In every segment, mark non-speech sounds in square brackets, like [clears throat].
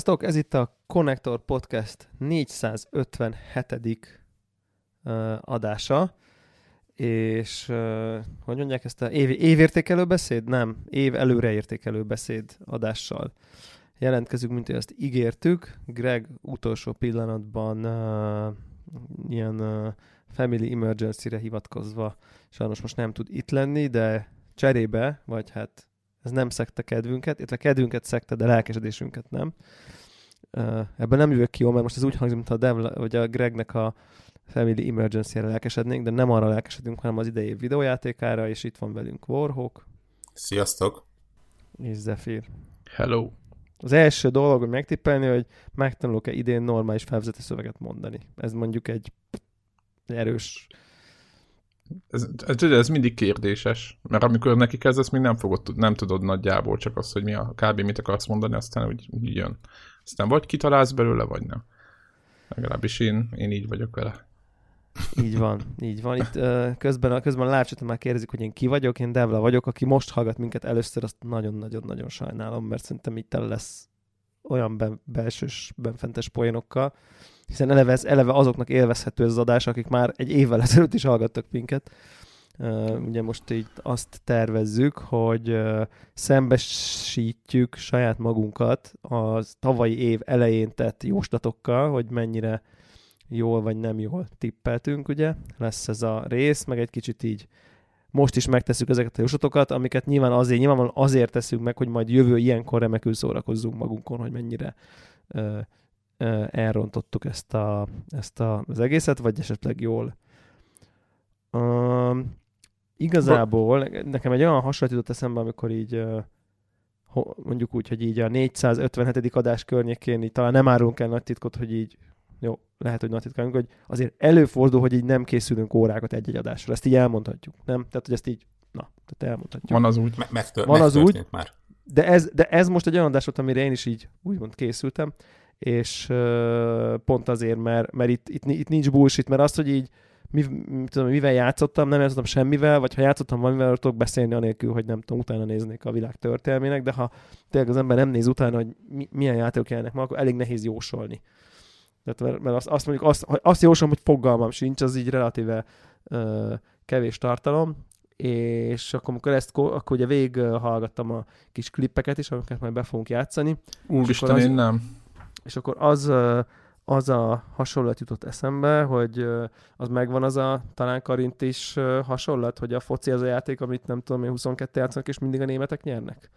Sziasztok, ez itt a Connector Podcast 457. Uh, adása, és hogy mondják ezt a év, évértékelő beszéd? Nem, év előreértékelő beszéd adással jelentkezünk, mint ezt ígértük. Greg utolsó pillanatban uh, ilyen uh, family emergency-re hivatkozva sajnos most nem tud itt lenni, de cserébe, vagy hát ez nem szekte kedvünket, illetve kedvünket szekte, de lelkesedésünket nem. Ebben nem jövök ki jó, mert most ez úgy hangzik, mint a Dev, vagy a Gregnek a Family Emergency-re lelkesednénk, de nem arra lelkesedünk, hanem az idei videójátékára, és itt van velünk Warhawk. Sziasztok! És Zephyr. Hello! Az első dolog, hogy megtippelni, hogy megtanulok-e idén normális felvezeti szöveget mondani. Ez mondjuk egy erős ez, ez, ez mindig kérdéses, mert amikor neki kezdesz, még nem fogod, nem tudod nagyjából csak azt, hogy mi a kb. mit akarsz mondani, aztán úgy, úgy jön. Aztán vagy kitalálsz belőle, vagy nem. Legalábbis én, én így vagyok vele. Így van, így van. Itt uh, közben, közben a live már kérdezik, hogy én ki vagyok, én Devla vagyok, aki most hallgat minket először, azt nagyon-nagyon-nagyon sajnálom, mert szerintem itt tele lesz olyan ben, belsős, benfentes poénokkal, hiszen eleve, ez, eleve azoknak élvezhető ez az adás, akik már egy évvel [laughs] ezelőtt is hallgattak minket. Uh, ugye most így azt tervezzük, hogy uh, szembesítjük saját magunkat a tavalyi év elején tett jóslatokkal, hogy mennyire jól vagy nem jól tippeltünk, ugye? Lesz ez a rész, meg egy kicsit így most is megtesszük ezeket a jóslatokat, amiket nyilván azért, nyilván azért teszünk meg, hogy majd jövő ilyenkor remekül szórakozzunk magunkon, hogy mennyire uh, elrontottuk ezt, a, ezt a, az egészet, vagy esetleg jól. Um, igazából nekem egy olyan hasonlat jutott eszembe, amikor így uh, mondjuk úgy, hogy így a 457. adás környékén így talán nem árulunk el nagy titkot, hogy így jó, lehet, hogy nagy titkálunk, hogy azért előfordul, hogy így nem készülünk órákat egy-egy adásra. Ezt így elmondhatjuk, nem? Tehát, hogy ezt így, na, tehát elmondhatjuk. Van az úgy. Me- megtör- Van az úgy, már. De ez, de ez most egy olyan adás volt, amire én is így úgymond készültem, és uh, pont azért, mert, mert itt, itt, itt nincs bullshit, mert azt, hogy így mi, tudom, mivel játszottam, nem játszottam semmivel, vagy ha játszottam valamivel, tudok beszélni anélkül, hogy nem tudom, utána néznék a világ történelmének, de ha tényleg az ember nem néz utána, hogy mi, milyen játékok jelennek ma, akkor elég nehéz jósolni. Tehát, mert, mert azt, azt mondjuk, azt, azt jósolom, hogy fogalmam sincs, az így relatíve uh, kevés tartalom, és akkor, amikor ezt, akkor ugye végig hallgattam a kis klippeket is, amiket majd be fogunk játszani. Úristen, én nem és akkor az, az a hasonlat jutott eszembe, hogy az megvan az a talán Karint is hasonlat, hogy a foci az a játék, amit nem tudom, én 22 játszanak, és mindig a németek nyernek.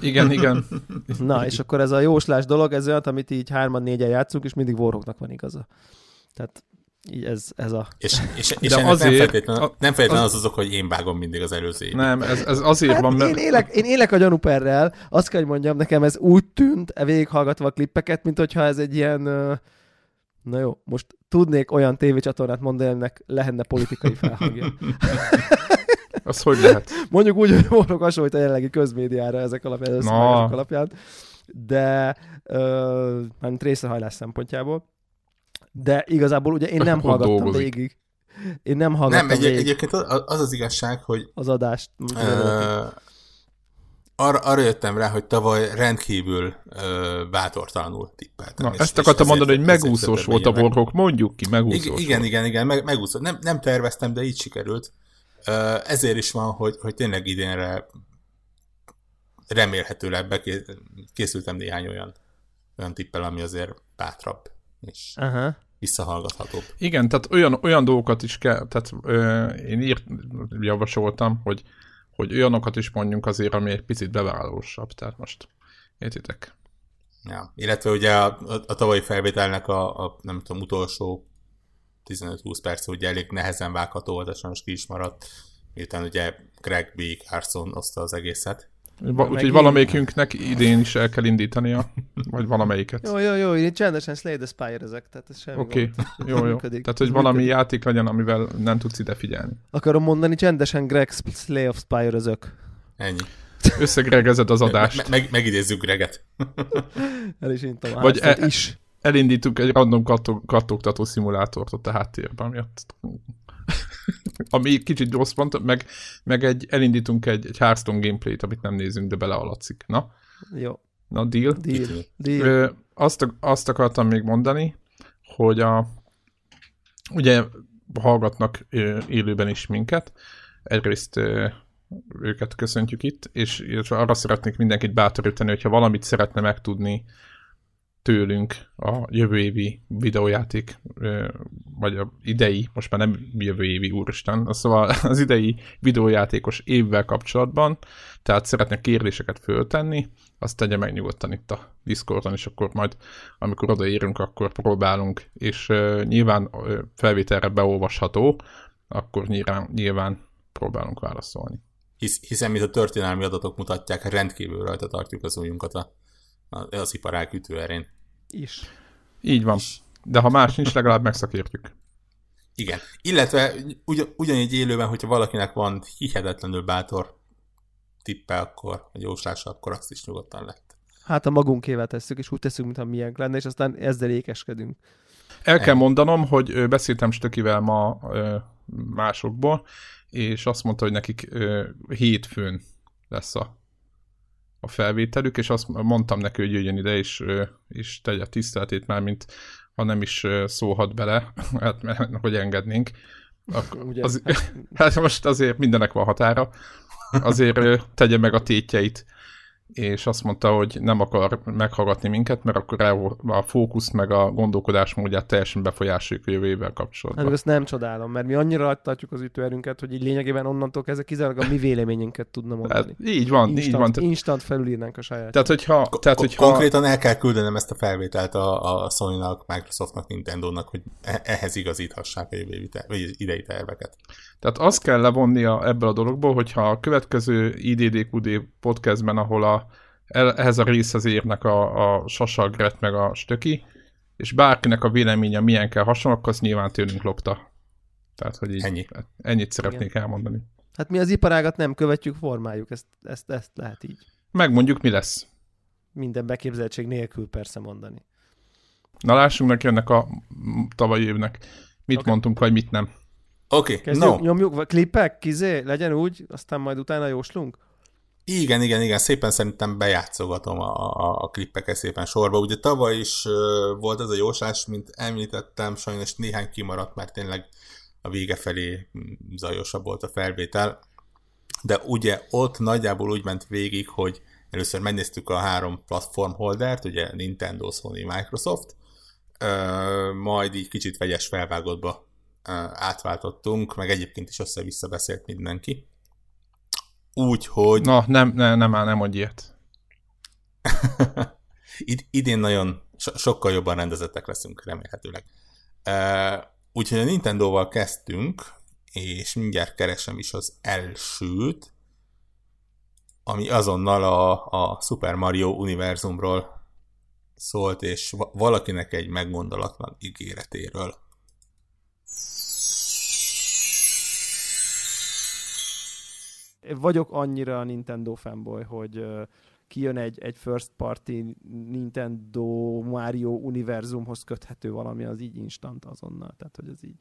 Igen, igen. [laughs] Na, és akkor ez a jóslás dolog, ez olyan, amit így hárman négyen játszunk, és mindig Warhawknak van igaza. Tehát így ez, ez a... És, és, és De azért, nem feltétlenül, a, nem feltétlenül az, az azok, hogy én vágom mindig az előző évben. Nem, ez, ez azért hát van, mert... Én élek, én élek a gyanúperrel, azt kell, hogy mondjam, nekem ez úgy tűnt, e végighallgatva a klippeket, mint hogyha ez egy ilyen... Na jó, most tudnék olyan tévécsatornát mondani, ennek lehetne politikai felhangja. [laughs] az hogy lehet? Mondjuk úgy, hogy mondok hasonlít a jelenlegi közmédiára ezek alapján, no. alapján, de uh, mármint részrehajlás szempontjából de igazából ugye én nem hallgattam dolgozik. végig. Én nem hallgattam Nem, egy, végig egyébként az az igazság, hogy az adást uh, arra, arra jöttem rá, hogy tavaly rendkívül uh, bátortalanul tippeltem. Na, és, ezt akartam mondani, hogy megúszós volt a borhok, mondjuk ki, megúszós Igen, igen, igen, igen meg, megúszós. Nem, nem terveztem, de így sikerült. Uh, ezért is van, hogy, hogy tényleg idénre remélhetőleg bekészültem néhány olyan, olyan tippel, ami azért bátrabb és uh-huh. visszahallgathatóbb. Igen, tehát olyan, olyan dolgokat is kell, tehát ö, én írt, javasoltam, hogy, hogy olyanokat is mondjunk azért, ami egy picit bevállalósabb, tehát most értitek? Ja, illetve ugye a, a, tavalyi felvételnek a, a, nem tudom, utolsó 15-20 perc ugye elég nehezen vágható volt, és sajnos ki is maradt, miután ugye Greg B. Carson oszta az egészet. Úgyhogy valamelyikünknek idén is el kell indítania, vagy valamelyiket. Jó, jó, jó, én csendesen Slay the Spire ezek, tehát ez semmi Oké, okay. [laughs] jó, jó. Tehát, hogy valami működik. játék legyen, amivel nem tudsz ide figyelni. Akarom mondani csendesen Greg Slay of Spire ezek. Ennyi. Összegregezed az adást. Me- meg, megidézzük Greget. [laughs] El is intom Vagy e- is. elindítunk egy random kattog- kattogtató szimulátort ott a háttérben, miatt [laughs] ami kicsit gyors pont, meg, meg egy, elindítunk egy, egy Hearthstone gameplayt, amit nem nézünk, de belealatszik. Na? Jó. Na, deal. Deal. Deal. Ö, azt, azt akartam még mondani, hogy a, ugye hallgatnak ö, élőben is minket, egyrészt ö, őket köszöntjük itt, és arra szeretnék mindenkit bátorítani, hogyha valamit szeretne megtudni tőlünk a jövő évi videójáték, vagy a idei, most már nem jövő évi, úristen, szóval [laughs] az idei videójátékos évvel kapcsolatban, tehát szeretne kérdéseket föltenni, azt tegye meg nyugodtan itt a Discordon, és akkor majd, amikor odaérünk, akkor próbálunk, és nyilván felvételre beolvasható, akkor nyilván, nyilván próbálunk válaszolni. Hisz, hiszen, mint a történelmi adatok mutatják, rendkívül rajta tartjuk az ujjunkat a, a, az iparág ütőerén. Is. Így van. De ha más nincs, legalább megszakértjük. Igen. Illetve ugy, ugyanígy élőben, hogyha valakinek van hihetetlenül bátor tippe, akkor, vagy jóslása, akkor azt is nyugodtan lehet. Hát a magunkével tesszük, és úgy tesszük, mintha milyen lenne, és aztán ezzel ékeskedünk. El kell mondanom, hogy beszéltem Stökivel ma másokból, és azt mondta, hogy nekik hétfőn lesz a, a felvételük, és azt mondtam neki, hogy jöjjön ide, és, és tegye a tiszteletét már, mint ha nem is szólhat bele, [laughs] hát, hogy engednénk. Akkor [laughs] Ugye, az, [laughs] hát most azért mindenek van határa. Azért tegye meg a tétjeit, és azt mondta, hogy nem akar meghallgatni minket, mert akkor a fókusz meg a gondolkodásmódját teljesen befolyásoljuk a jövő évvel Hát kapcsolatban. meg azt nem csodálom, mert mi annyira tartjuk az ütőerünket, hogy így lényegében onnantól kezdve kizárólag a mi véleményünket tudna mondani. Tehát, így van, instant, így van. Tehát, instant felülírnánk a saját. tehát hogyha, tehát, hogyha Konkrétan el kell küldenem ezt a felvételt a, a Sony-nak, Microsoftnak, Nintendo-nak, hogy e- ehhez igazíthassák a jövő idei terveket. Tehát azt kell levonnia ebből a dologból, hogyha a következő IDDQD podcastben, ahol a, ehhez a részhez érnek a, a Sasa, Gret meg a Stöki, és bárkinek a véleménye milyen kell hasonló, akkor az nyilván tőlünk lopta. Tehát, hogy így, Ennyi. ennyit szeretnék elmondani. Hát mi az iparágat nem követjük, formáljuk, ezt, ezt, ezt lehet így. Megmondjuk, mi lesz. Minden beképzeltség nélkül persze mondani. Na lássunk neki ennek a tavalyi évnek. Mit Oké. mondtunk, vagy mit nem. Oké, okay, Kezdjük, no. nyomjuk, vagy klippek, kizé, legyen úgy, aztán majd utána jóslunk. Igen, igen, igen, szépen szerintem bejátszogatom a, a, a klippeket szépen sorba. Ugye tavaly is uh, volt ez a jóslás, mint említettem, sajnos néhány kimaradt, mert tényleg a vége felé mm, zajosabb volt a felvétel. De ugye ott nagyjából úgy ment végig, hogy először megnéztük a három platform holdert, ugye Nintendo, Sony, Microsoft, uh, majd így kicsit vegyes felvágottba átváltottunk, meg egyébként is össze-vissza beszélt mindenki. Úgyhogy Na, nem, nem, nem, nem, nem mondj ilyet. [laughs] Id- idén nagyon so- sokkal jobban rendezettek leszünk, remélhetőleg. Uh, úgyhogy a Nintendo-val kezdtünk, és mindjárt keresem is az elsőt, ami azonnal a, a Super Mario univerzumról szólt, és va- valakinek egy meggondolatlan ígéretéről. Vagyok annyira a Nintendo fanboy, hogy uh, kijön egy, egy first party Nintendo Mario univerzumhoz köthető valami, az így instant azonnal. Tehát, hogy ez így.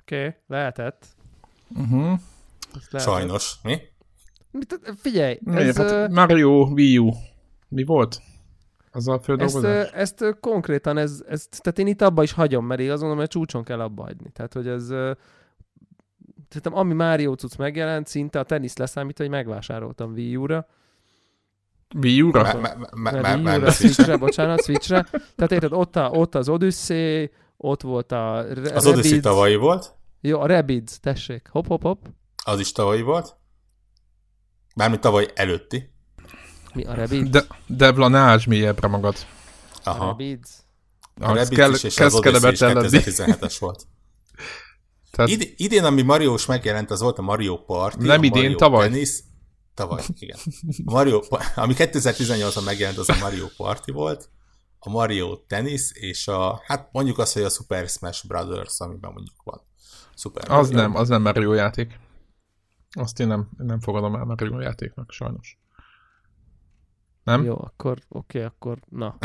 Oké, okay, lehetett. Uh-huh. Ezt lehetett. Sajnos. Mi? Mit, figyelj, Miért? ez, Hát ö, Mario Wii U. Mi volt? Az a ezt, földolgozás? ö, ezt ö, konkrétan, ez, ez, tehát én itt abba is hagyom, mert én azt mondom, hogy csúcson kell abba hagyni. Tehát, hogy ez szerintem ami Mario cucc megjelent, szinte a tenisz leszámít, hogy megvásároltam Wii U-ra. Wii U-ra? Wii U-ra. Switchre, bocsánat, Switchre. Tehát érted, ott, a, ott az Odyssey, ott volt a Re- Az Odyssey tavalyi volt, Jó, a Rabbids, tessék. Hop, hop, hop. az is tavalyi volt. Bármi tavaly előtti. Mi a Rabbids? De, Debla, ne ásd mélyebbre magad. A Aha. Rabbids. A Rabbids kell- is, és az Odyssey is kellemetlen lenni. 2017-es volt. Tehát Id- idén, ami Mariós megjelent, az volt a Mario Party. Nem idén, Mario tavaly. Tennis. Tavaly, igen. A Mario, ami 2018-ban megjelent, az a Mario Party volt, a Mario Tennis, és a, hát mondjuk azt, hogy a Super Smash Brothers, amiben mondjuk van. Super az Mario. nem, az nem Mario játék. Azt én nem, nem fogadom el Mario játéknak, sajnos. Nem? Jó, akkor oké, okay, akkor na.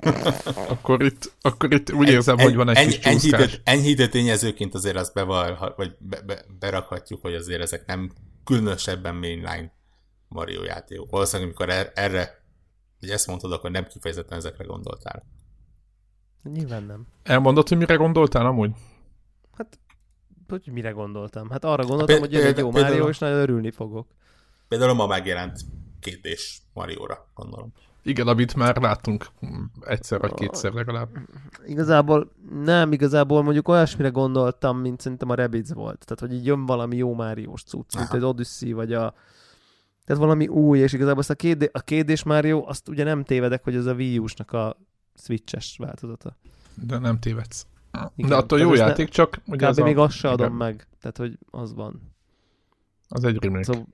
[laughs] Akkor itt, akkor itt úgy érzem, hogy van egy eny- kis enyhítő, enyhítő tényezőként azért azt beval, vagy be, be, berakhatjuk, hogy azért ezek nem különösebben mainline Mario játékok. Valószínűleg, amikor er- erre, hogy ezt mondtad, akkor nem kifejezetten ezekre gondoltál. Nyilván nem. Elmondod, hogy mire gondoltál amúgy? Hát, hogy mire gondoltam? Hát arra gondoltam, Péld- hogy jön egy jó Mario, és nagyon örülni fogok. Például ma megjelent két és Mario-ra, gondolom. Igen, amit már láttunk egyszer vagy kétszer legalább. Igazából nem, igazából mondjuk olyasmire gondoltam, mint szerintem a Rabbids volt. Tehát, hogy így jön valami jó Máriós cucc, mint egy Odyssey, vagy a... Tehát valami új, és igazából azt a két, a két Mario, azt ugye nem tévedek, hogy ez a Wii U-snak a Switches változata. De nem tévedsz. Igen, De attól jó ezt ne- játék, csak ugye Kb. ez a, még azt se adom igen, meg. Tehát, hogy az van. Az egy remake. Szóval,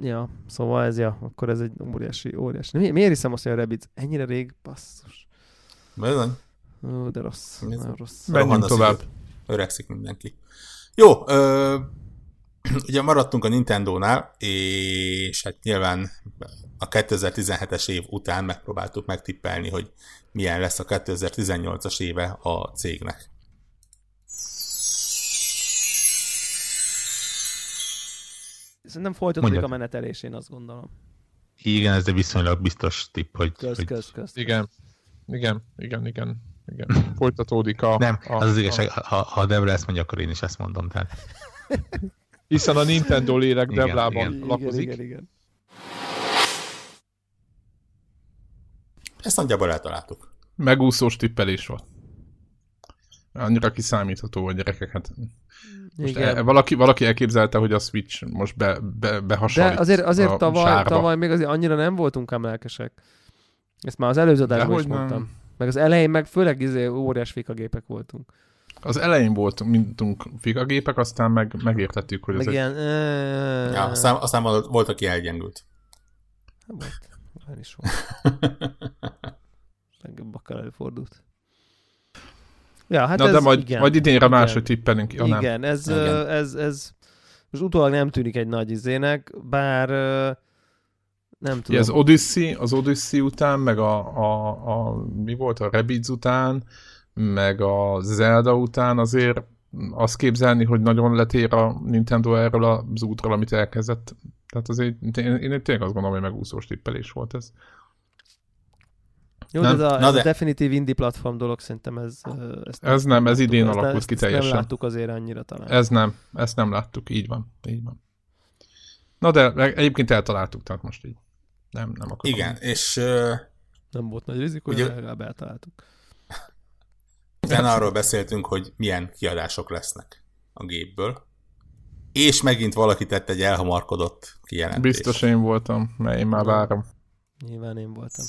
ja, szóval ez, ja, akkor ez egy óriási, óriási. Mi, miért hiszem azt, hogy a Rabbids ennyire rég? Basszus. Bizony, Ó, de rossz. Ez? Nagyon rossz. Menjünk tovább. Öregszik mindenki. Jó, ö, [clears throat] ugye maradtunk a Nintendo-nál, és hát nyilván a 2017-es év után megpróbáltuk megtippelni, hogy milyen lesz a 2018-as éve a cégnek. Szerintem folytatódik Mondjad. a menetelés, én azt gondolom. Igen, ez egy viszonylag biztos tipp, hogy, Kösz, hogy kösz, kösz. Igen. Igen, igen, igen. igen. [laughs] Folytatódik a... nem, a, az az igazság, ha, ha a Debra ezt mondja, akkor én is ezt mondom. Tehát [laughs] Hiszen a Nintendo lélek Igen, lakozik. Igen, igen, igen. Ezt nagyjából eltaláltuk. Megúszós tippelés volt. Annyira kiszámítható a gyerekek. Hát most igen. e, valaki, valaki elképzelte, hogy a Switch most be, be, De behasonlít azért, azért a tavaly, sárba. tavaly még azért annyira nem voltunk ám lelkesek. Ezt már az előző adásban is nem. mondtam. Meg az elején meg főleg izé óriás fikagépek voltunk. Az elején voltunk, mintunk figagépek, aztán meg, megértettük, hogy ez Meg egy... ilyen... Uh, Ja, aztán, aztán volt, aki elgyengült. volt. Olyan is volt. Legjobbakkal előfordult. Ja, hát Na ez, de majd, igen. majd idénre igen. máshogy tippelünk. Ja, nem. Igen, ez, Igen. ö, ez, ez most utólag nem tűnik egy nagy izének, bár nem Ja, tudom. az Odyssey, az Odyssey után, meg a, a, a mi volt, a Rabbids után, meg a Zelda után azért azt képzelni, hogy nagyon letér a Nintendo erről az útról, amit elkezdett. Tehát azért én, én tényleg azt gondolom, hogy megúszós tippelés volt ez. Jó, de nem? ez a, Na ez de- a definitív indie platform dolog szerintem ez... Ezt Ez nem, ez láttuk, idén ezt- alakult ezt- ki ezt Nem teljesen. láttuk azért annyira talán. Ez nem, ezt nem láttuk, így van, így van. Na de egyébként eltaláltuk, tehát most így. Nem, nem akarom. Igen, és ö, Nem volt nagy rizikó, Ugye- de legalább eltaláltuk. utána arról beszéltünk, hogy milyen kiadások lesznek a gépből. És megint valaki tett egy elhamarkodott kijelentést. Biztos én voltam, mert én már várom. Nyilván én voltam.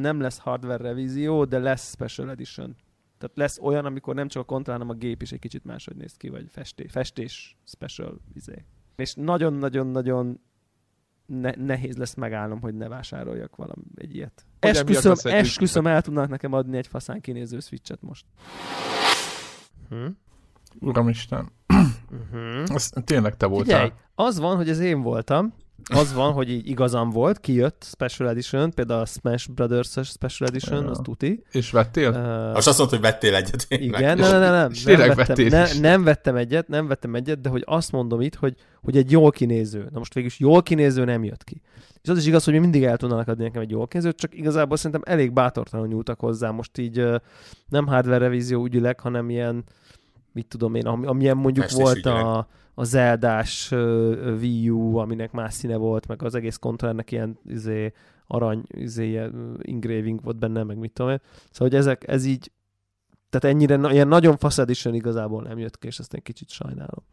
Nem lesz hardware revízió, de lesz special edition. Tehát lesz olyan, amikor nem csak a kontroll, hanem a gép is egy kicsit máshogy néz ki, vagy festés, festés special izé. És nagyon-nagyon-nagyon ne- nehéz lesz megállnom, hogy ne vásároljak valami egy ilyet. Hogy Esküszöm, esküszöm, el tudnak nekem adni egy faszán kinéző switchet most. Hm? Uramisten. Uh-huh. Ez tényleg te voltál. Figyelj, az van, hogy ez én voltam, az van, hogy így igazam volt, kijött Special Edition, például a Smash Brothers-es Special Edition, Ja. az tuti. És vettél? Uh, Most azt mondta, hogy vettél egyet. igen, ne, ne, ne, nem, És nem, tényleg vettem, ne, is. nem vettem egyet, nem vettem egyet, de hogy azt mondom itt, hogy, hogy egy jól kinéző. Na most végülis jól kinéző nem jött ki. És az is igaz, hogy mi mindig el tudnának adni nekem egy jól kinézőt, csak igazából szerintem elég bátortalanul nyúltak hozzá. Most így nem hardware revízió ügyileg, hanem ilyen, mit tudom én, ami, amilyen mondjuk Festés volt ügyileg. a, a Zeldás uh, Wii U, aminek más színe volt, meg az egész kontrollernek ilyen izé, arany izé, engraving volt benne, meg mit tudom én. Szóval, hogy ezek, ez így, tehát ennyire, ilyen nagyon fasz edition igazából nem jött ki, és ezt egy kicsit sajnálom.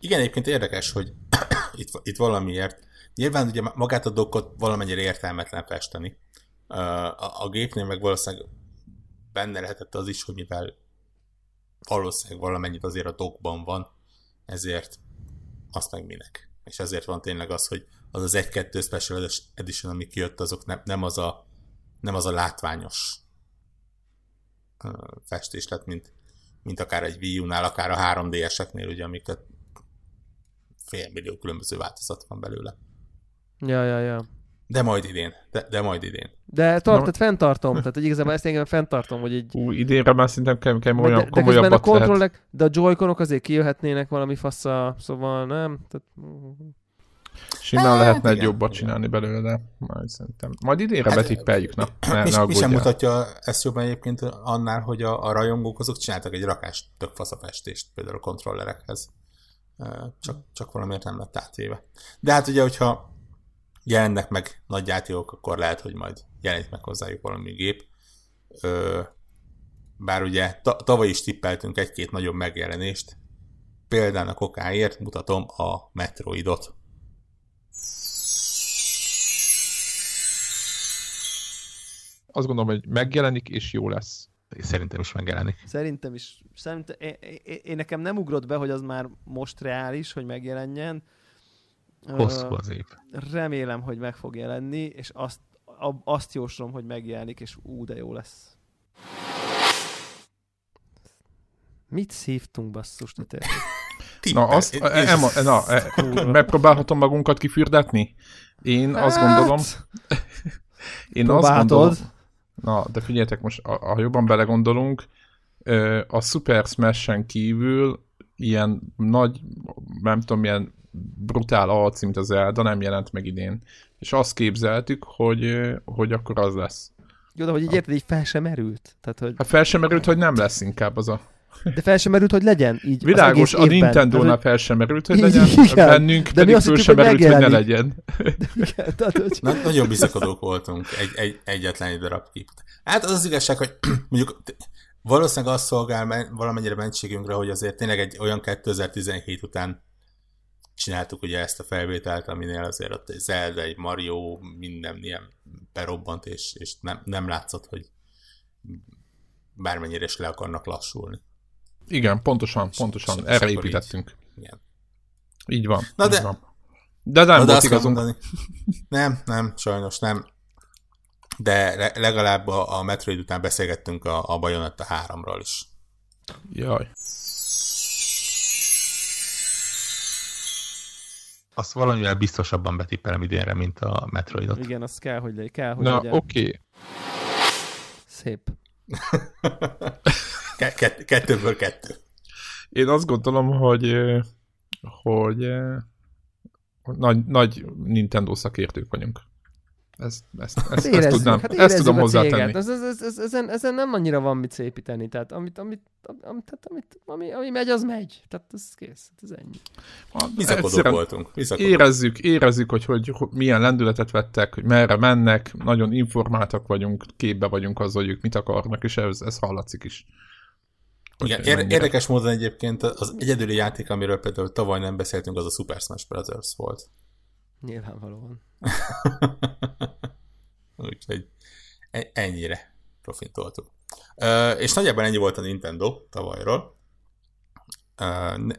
Igen, egyébként érdekes, hogy [coughs] itt, itt valamiért, nyilván ugye magát a dokkot valamennyire értelmetlen festeni. A, a gépnél meg valószínűleg benne lehetett az is, hogy mivel valószínűleg valamennyit azért a dokban van, ezért azt meg minek. És ezért van tényleg az, hogy az az 1-2 Special Edition, ami kijött, azok nem, nem, az, a, nem az a látványos festés lett, mint, mint akár egy Wii U-nál, akár a 3DS-eknél, ugye, amiket félmillió különböző változat van belőle. Ja, ja, ja. De majd idén. De, de majd idén. De tart, Na- tehát fenntartom, tehát hogy igazából ezt engem fenntartom, hogy egy Ú, idénre már szerintem kell, kell Meg olyan de, de közben a kontrollek, de a joyconok azért kijöhetnének valami fassa, szóval nem. Tehát, Simán Hát, lehetne egy igen, jobbat igen. csinálni belőle. Majd szerintem. Majd idénre Hát, betippeljük, na. Ne, mi, ne mi sem mutatja ezt jobban egyébként annál, hogy a, a rajongók azok csináltak egy rakás tök fasz a festést, például a kontrollerekhez. Csak, csak valamiért nem lett átvéve. De hát ugye, hogyha jelennek meg nagy játékok, akkor lehet, hogy majd jelenik meg hozzájuk valami gép. Ö, Bár ugye ta- tavaly is tippeltünk egy-két nagyobb megjelenést. Példának okáért mutatom a Metroidot. Azt gondolom, hogy megjelenik és jó lesz. Szerintem is megjelenik. szerintem is, szerintem, én, én, én, nekem nem ugrott be, hogy az már most reális, hogy megjelenjen. Hosszú az év. Remélem, hogy meg fog jelenni, és azt, azt jóslom, hogy megjelenik, és ú, de jó lesz. Mit szívtunk basszus, te tényleg? [laughs] Na, azt, Én- e, Emma, na, e, megpróbálhatom magunkat kifürdetni? Én azt gondolom, [laughs] én azt Próbálhatod. gondolom, na, de figyeljetek most, ha jobban belegondolunk, a Super Smash-en kívül ilyen nagy, nem tudom, ilyen brutál arc, mint az Zelda nem jelent meg idén. És azt képzeltük, hogy, hogy akkor az lesz. Jó, de hogy így érted, így fel sem merült. Tehát, hogy, Hát fel sem merült, hogy nem lesz inkább az a... de fel sem merült, hogy legyen így Világos, az a. Nintendo-nál fel sem merült, hogy [laughs] Igen, legyen, bennünk de pedig föl sem merült, hogy ne legyen. [laughs] igen, tehát, hogy Na, nagyon bizakodók voltunk egy, egy, egyetlen egy darab kép. Hát az az igazság, hogy [clears throat] mondjuk valószínűleg azt szolgál men- valamennyire mentségünkre, hogy azért tényleg egy olyan 2017 után csináltuk ugye ezt a felvételt, aminél azért ott egy Zelda, egy Mario, minden ilyen berobbant, és, és nem, nem látszott, hogy bármennyire is le akarnak lassulni. Igen, pontosan, pontosan. és Erre építettünk. Igen. Így van. Na így de- van. De nem Na, de volt kell igazunk. nem, nem, sajnos nem. De le- legalább a, a Metroid után beszélgettünk a, a Bayonetta 3-ról is. Jaj. Azt valamivel biztosabban betippelem idénre, mint a Metroidot. igen, az kell, hogy legyen. Kell, hogy Na, legyen. oké. Okay. Szép. [laughs] Kett- kettőből kettő. Én azt gondolom, hogy hogy nagy, nagy Nintendo szakértők vagyunk. Ezt, ezt, ezt, ezt, érezzük, tudnám, hát ezt tudom hozzátenni. Ez, ez, ez, ez, ezen, ezen, nem annyira van mit szépíteni. Tehát amit, amit, amit, tehát amit ami, ami megy, az megy. Tehát ez kész. Hát Ez ennyi. Bizakodók voltunk. Bizakodók. Érezzük, érezzük, hogy, hogy, hogy milyen lendületet vettek, hogy merre mennek, nagyon informáltak vagyunk, képbe vagyunk azzal, hogy ők mit akarnak, és ez, ez hallatszik is. Igen, ér- érdekes módon egyébként az egyedüli játék, amiről például tavaly nem beszéltünk, az a Super Smash Brothers volt. Nyilvánvalóan. [laughs] Úgyhogy e- ennyire profitoltuk. Ö, és nagyjából ennyi volt a Nintendo tavalyról. Ne,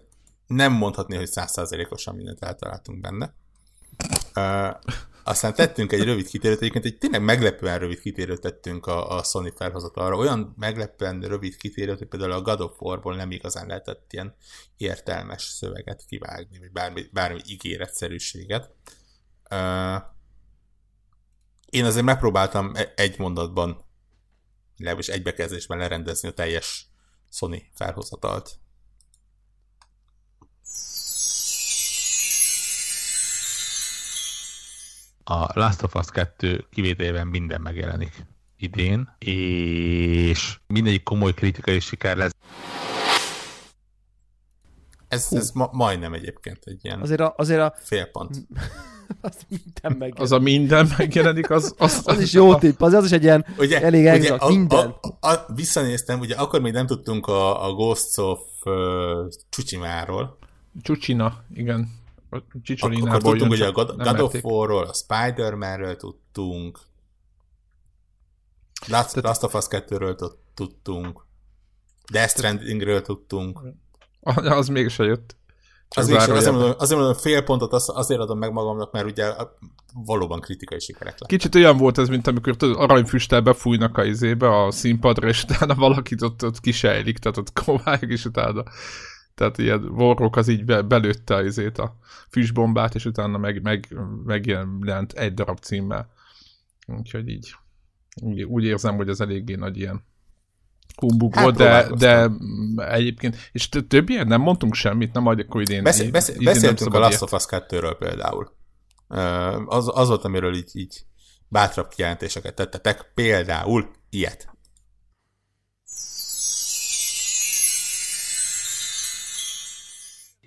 nem mondhatni, hogy százszázalékosan mindent eltaláltunk benne. Aztán tettünk egy rövid kitérőt, egyébként egy tényleg meglepően rövid kitérőt tettünk a, a Sony felhozatalra. Olyan meglepően rövid kitérőt, hogy például a God of War-ból nem igazán lehetett ilyen értelmes szöveget kivágni, vagy bármi, bármi ígéretszerűséget. Ö, én azért megpróbáltam e- egy mondatban, legalábbis egy bekezdésben lerendezni a teljes Sony felhozatalt. A Last of Us 2 kivételében minden megjelenik idén, és mindegyik komoly kritikai siker lesz. Ez, ez ma, majdnem egyébként egy ilyen Azért a, azért a félpont. [laughs] az minden meg. Az a minden megjelenik, az... [laughs] Az, az is jó tipp, az, az is egy ilyen Ugye, elég ugye exakt, a, minden. A, a, visszanéztem, ugye akkor még nem tudtunk a, a Ghosts of uh, Csucsimáról. Csucsina, igen. Ak- akkor Csicsolinából tudtunk ugye a God, God of. War-ról, a Spider-Man-ről tudtunk. Last, Tehát- Last of Us 2-ről tud- tudtunk. Death Strandingről tudtunk. Az mégse jött. Az mégis, azért, mondom, azért mondom, fél pontot az- azért adom meg magamnak, mert ugye valóban kritikai sikerek lett. Kicsit olyan volt ez, mint amikor tudod, aranyfüsttel befújnak a izébe, a színpadra, és utána valakit ott, ott kisejlik, tehát ott kovályog, és utána. Tehát ilyen Warrock az így be, belőtte azért a füstbombát, és utána meg, meg, megjelent egy darab címmel. Úgyhogy így úgy, úgy érzem, hogy az eléggé nagy ilyen humbug Hát volt, de, de egyébként, és tö- több ilyen nem mondtunk semmit, nem akkor idén. Beszél, beszél, idén beszéltünk a Last of Us 2-ről például. Az, az volt, amiről így, így bátrabb kijelentéseket tettetek. Például ilyet.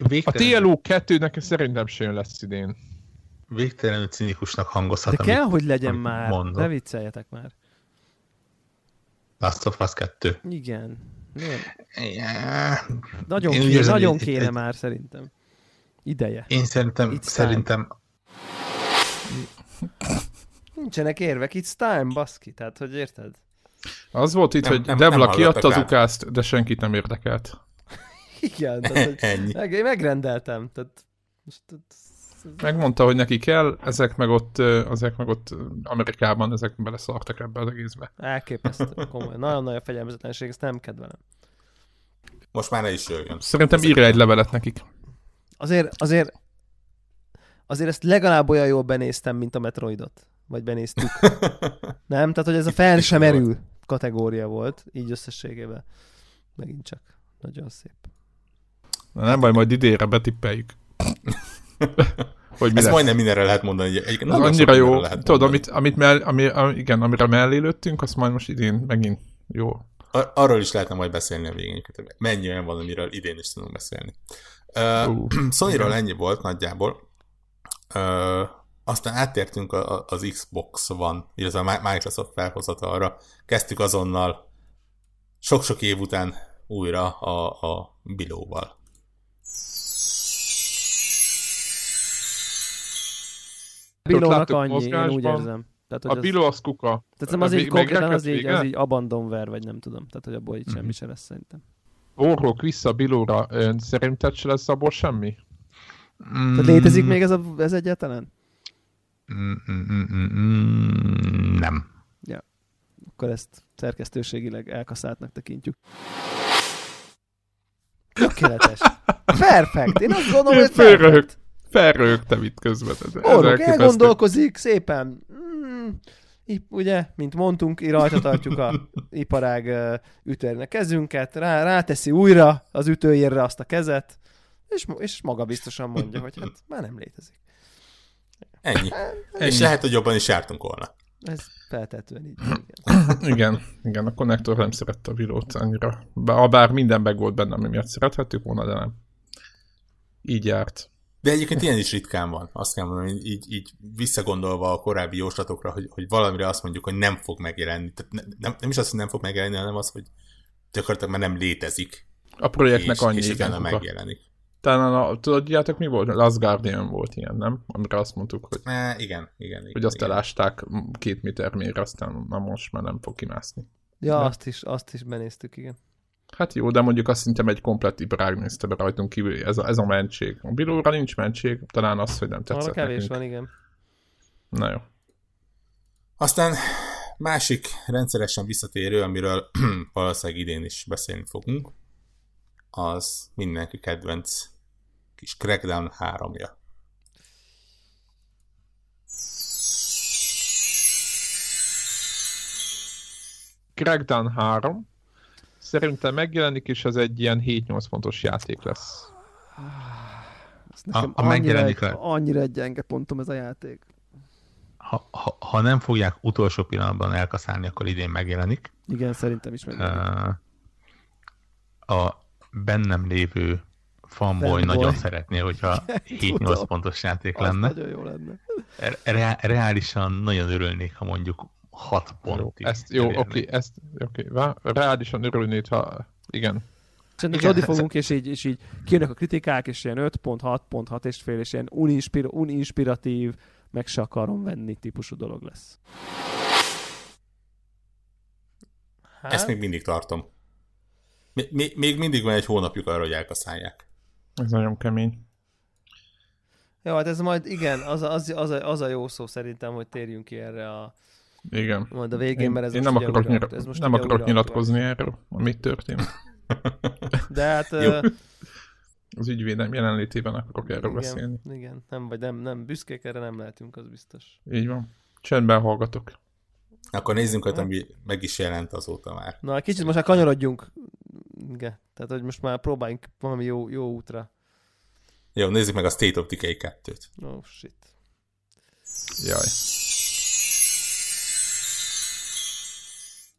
A Végtelen, TLO 2-nek szerintem sem lesz idén. végtelenül cinikusnak De hangozhat, kell, amit, hogy legyen már. mondok. Ne vicceljetek már. Last of Us 2. Igen. Ja, Nagyon, Én kéne, érzem, nagyon kéne egy- már szerintem. Ideje. Én szerintem, It's szerintem Nincsenek érvek, it's time, baszki. Tehát, hogy érted? Az volt itt, Nem- hogy nem- Devla nem kiadta az ukázt, de senkit nem érdekelt. Igen, [laughs] tehát, hogy Ennyi. meg, én megrendeltem. Tehát, most, tehát, Megmondta, hogy neki kell, ezek meg ott, ezek meg ott Amerikában, ezek beleszartak ebbe az egészbe. elképesztő, komoly. Nagyon nagy a fegyelmezetlenség, ezt nem kedvelem. Most már ne is jöjjön. Szerintem írja egy levelet nekik. Azért, azért, azért ezt legalább olyan jól benéztem, mint a Metroidot. Vagy benéztük. [laughs] Nem? Tehát, hogy ez a fel sem merül kategória volt, így összességében. Megint csak. Nagyon szép. Na, nem baj, majd idénre betippeljük. [laughs] hogy mi Ezt lesz. majdnem mindenre lehet mondani. hogy Egyébként Az annyira jó. lehet Tudod, mondani. amit, amit mell, ami, ami, igen, amire mellé lőttünk, azt majd most idén megint jó. Ar- arról is lehetne majd beszélni a végén. Mennyi olyan van, amiről idén is tudunk beszélni. Uh, Ú, [clears throat] Sony-ról ennyi volt nagyjából. Uh, aztán áttértünk a, a, az Xbox One, illetve a Mi- Microsoft felhozatalra. Kezdtük azonnal sok-sok év után újra a, a Bilóval. Bilónak annyi, én úgy mozgásban. érzem. Tehát, A hogy az, Biló az kuka. tehát az így Még- konkrétan az így, az így abandonware, vagy nem tudom. Tehát, hogy abból így Mhm. semmi se lesz szerintem. Orrok vissza Bilóra. Szerinted se lesz abból semmi? Tehát létezik még ez, a, ez egyáltalán? Mm, mm, mm, mm, mm, nem. Akkor ezt szerkesztőségileg elkaszáltnak tekintjük. Tökéletes. [laughs] Perfekt. Én azt gondolom, hogy perfekt. Felrögtem itt közben. Orrok elgondolkozik szépen. Mm, ugye, mint mondtunk, rajta tartjuk a [laughs] iparág ütőjének kezünket, rá, ráteszi újra az ütőjérre azt a kezet, és, és maga biztosan mondja, hogy hát már nem létezik. Ennyi. Ennyi. És lehet, hogy jobban is jártunk volna. Ez feltetően így. Igen. [laughs] Igen, igen, a konnektor nem szerette a Bilót annyira. Bár minden meg volt benne, ami miatt szerethettük volna, de nem. Így járt. De egyébként ilyen is ritkán van. Azt kell mondani, így, így visszagondolva a korábbi jóslatokra, hogy, hogy valamire azt mondjuk, hogy nem fog megjelenni. Tehát ne, nem, nem is az, hogy nem fog megjelenni, hanem az, hogy gyakorlatilag már nem létezik. A projektnek és, annyi és utána megjelenik. Talán a, tudjátok mi volt? Last Guardian volt ilyen, nem? Amire azt mondtuk, hogy, E, igen, igen. igen hogy azt igen. elásták két méter mélyre, aztán na most már nem fog kimászni. Ja, De- azt is, azt is benéztük, igen. Hát jó, de mondjuk azt szerintem egy komplett iparág nézte be rajtunk kívül, ez a, ez a mentség. A Bilóra nincs mentség, talán az, hogy nem Arra tetszett kevés nekünk. van, igen. Na jó. Aztán másik rendszeresen visszatérő, amiről [clears throat] valószínűleg idén is beszélni fogunk, az mindenki kedvenc kis Crackdown 3-ja. Crackdown 3. Szerintem megjelenik, és ez egy ilyen 7-8 pontos játék lesz. Nekem a annyira, megjelenik egy, le- annyira egy gyenge pontom ez a játék. Ha, ha, ha nem fogják utolsó pillanatban elkaszálni, akkor idén megjelenik. Igen, szerintem is meg. Uh, a bennem lévő fanboy nagyon szeretné, hogyha [laughs] 7-8 Tudom. pontos játék Az lenne. nagyon jó lenne. Re- reálisan nagyon örülnék, ha mondjuk 6 Jó, pontig. ezt, jó, oké, elérnék. ezt, oké, vá- reálisan örülnéd, ha, igen. Szerintem ez- fogunk, és így, és így kijönnek a kritikák, és ilyen 5 pont, 6 pont, 6 és fél, és ilyen uninspir, uninspiratív, meg se akarom venni típusú dolog lesz. Hát, Ezt még mindig tartom. Még mindig van egy hónapjuk arra, hogy elkaszálják. Ez nagyon kemény. Jó, hát ez majd, igen, az a, az, az, a, az a jó szó szerintem, hogy térjünk ki erre a, Igen. majd a végén, Én, mert ez én nem akarok, nyira, ez most nem akarok nyilatkozni erről, amit történt. [laughs] De hát Jó. ö, Az ügyvédem jelenlétében akarok erről igen, beszélni. Igen, nem, vagy nem, nem büszkék erre nem lehetünk, az biztos. Így van. Csendben hallgatok. Akkor nézzünk olyat, ami meg is jelent azóta már. Na, kicsit most már kanyarodjunk. Igen, tehát hogy most már próbáljunk valami jó, jó útra. Jó, nézzük meg a State of Decay 2-t. Oh, shit. Jaj.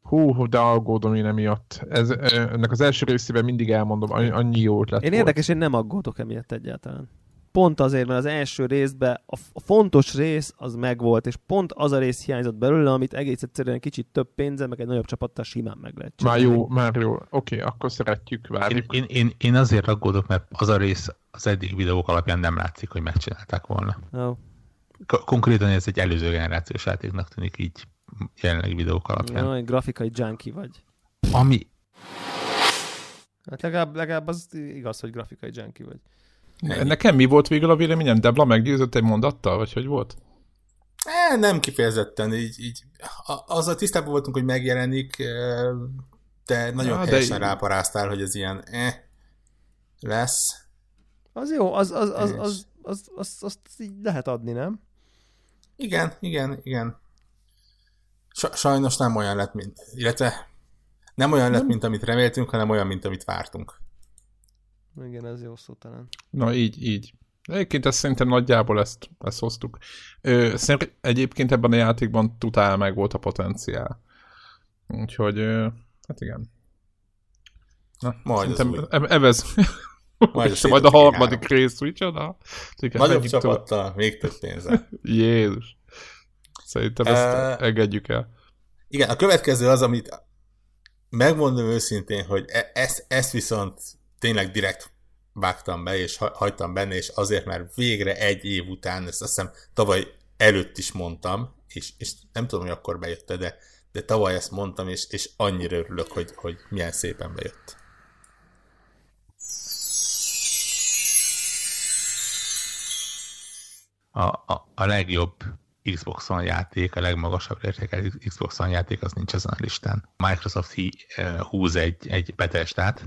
Hú, de aggódom én emiatt. Ez, ennek az első részében mindig elmondom, annyi, jó ötlet Én volt. érdekes, én nem aggódok emiatt egyáltalán. Pont azért, mert az első részben a, a fontos rész az megvolt, és pont az a rész hiányzott belőle, amit egész egyszerűen kicsit több pénzzel, meg egy nagyobb csapattal simán meg lehet Már csinálni. jó, már jó. Oké, akkor szeretjük, Én, várjuk. én, én, én azért aggódok, mert az a rész az eddig videók alapján nem látszik, hogy megcsinálták volna. Oh. K- konkrétan ez egy előző generációs játéknak tűnik így jelenlegi videók alapján. Jaj, grafikai junkie vagy. Ami, Hát legalább, legalább az igaz, hogy grafikai junkie vagy. Ennyi. Nekem mi volt végül a véleményem? Debla meggyőzött egy mondattal, vagy hogy volt? E, nem kifejezetten, így, így a- azzal tisztában voltunk, hogy megjelenik, e, de nagyon Ja, de helyesen így- ráparáztál, hogy ez ilyen eh, lesz. Az jó, az, az, az, És- az, az, az, azt így lehet adni, nem? Igen, igen, igen. Sa- sajnos nem olyan lett, mint, illetve nem olyan lett, mint amit reméltünk, hanem olyan, mint amit vártunk. Igen, ez jó szó talán. Na így, így. Egyébként ezt szerintem nagyjából ezt, ezt hoztuk. Ö, egyébként ebben a játékban totál meg volt a potenciál. Úgyhogy, ö, hát igen. Na, Majd szerintem új. e- evez. [laughs] Majd a És majd a harmadik rész, micsoda? Igen, Nagyobb csapattal, még több pénzzel. [laughs] Jézus. Szerintem ezt Ö, engedjük el. Igen, a következő az, amit megmondom őszintén, hogy e- ezt, ezt viszont tényleg direkt vágtam be, és ha- hagytam benne, és azért, mert végre egy év után, ezt azt hiszem tavaly előtt is mondtam, és, és nem tudom, hogy akkor bejött de, de tavaly ezt mondtam, és, és annyira örülök, hogy, hogy milyen szépen bejött. a, a, a legjobb Xbox One játék, a legmagasabb értékelő Xbox One játék, az nincs ezen a listán. Microsoft hí, eh, húz egy, egy betestát,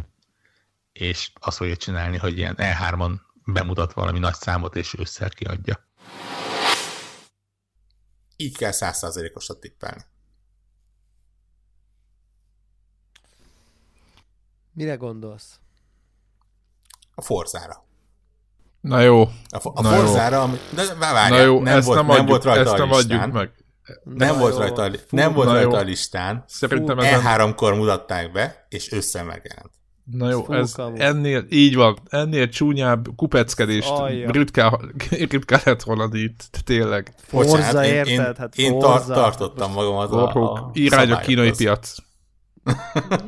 és azt fogja csinálni, hogy ilyen E3-on bemutat valami nagy számot, és ősszel kiadja. Így kell százszázalékosat tippelni. Mire gondolsz? A Forzára. Na jó, A, a Na jó. Forzára, ami, de várjál, na jó, nem, ezt volt, nem, nem adjuk, volt rajta ezt a nem listán. adjuk meg. Nem Na volt jó, rajta, a fú, nem volt rajta jó. a listán. Szerintem E ezen... E3-kor mutatták be, és össze megjelent. Na jó, Fú, ez kamu. ennél, így van, ennél csúnyább kupeckedést Alja. ritkán, [laughs] ritkán lehet hallani itt, tényleg. Forza, Bocsánat, én, én, érted? Hát én tar- Forza. tartottam magamat a, a Gorhók, irány a kínai piac.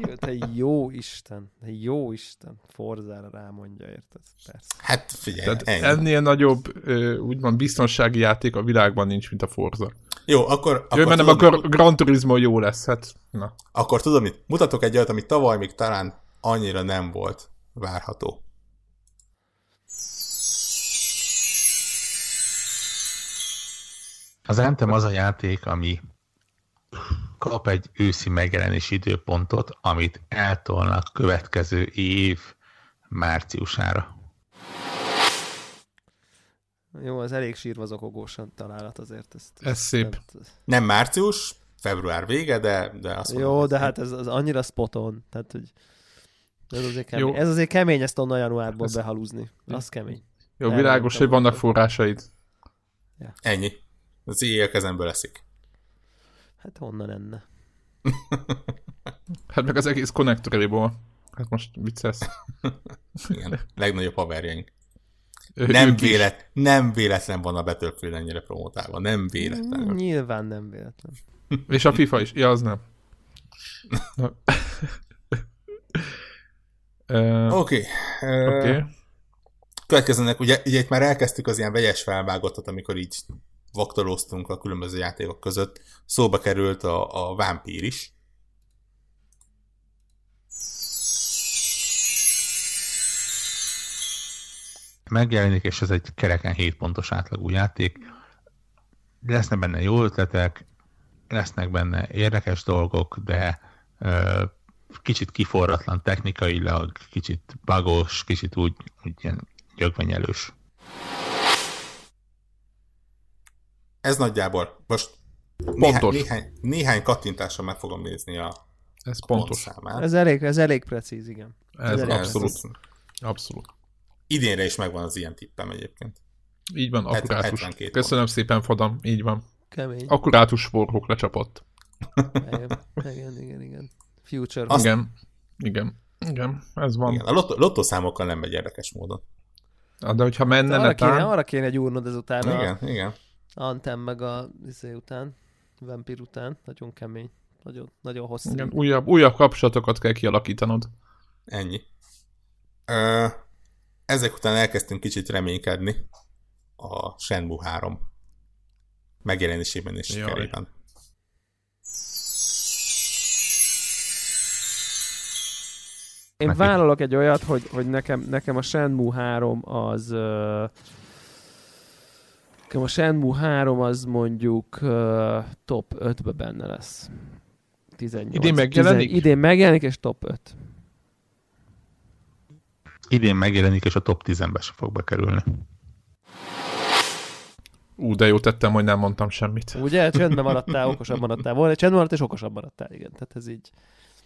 Jó, Te jó Isten, te jó Isten. Forzára rámondja, érted? Persze. Hát figyelj, Tehát ennyi. ennél nagyobb, úgymond biztonsági játék a világban nincs, mint a Forza. Jó, akkor, Akkor akkor, nem, tudod, akkor Gran Turismo jó lesz, hát. Na. akkor tudod mit? Mutatok egy olyat, ami tavaly még talán annyira nem volt várható. Az Anthem az a játék, ami kap egy őszi megjelenési időpontot, amit eltolnak következő év márciusára. Jó, az elég sírva zokogósan találat azért. Ezt, Ez szép. Tehát, Nem március, február vége, de, de azt mondom, jó, hogy de hát ez az annyira spoton, tehát hogy ez azért kemény, Jó. ez azért kemény ezt onnan januárból Ez- behalúzni. Az kemény. Jó, világos, nem hogy vannak forrásaid. Ennyi. Az a kezemből eszik. Hát honnan enne? [laughs] Hát meg az egész konnektoréból. Hát most vicces. [laughs] Igen, legnagyobb haverjaink. Nem, vélet, nem véletlen van a Battlefield ennyire promotálva. Nem Mm, véletlen. Nyilván nem véletlen. [laughs] És a FIFA is. Ja, az nem. Oké. Okay. Oké. Következőnek, ugye, ugye itt már elkezdtük az ilyen vegyes felvágottat, amikor így vaktolóztunk a különböző játékok között. Szóba került a, a Vampír is. Megjelenik, és ez egy kereken 7 pontos átlagú játék. Lesznek benne jó ötletek, lesznek benne érdekes dolgok, de ö, kicsit kiforratlan technikailag, kicsit bagos, kicsit úgy, úgy ilyen gyögvenyelős. Ez nagyjából. Most néhány, néhány, néhány kattintással meg fogom nézni a, Ez a pontos. pontszámát. Ez elég, ez elég precíz, igen. Ez Ez elég abszolút. Ez- Abszolút. Idénre is megvan az ilyen tippem egyébként. Így van, akkurátus. 72 Köszönöm szépen, Fadam. Így van. Kemény. Akkurátus forrók lecsapott. Igen, igen, igen, igen. Future. Azt- Igen. Igen. Igen, ez van. Igen, a lottó, lottószámokkal nem megy érdekes módon. Ah, De hogyha menne arra, kéne, netán, arra kéne gyúrnod ezután a Igen, igen. Antem meg a izé után, Vampir után. Nagyon kemény. Nagyon, nagyon hosszú. igen, újabb, újabb kapcsolatokat kell kialakítanod. Ennyi. Ö, ezek után elkezdtünk kicsit reménykedni a Shenmue 3 megjelenésében és Jaj. sikerében. Én Neki- vállalok egy olyat, hogy, hogy nekem, nekem a Shenmue 3 az... Nekem a Shenmue 3 az mondjuk uh, top 5-be benne lesz. 18. Idén megjelenik? 10 idén megjelenik, és top 5. Idén megjelenik, és a top 10-be se fog bekerülni. Ú, de jó tettem, hogy nem mondtam semmit. Ugye? Csendben maradtál, okosabb maradtál. Volna, csendben maradtál, és okosabb maradtál, igen. Tehát ez így.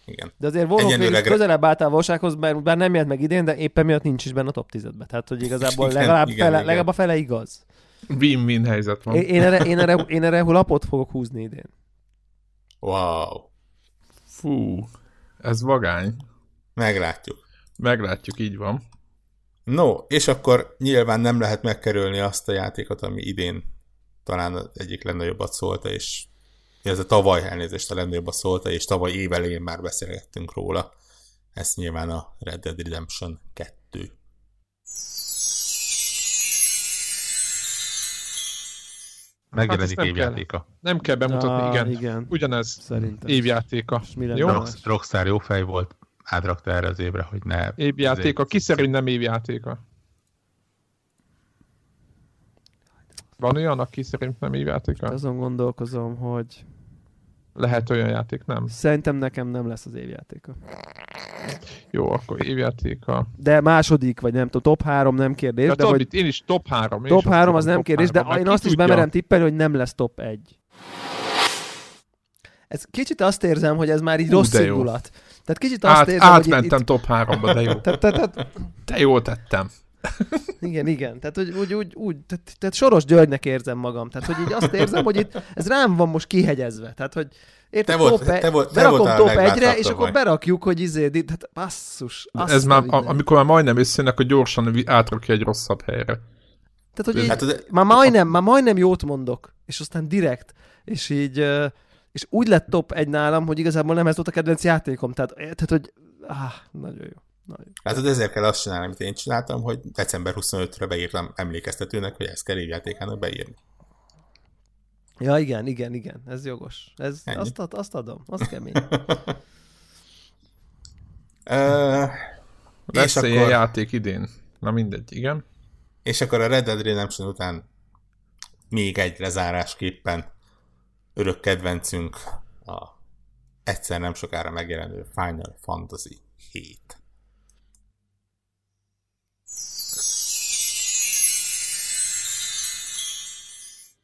Igen. De azért Warhawk közelebb álltál a valósághoz, bár, bár nem jelent meg idén, de éppen miatt nincs is benne a top 10-be. Tehát, hogy igazából Igen, legalább, igen, fele, igen. legalább a fele igaz. Win-win helyzet van. Én, én, erre, én, erre, én erre lapot fogok húzni idén. Wow. Fú, ez vagány. Meglátjuk. Meglátjuk, így van. No, és akkor nyilván nem lehet megkerülni azt a játékot, ami idén talán az egyik legnagyobbat szólta, és ez a tavaly elnézést a legnagyobbat szólta, és tavaly évelején már beszélgettünk róla. Ez nyilván a Red Dead Redemption 2. Megjelenik ezt nem évjátéka. Nem kell bemutatni, Ah, igen. igen. Ugyanez. Szerintem. Évjátéka. Jó? Rock, Rockstar jó fej volt, átrakta erre az évre, hogy ne... Évjátéka. Ki szerint nem évjátéka? Van olyan, aki szerint nem évjátéka? Azon gondolkozom, hogy Lehet olyan játék, nem? szerintem nekem nem lesz az évjátéka. Jó, akkor évjátéka. De második, vagy nem tudom, top 3 nem kérdés, Ja, de hogy. Én is top 3. top 3 az nem kérdés, de én azt is bemerem tippelni, hogy nem lesz top 1. Ez kicsit azt érzem, hogy ez már így Hú, rossz indulat. Tehát kicsit azt Át, érzem, hogy itt, átmentem top 3-ba, de jó. [laughs] tehát, tehát, tehát, De jól tettem. Igen, igen. Tehát, hogy úgy, úgy, úgy tehát, tehát Soros Györgynek érzem magam. Tehát, hogy így azt érzem, hogy itt ez rám van most kihegyezve. Tehát, hogy érted, Te volt- top egy- te volt- te berakom a top egyre, és akkor berakjuk, hogy izé, tehát basszus. Ez már, a, amikor már majdnem összejönnek, akkor gyorsan átrakja egy rosszabb helyre. Tehát, hogy így, Hát, de- már, majdnem, már majdnem jót mondok, és aztán direkt, és így, és úgy lett top egy nálam, hogy igazából nem ez volt a kedvenc játékom, tehát, tehát hogy, ah, nagyon jó. Nagyon jó. Látod, ezért kell azt csinálni, amit én csináltam, hogy december 25-re beírtam emlékeztetőnek, hogy ezt kell évjátékának beírni. Ja, igen, igen, igen, ez jogos. Ez, Ennyi. azt, ad, azt adom, az kemény. [laughs] Lesz és, akkor, játék idén. Na mindegy, igen. és akkor a Red Dead Redemption után még egy lezárásképpen örök kedvencünk a egyszer nem sokára megjelenő Final Fantasy 7.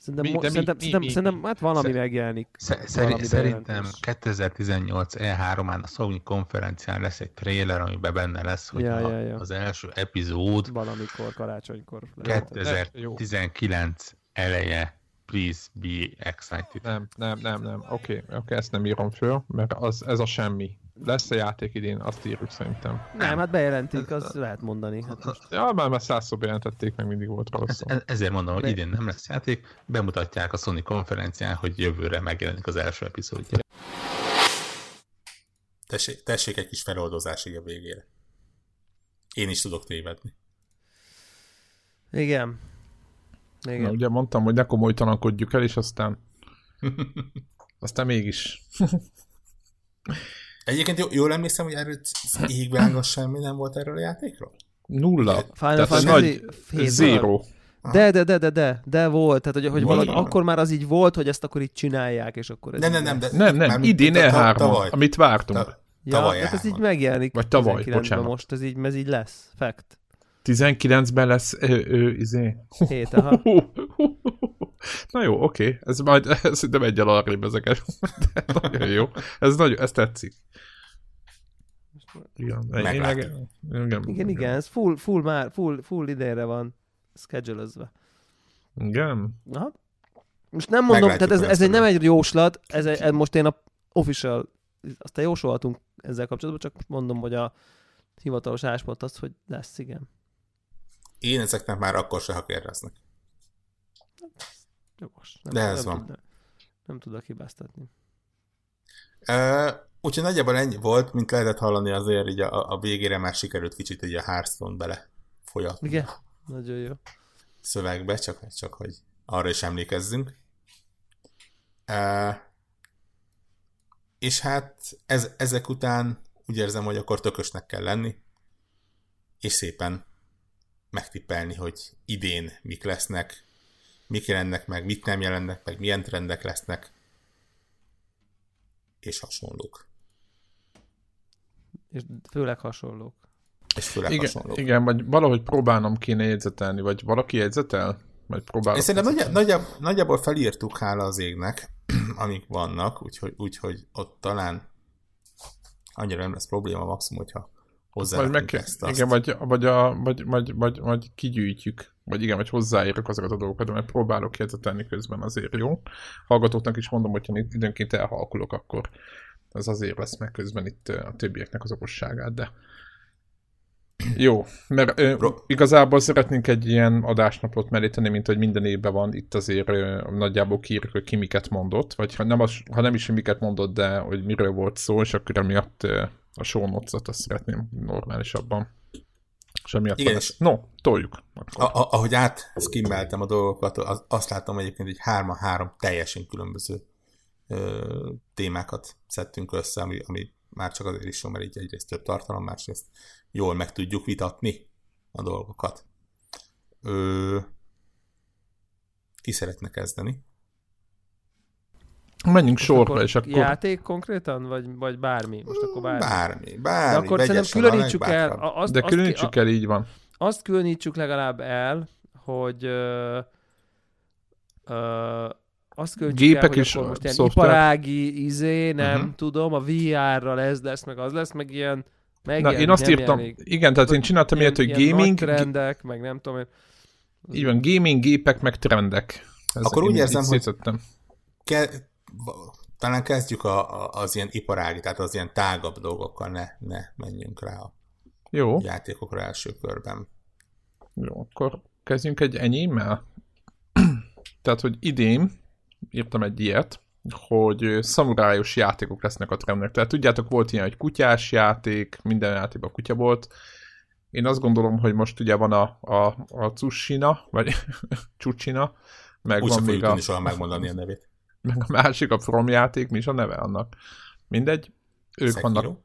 Szerintem, Mi- mo- de mi- szerintem, mi- szerintem, mi- szerintem hát valami Szer- megjelenik. Sze- valami szeri- szerintem bejelentés. 2018 E3-án a Sony konferencián lesz egy trailer, amiben benne lesz, hogy Ja, a, ja, ja. az első epizód Valamikor, karácsonykor. lehet. 2019 eleje. Please be excited. Nem, nem, nem, nem. Oké, okay, okay, ezt nem írom föl, mert az, ez a semmi. Lesz a játék idén, azt írjuk szerintem. Nem, hát bejelentik, az lehet mondani. Hát most Ja, már, már százszor bejelentették, meg mindig volt róla Ez, szó. ez- ezért mondom, hogy idén nem lesz játék, bemutatják a Sony konferencián, hogy jövőre megjelenik az első epizódja. Tessék, tessék egy kis feloldozás így a végére. Én is tudok tévedni. igen. Igen. Na, ugye mondtam, hogy ne komolytalankodjuk el, és aztán... [laughs] Aztán mégis. Egyébként jó, jól emlékszem, hogy erről égvilágon semmi nem volt erről a játékról? Nulla. Final Tehát ez Fantasy nagy zero. De, de, de, de, de, de volt, tehát hogy, hogy valahogy akkor már az így volt, hogy ezt akkor így csinálják, és akkor ez Nem, nem, nem, de Nem, nem, idén ta- ta- E3, tavaly. amit vártunk. Ta- Ja, Tavaly hát ez így elmondta. megjelenik. Vagy tavaly, 19-ben bocsánat. most, ez így, ez így lesz. Fact. 19-ben lesz ő, ő izé. Hét, aha. Na jó, oké. Ez majd [laughs] ez szerintem egy alarrébb ezeket. De [laughs] nagyon jó. Ez nagyon, ez tetszik. Igen, én meg, Meglátjuk. igen, Igen, igen, ez full, full, már, full, full idénre van schedule Igen. Aha. Most nem mondom, Meglátjuk, tehát ez, ez egy, nem egy jóslat, ez, egy, ez most én a official, aztán jósolhatunk ezzel kapcsolatban, csak most mondom, hogy a hivatalos álláspont az, hogy lesz, igen. Én ezeknek már akkor se, ha kérdeznek. Jogos. Nem, De ez nem van. Tud, nem tudok hibáztatni. Uh, úgyhogy nagyjából ennyi volt, mint lehetett hallani azért így a, a végére már sikerült kicsit így a Hearthstone bele folyatni Igen? Nagyon jó. szövegbe, csak, csak hogy arra is emlékezzünk. Uh, és hát ez, ezek után úgy érzem, hogy akkor tökösnek kell lenni, és szépen megtippelni, hogy idén mik lesznek, mik jelennek meg, mit nem jelennek meg, milyen trendek lesznek, és hasonlók. És főleg hasonlók. És főleg Igen, hasonlók. igen, vagy valahogy próbálnom kéne jegyzetelni, vagy valaki jegyzetel? Vagy próbálok Én szerintem nagyja, nagyjából, nagyjából felírtuk, hála az égnek, [clears throat] amik vannak, úgyhogy, úgyhogy ott talán annyira nem lesz probléma, maximum, hogyha hozzá Vagy meg, ezt, azt. igen, vagy, vagy, a, vagy, vagy, vagy, vagy kigyűjtjük, vagy igen, vagy hozzáírok azokat a dolgokat, mert próbálok jegyzetelni közben azért jó. Hallgatóknak is mondom, hogyha időnként elhalkulok, akkor ez azért lesz meg közben itt a többieknek az okosságát, de jó, mert ö, igazából szeretnénk egy ilyen adásnapot meríteni, mint hogy minden évben van, itt azért ö, nagyjából kiírjuk, hogy ki miket mondott, vagy ha nem, az, ha nem is, hogy miket mondott, de hogy miről volt szó, és akkor emiatt ö, a show notes-ot azt szeretném normálisabban. És emiatt Igen, és-. No, toljuk. Akkor. A, a, ahogy átszkimmeltem a dolgokat, az, azt látom egyébként, hogy hárma-három teljesen különböző ö, témákat szedtünk össze, ami, ami már csak azért is jó, mert így egyrészt több tartalom, másrészt jól meg tudjuk vitatni a dolgokat. Ö, ki szeretne kezdeni? Menjünk sorba, akkor és akkor... Játék konkrétan, vagy, vagy bármi? Most akkor bármi. Bármi, De bármi. akkor vegyesen szerintem különítsük el, azt, De azt, különítsük ki, el, így van. azt különítsük legalább el, hogy ö, ö, azt Gépek el, hogy akkor most ilyen szoftver. iparági izé, nem Mhm. tudom, a VR-ral ez lesz, meg az lesz, meg ilyen Na, megjelenik, én azt nem írtam, jelenik. igen, tehát én csináltam ilyet, hogy ilyen gaming, trendek, meg nem tudom én. így van, gaming, gépek, meg trendek. Ez Akkor úgy érzem, hogy-. Ke- talán kezdjük a, a, az ilyen iparági, tehát az ilyen tágabb dolgokkal, ne, ne menjünk rá a Jó, játékokra első körben. jó, akkor kezdjünk egy enyémmel. [clears throat] Tehát, hogy idén írtam egy ilyet, hogy szamurájos játékok lesznek a trendnek. Tehát tudjátok, volt ilyen, hogy kutyás játék, minden játékban kutya volt. Én azt gondolom, hogy most ugye van a, a, a Tsushina, vagy [laughs] Csucsina, meg Úgy van még a, soha megmondani a nevét. Meg a másik, a From játék, mi is a neve annak? Mindegy. Ők Sekiro. vannak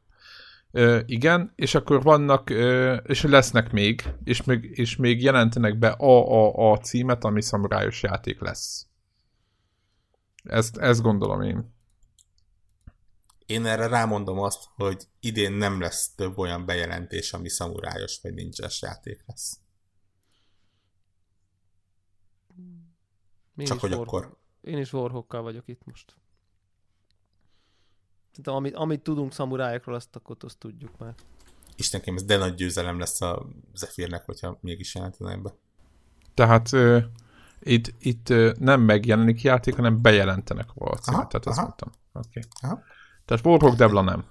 Ö, igen, és akkor vannak, ö, és lesznek még, és még, és még jelentenek be AAA címet, ami szamurájos játék lesz. Ezt, ezt gondolom én. Én erre rámondom azt, hogy idén nem lesz több olyan bejelentés, ami szamurájos vagy nincses játék lesz. Mi Csak is hogy War- akkor Én is Warhawkkal vagyok itt most. Tehát amit, amit tudunk szamurájokról, azt akkor azt tudjuk már. Istenkém, ez de nagy győzelem lesz a Zephyrnek, hogyha mégis jelentenek be. Tehát ö, itt, itt ö, nem megjelenik játék, hanem bejelentenek a címet. Aha, Tehát ezt mondtam. Okay. Aha. Tehát Warhawk Devla nem.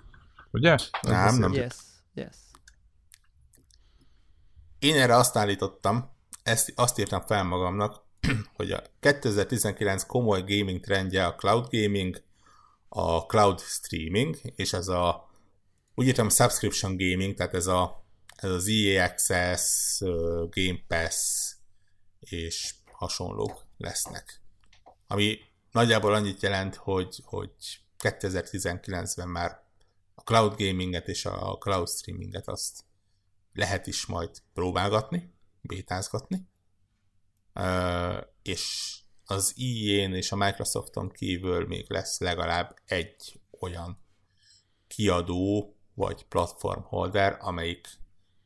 Ugye? Ez Nem, nem. Yes, yes. Én erre azt állítottam, ezt, azt írtam fel magamnak, [clears throat] hogy a 2019 komoly gaming trendje a cloud gaming, a cloud streaming, és ez a, úgy írtam subscription gaming, tehát ez, a, ez az EA Access, Game Pass és hasonlók lesznek. Ami nagyjából annyit jelent, hogy, hogy 2019-ben már a cloud gaminget és a cloud streaminget azt lehet is majd próbálgatni, bétázgatni, és az EA-n és a Microsofton kívül még lesz legalább egy olyan kiadó, vagy platform holder, amelyik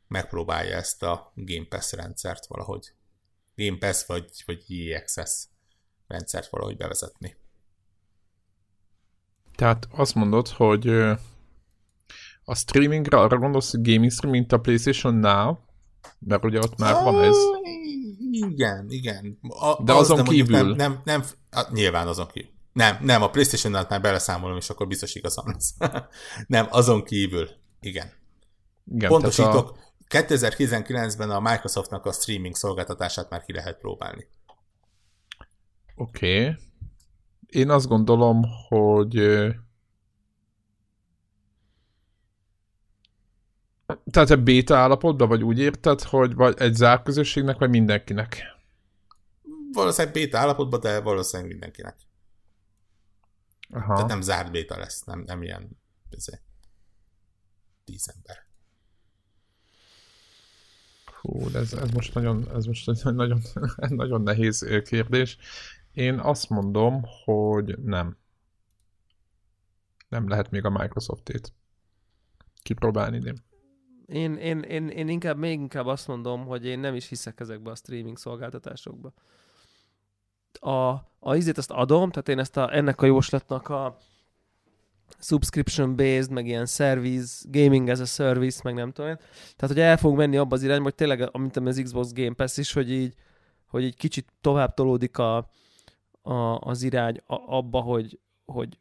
megpróbálja ezt a Game Pass rendszert valahogy, Game Pass vagy, vagy EA Access rendszert valahogy bevezetni. Tehát azt mondod, hogy a streamingre arra gondolsz, hogy gaming stream, mint a PlayStation Now, mert ugye ott már van ez. Igen, igen. A, De azon kívül? Nem, nem, nem, hát nyilván azon kívül. Nem, nem, a playstation nál már beleszámolom, és akkor biztos igazam lesz. [laughs] nem, azon kívül. Igen. igen Pontosítok, a... 2019-ben a Microsoftnak a streaming szolgáltatását már ki lehet próbálni. Oké. Okay. Én azt gondolom, hogy Tehát egy béta állapotban, vagy úgy érted, hogy vagy egy zárt közösségnek, vagy mindenkinek? Valószínűleg béta állapotban, de valószínűleg mindenkinek. Aha. Tehát nem zárt béta lesz, nem, nem ilyen ezért, tíz ember. Hú, ez, ez most nagyon, ez most egy [laughs] nagyon, nagyon nehéz kérdés. Én azt mondom, hogy nem. Nem lehet még a Microsoft-ét kipróbálni idén. Én, én, én, én inkább, még inkább azt mondom, hogy én nem is hiszek ezekbe a streaming szolgáltatásokba. A, a izét azt adom, tehát én ezt a, ennek a jóslatnak a subscription-based, meg ilyen service, gaming as a service, meg nem tudom. Tehát, hogy el fogunk menni abba az irányba, hogy tényleg, amit az Xbox Game Pass is, hogy így, hogy így kicsit tovább tolódik a, a, az irány a, abba, hogy, hogy,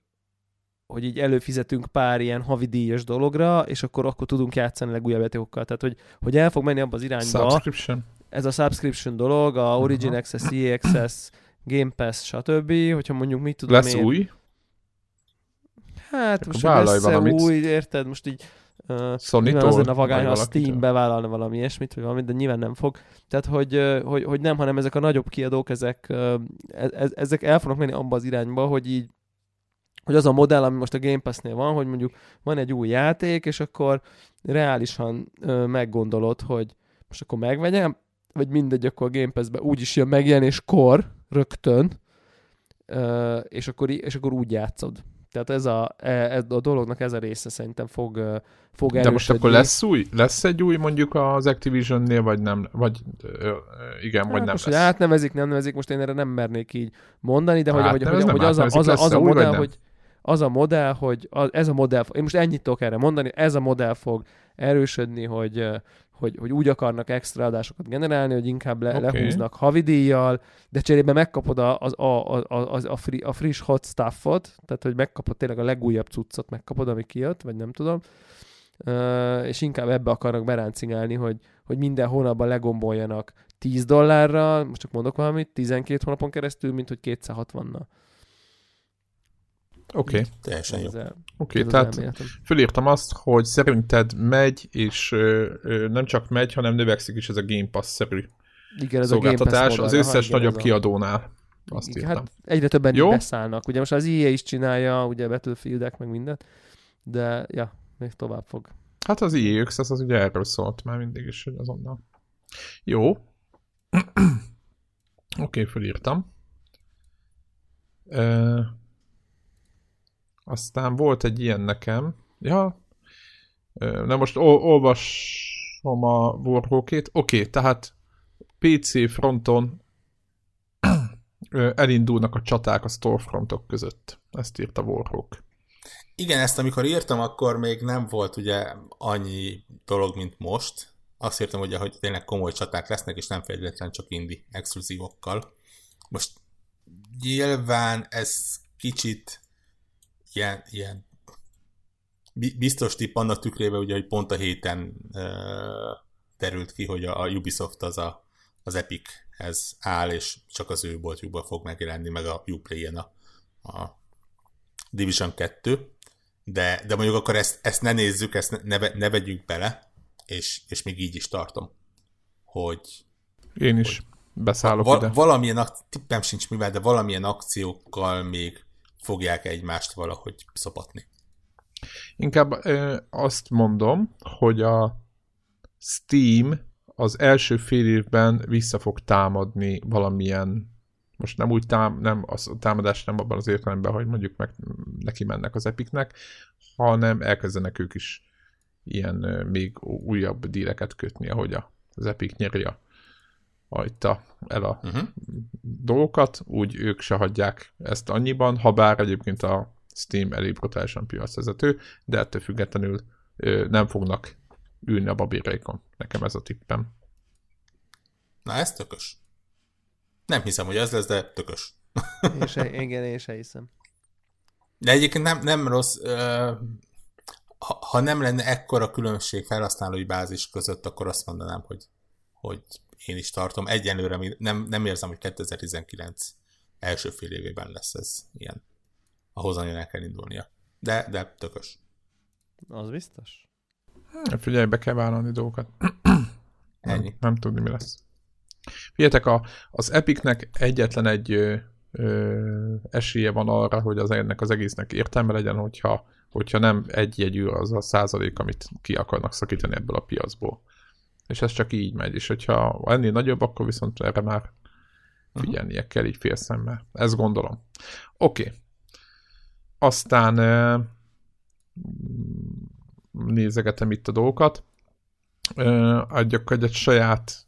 hogy így előfizetünk pár ilyen havidíjas dologra, és akkor akkor tudunk játszani legújabb játékokkal. Tehát, hogy, hogy el fog menni abba az irányba. Subscription. Ez a subscription dolog, a Origin uh-huh. Access, EA Access, Game Pass, stb. Hogyha mondjuk mit tudom Lesz én... új? Hát most lesz valamit. új, érted? Most így Uh, sony az lenne vagány, ha a Steam bevállalna valami ilyesmit, vagy valamit, de nyilván nem fog. Tehát, hogy, hogy, hogy nem, hanem ezek a nagyobb kiadók, ezek, e, e, ezek el fognak menni abba az irányba, hogy így hogy az a modell, ami most a Game Pass-nél van, hogy mondjuk van egy új játék, és akkor reálisan ö, meggondolod, hogy most akkor megvegyem, vagy mindegy, akkor a Game Pass-be úgyis jön megjelenéskor, rögtön, ö, és, akkor, és akkor úgy játszod. Tehát ez a, e, ez a dolognak ez a része szerintem fog, fog erősödni. De most akkor lesz új? Lesz egy új mondjuk az Activision-nél, vagy nem? Vagy igen, hát vagy nem most, lesz? Hogy átnevezik, nem nevezik, most én erre nem mernék így mondani, de hogy, hogy, hogy, hogy az, a, az, a, az a modell, hogy az a modell, hogy az, ez a modell, én most ennyit tudok erre mondani, ez a modell fog erősödni, hogy, hogy, hogy úgy akarnak extra adásokat generálni, hogy inkább le, okay. lehúznak havidíjjal, de cserébe megkapod a, a, a, a, a, a, free, a friss hot stuffot, tehát hogy megkapod tényleg a legújabb cuccot, megkapod, ami kijött, vagy nem tudom, uh, és inkább ebbe akarnak beráncingálni, hogy, hogy minden hónapban legomboljanak 10 dollárra, most csak mondok valamit, 12 hónapon keresztül, mint hogy 260-nal. Oké. Okay. Teljesen jó. Oké, okay, tehát fölírtam azt, hogy szerinted megy, és ö, ö, nem csak megy, hanem növekszik is ez a Game Pass-szerű igen, ez szolgáltatás a Game Pass az összes igen, nagyobb a... kiadónál. Azt igen, írtam. Hát egyre többen jó? beszállnak. Ugye most az EA is csinálja, ugye Battlefieldek, meg mindent, de ja, még tovább fog. Hát az EA Access az ugye erről szólt már mindig is, hogy azonnal. Jó. [clears throat] Oké, okay, fölírtam. Uh, aztán volt egy ilyen nekem. Ja. Na most ol- olvasom a Warhawkét. Oké, okay, tehát PC fronton [clears throat] elindulnak a csaták a storefrontok között. Ezt írta Warhawk. Igen, ezt amikor írtam, akkor még nem volt ugye annyi dolog, mint most. Azt írtam ugye, hogy tényleg komoly csaták lesznek, és nem feltétlenül csak indi exkluzívokkal. Most nyilván ez kicsit ilyen, ilyen biztos tipp annak tükrében, ugye, hogy pont a héten uh, terült ki, hogy a, a Ubisoft az a, az Epichez áll, és csak az ő boltjukban fog megjelenni, meg a Uplay-en a, a Division 2, de, de mondjuk akkor ezt, ezt ne nézzük, ezt ne, ne vegyünk bele, és, és még így is tartom, hogy én is hogy beszállok val- ide. Valamilyen, tippem sincs mivel, de valamilyen akciókkal még fogják egymást valahogy szopatni. Inkább ö, azt mondom, hogy a Steam az első fél évben vissza fog támadni valamilyen most nem úgy tám, nem, az, a támadás nem abban az értelemben, hogy mondjuk meg neki mennek az epiknek, hanem elkezdenek ők is ilyen még újabb díleket kötni, ahogy az Epic nyeri a, a, itt a, el a Uh-huh. dolgokat, úgy ők se hagyják ezt annyiban, ha bár egyébként a Steam elég brutálisan piacvezető, de ettől függetlenül ö, nem fognak ülni a babérékon. Nekem ez a tippem. Na, ez tökös. Nem hiszem, hogy ez lesz, de tökös. Én se, igen, én se hiszem. De egyébként nem, nem rossz, ö, ha, ha nem lenne ekkora különbség felhasználói bázis között, akkor azt mondanám, hogy, hogy én is tartom. Egyenlőre nem, nem érzem, hogy 2019 első fél évében lesz ez ilyen. Ahhoz nagyon el kell indulnia. De, de tökös. Az biztos. Figyelj, be kell vállalni dolgokat. Ennyi. Nem, nem tudni, mi lesz. Figyeljetek, a, az Epicnek egyetlen egy ö, ö, esélye van arra, hogy az ennek az egésznek értelme legyen, hogyha, hogyha nem egy jegyű az a százalék, amit ki akarnak szakítani ebből a piacból. És ez csak így megy, és hogyha ennél nagyobb, akkor viszont erre már figyelnie kell így félszemmel. Ezt gondolom. Oké. Okay. Aztán ö, nézegetem itt a dolgokat. Adjak egy saját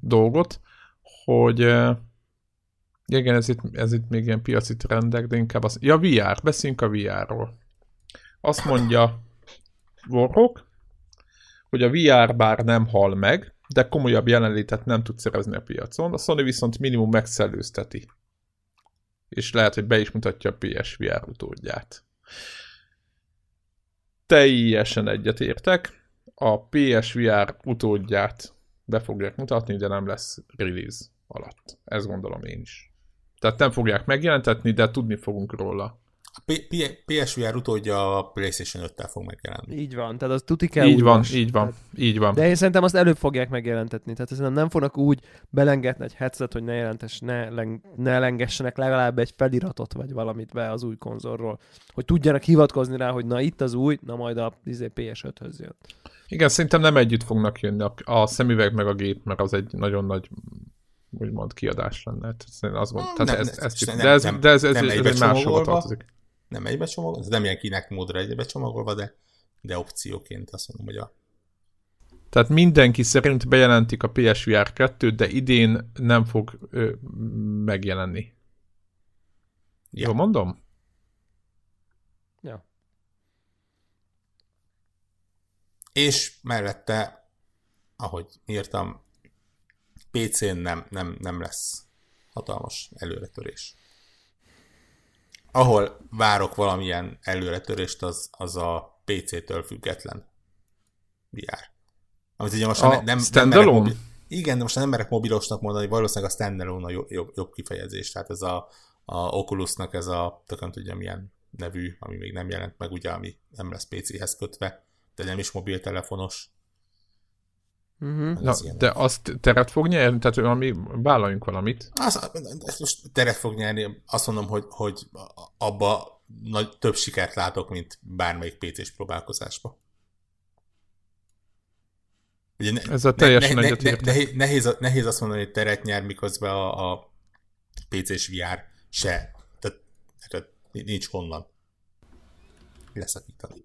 dolgot, hogy igen, ez itt, ez itt még ilyen piaci trendek, de inkább az... Ja, VR, beszéljünk a VR-ról. Azt mondja Warhawk, hogy a VR bár nem hal meg, de komolyabb jelenlétet nem tud szerezni a piacon, a Sony viszont minimum megszellőzteti. És lehet, hogy be is mutatja a PSVR utódját. Teljesen egyetértek. A PSVR utódját be fogják mutatni, de nem lesz release alatt. Ezt gondolom én is. Tehát nem fogják megjelentetni, de tudni fogunk róla. PSVR utódja a PlayStation 5-tel fog megjelenni. Így van, tehát az tuti kell így van, most. így van, így van. De én szerintem azt előbb fogják megjelentetni. Tehát szerintem nem fognak úgy belengetni egy headset, hogy ne jelentes, ne, leng, ne lengessenek legalább egy feliratot, vagy valamit be az új konzolról. Hogy tudjanak hivatkozni rá, hogy na itt az új, na majd a izé, PS5-höz jön. Igen, szerintem nem együtt fognak jönni a, a szemüveg meg a gép, mert az egy nagyon nagy úgymond kiadás lenne. Hát Szerintem azt mondom, Nem, tehát nem, ez, ez, nem, de ez, nem, de ez, ez, nem ez, ez egybe egy máshova tartozik. Nem egybe csomagolva, nem ilyen kinek módra egybe csomagolva, de, de opcióként azt mondom, hogy a Tehát mindenki szerint bejelentik a PSVR 2 de idén nem fog ö, megjelenni. Ja. Jól mondom? Ja. És mellette, ahogy írtam, PC-n nem, nem, nem lesz hatalmas előretörés. Ahol várok valamilyen előretörést, az, az a PC-től független VR. Amit ugye most A nem, nem, nem merek mobil, igen, de most nem merek mobilosnak mondani, valószínűleg a standalone a jobb, jobb, jobb kifejezés. Tehát ez a, a Oculusnak ez a, tökön tudja milyen nevű, ami még nem jelent meg, ugye, ami nem lesz PC-hez kötve, de nem is mobiltelefonos. Uh-huh. Na, Ez de azt teret fog nyerni? Tehát valami, vállaljunk valamit. Az, ez most teret fog nyerni, azt mondom, hogy, hogy abba nagy, több sikert látok, mint bármelyik PC-s próbálkozásba. Ugye ne, Ezzel teljesen ne, ne, ne, nehéz, nehéz, nehéz azt mondani, hogy teret nyer, miközben a, a PC-s VR se. Tehát, tehát nincs honnan leszakítani.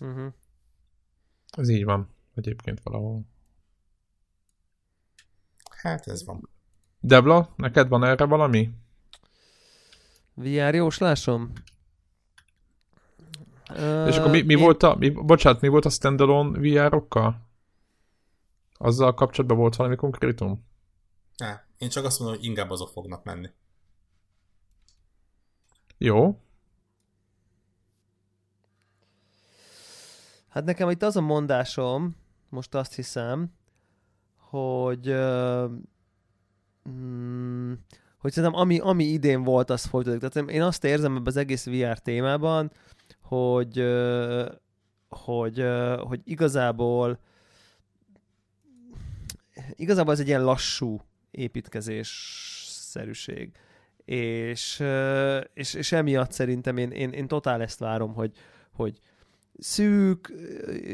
Uh-huh. Ez így van. Egyébként valahol. Hát ez van. Debla, neked van erre valami? VR jóslásom? És akkor mi, mi én- volt a, mi, bocsánat, mi volt a standalone VR-okkal? Azzal kapcsolatban volt valami konkrétum? Á, én csak azt mondom, hogy inkább azok fognak menni. Jó. Hát nekem itt az a mondásom, most azt hiszem, hogy mm, hogy szerintem ami, ami idén volt, az folytatódik. Tehát én azt érzem ebben az egész VR témában, hogy, hogy, hogy igazából igazából ez egy ilyen lassú építkezés-szerűség. És, uh, és, és emiatt szerintem én, én, én totál ezt várom, hogy, hogy szűk,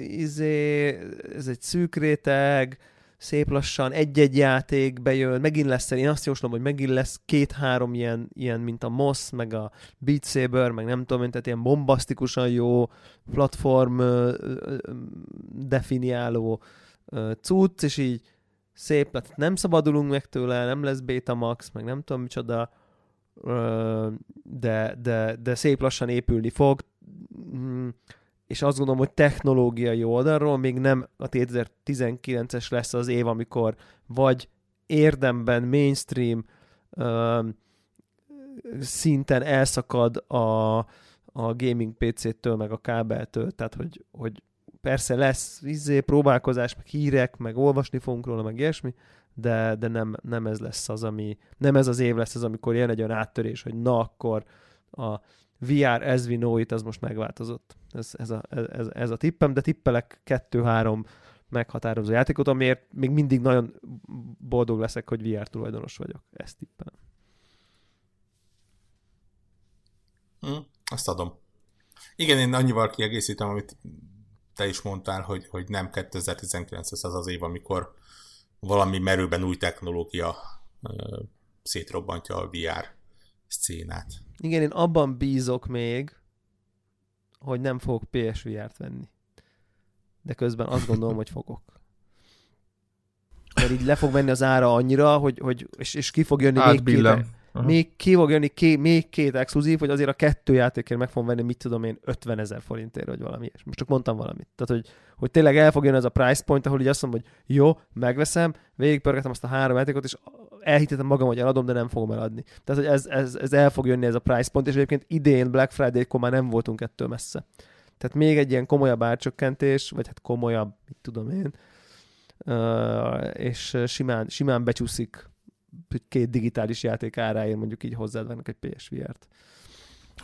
izé, ez egy szűk réteg, szép lassan egy-egy játék bejön, megint lesz, én azt jóslom, hogy megint lesz két-három ilyen, ilyen, mint a MOS, meg a Beat Saber, meg nem tudom, tehát ilyen bombasztikusan jó platform definiáló cucc, és így szép, tehát nem szabadulunk meg tőle, nem lesz Betamax, meg nem tudom micsoda, de, de, de szép lassan épülni fog, mm, és azt gondolom, hogy technológiai oldalról még nem a 2019-es lesz az év, amikor vagy érdemben mainstream ö, szinten elszakad a, a gaming PC-től, meg a kábeltől, tehát hogy, hogy persze lesz izé, próbálkozás, meg hírek, meg olvasni fogunk róla, meg ilyesmi, de, de nem, nem ez lesz az, ami, nem ez az év lesz az, amikor jön egy olyan áttörés, hogy na akkor a VR as we know it, az most megváltozott. Ez, ez, a, ez, ez a tippem, de tippelek kettő-három meghatározó játékot, amiért még mindig nagyon boldog leszek, hogy VR tulajdonos vagyok. Ezt tippelem. Mm, azt adom. Igen, én annyival kiegészítem, amit te is mondtál, hogy, hogy nem 2019 az az év, amikor valami merőben új technológia ö, szétrobbantja a VR szcénát. Igen, én abban bízok még, hogy nem fogok PSVR-t venni. De közben azt gondolom, hogy fogok. Mert így le fog venni az ára annyira, hogy, hogy és, és ki fog jönni még két, Aha. még ki fog jönni ké, még két exkluzív, hogy azért a kettő játékért meg fogom venni, mit tudom én, 50 ezer forintért, vagy valami ilyesmi. Most csak mondtam valamit. Tehát, hogy, hogy tényleg el fog jönni ez a price point, ahol így azt mondom, hogy jó, megveszem, végigpörgetem azt a három játékot, és elhitettem magam, hogy eladom, de nem fogom eladni. Tehát, hogy ez, ez, ez el fog jönni ez a price point, és egyébként idén Black Friday-kor már nem voltunk ettől messze. Tehát még egy ilyen komolyabb árcsökkentés, vagy hát komolyabb, mit tudom én, és simán, simán becsúszik hogy két digitális játék áráért mondjuk így hozzád vennek egy PSVR-t.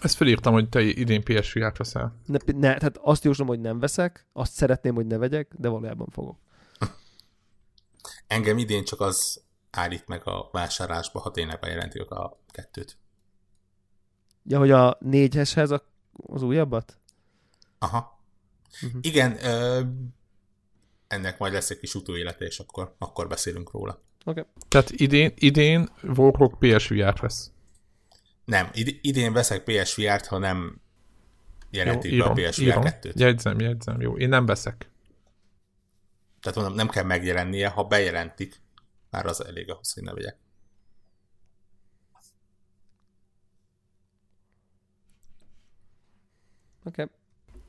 Ezt felírtam, hogy te idén PSVR-t veszel. Ne, ne, tehát azt jóslom, hogy nem veszek, azt szeretném, hogy ne vegyek, de valójában fogok. Engem idén csak az állít meg a vásárlásba, ha tényleg bejelentjük a kettőt. Ja, hogy a négyeshez a, az újabbat? Aha. Mhm. Igen, ö, ennek majd lesz egy kis utóélete, és akkor, akkor beszélünk róla. Oké. Okay. Tehát idén, idén Warhawk PSVR-t vesz. Nem, id- idén veszek PSVR-t, ha nem jelentik be a írom, PSVR írom. 2-t. Jegyzem, jegyzem. Jó, én nem veszek. Tehát mondom, nem kell megjelennie, ha bejelentik, már az elég ahhoz, hogy ne vegyek. Oké. Okay.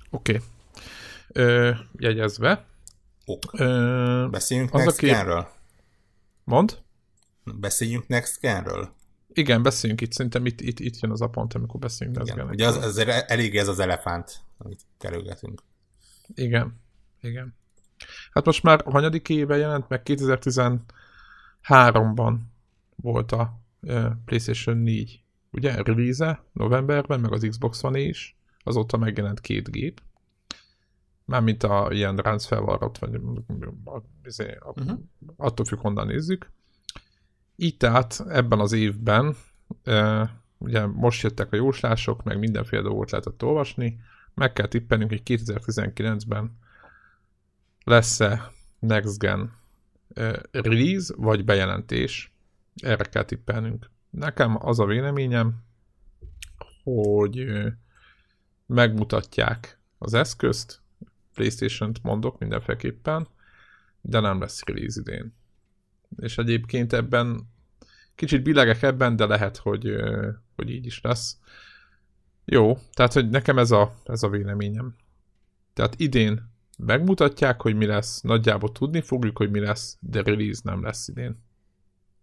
Oké. Okay. Jegyezve. Ok. Ö, Beszéljünk Az a Next kép- Gen-ről? mond? Beszéljünk Next Gen-ről? Igen, beszéljünk itt, szerintem itt, itt, itt jön az a pont, amikor beszélünk. Igen, Ugye az, az elég ez az elefánt, amit kerülgetünk. igen, igen. Hát most már hanyadik éve jelent meg, 2013-ban volt a PlayStation 4, ugye, release novemberben, meg az Xbox One is, azóta megjelent két gép. Mármint a ilyen ránc felvarrott, vagy Mhm. attól függ, honnan nézzük. Így tehát ebben az évben, e, ugye most jöttek a jóslások, meg mindenféle dolgot lehetett olvasni, meg kell tippelnünk, hogy 2019-ben lesz-e Next Gen release, vagy bejelentés. Erre kell tippelnünk. Nekem az a véleményem, hogy megmutatják az eszközt, Playstation-t mondok mindenféleképpen, de nem lesz release idén. És egyébként ebben kicsit billegek ebben, de lehet, hogy, hogy így is lesz. Jó, tehát hogy nekem ez a, ez a véleményem. Tehát idén megmutatják, hogy mi lesz, nagyjából tudni fogjuk, hogy mi lesz, de release nem lesz idén.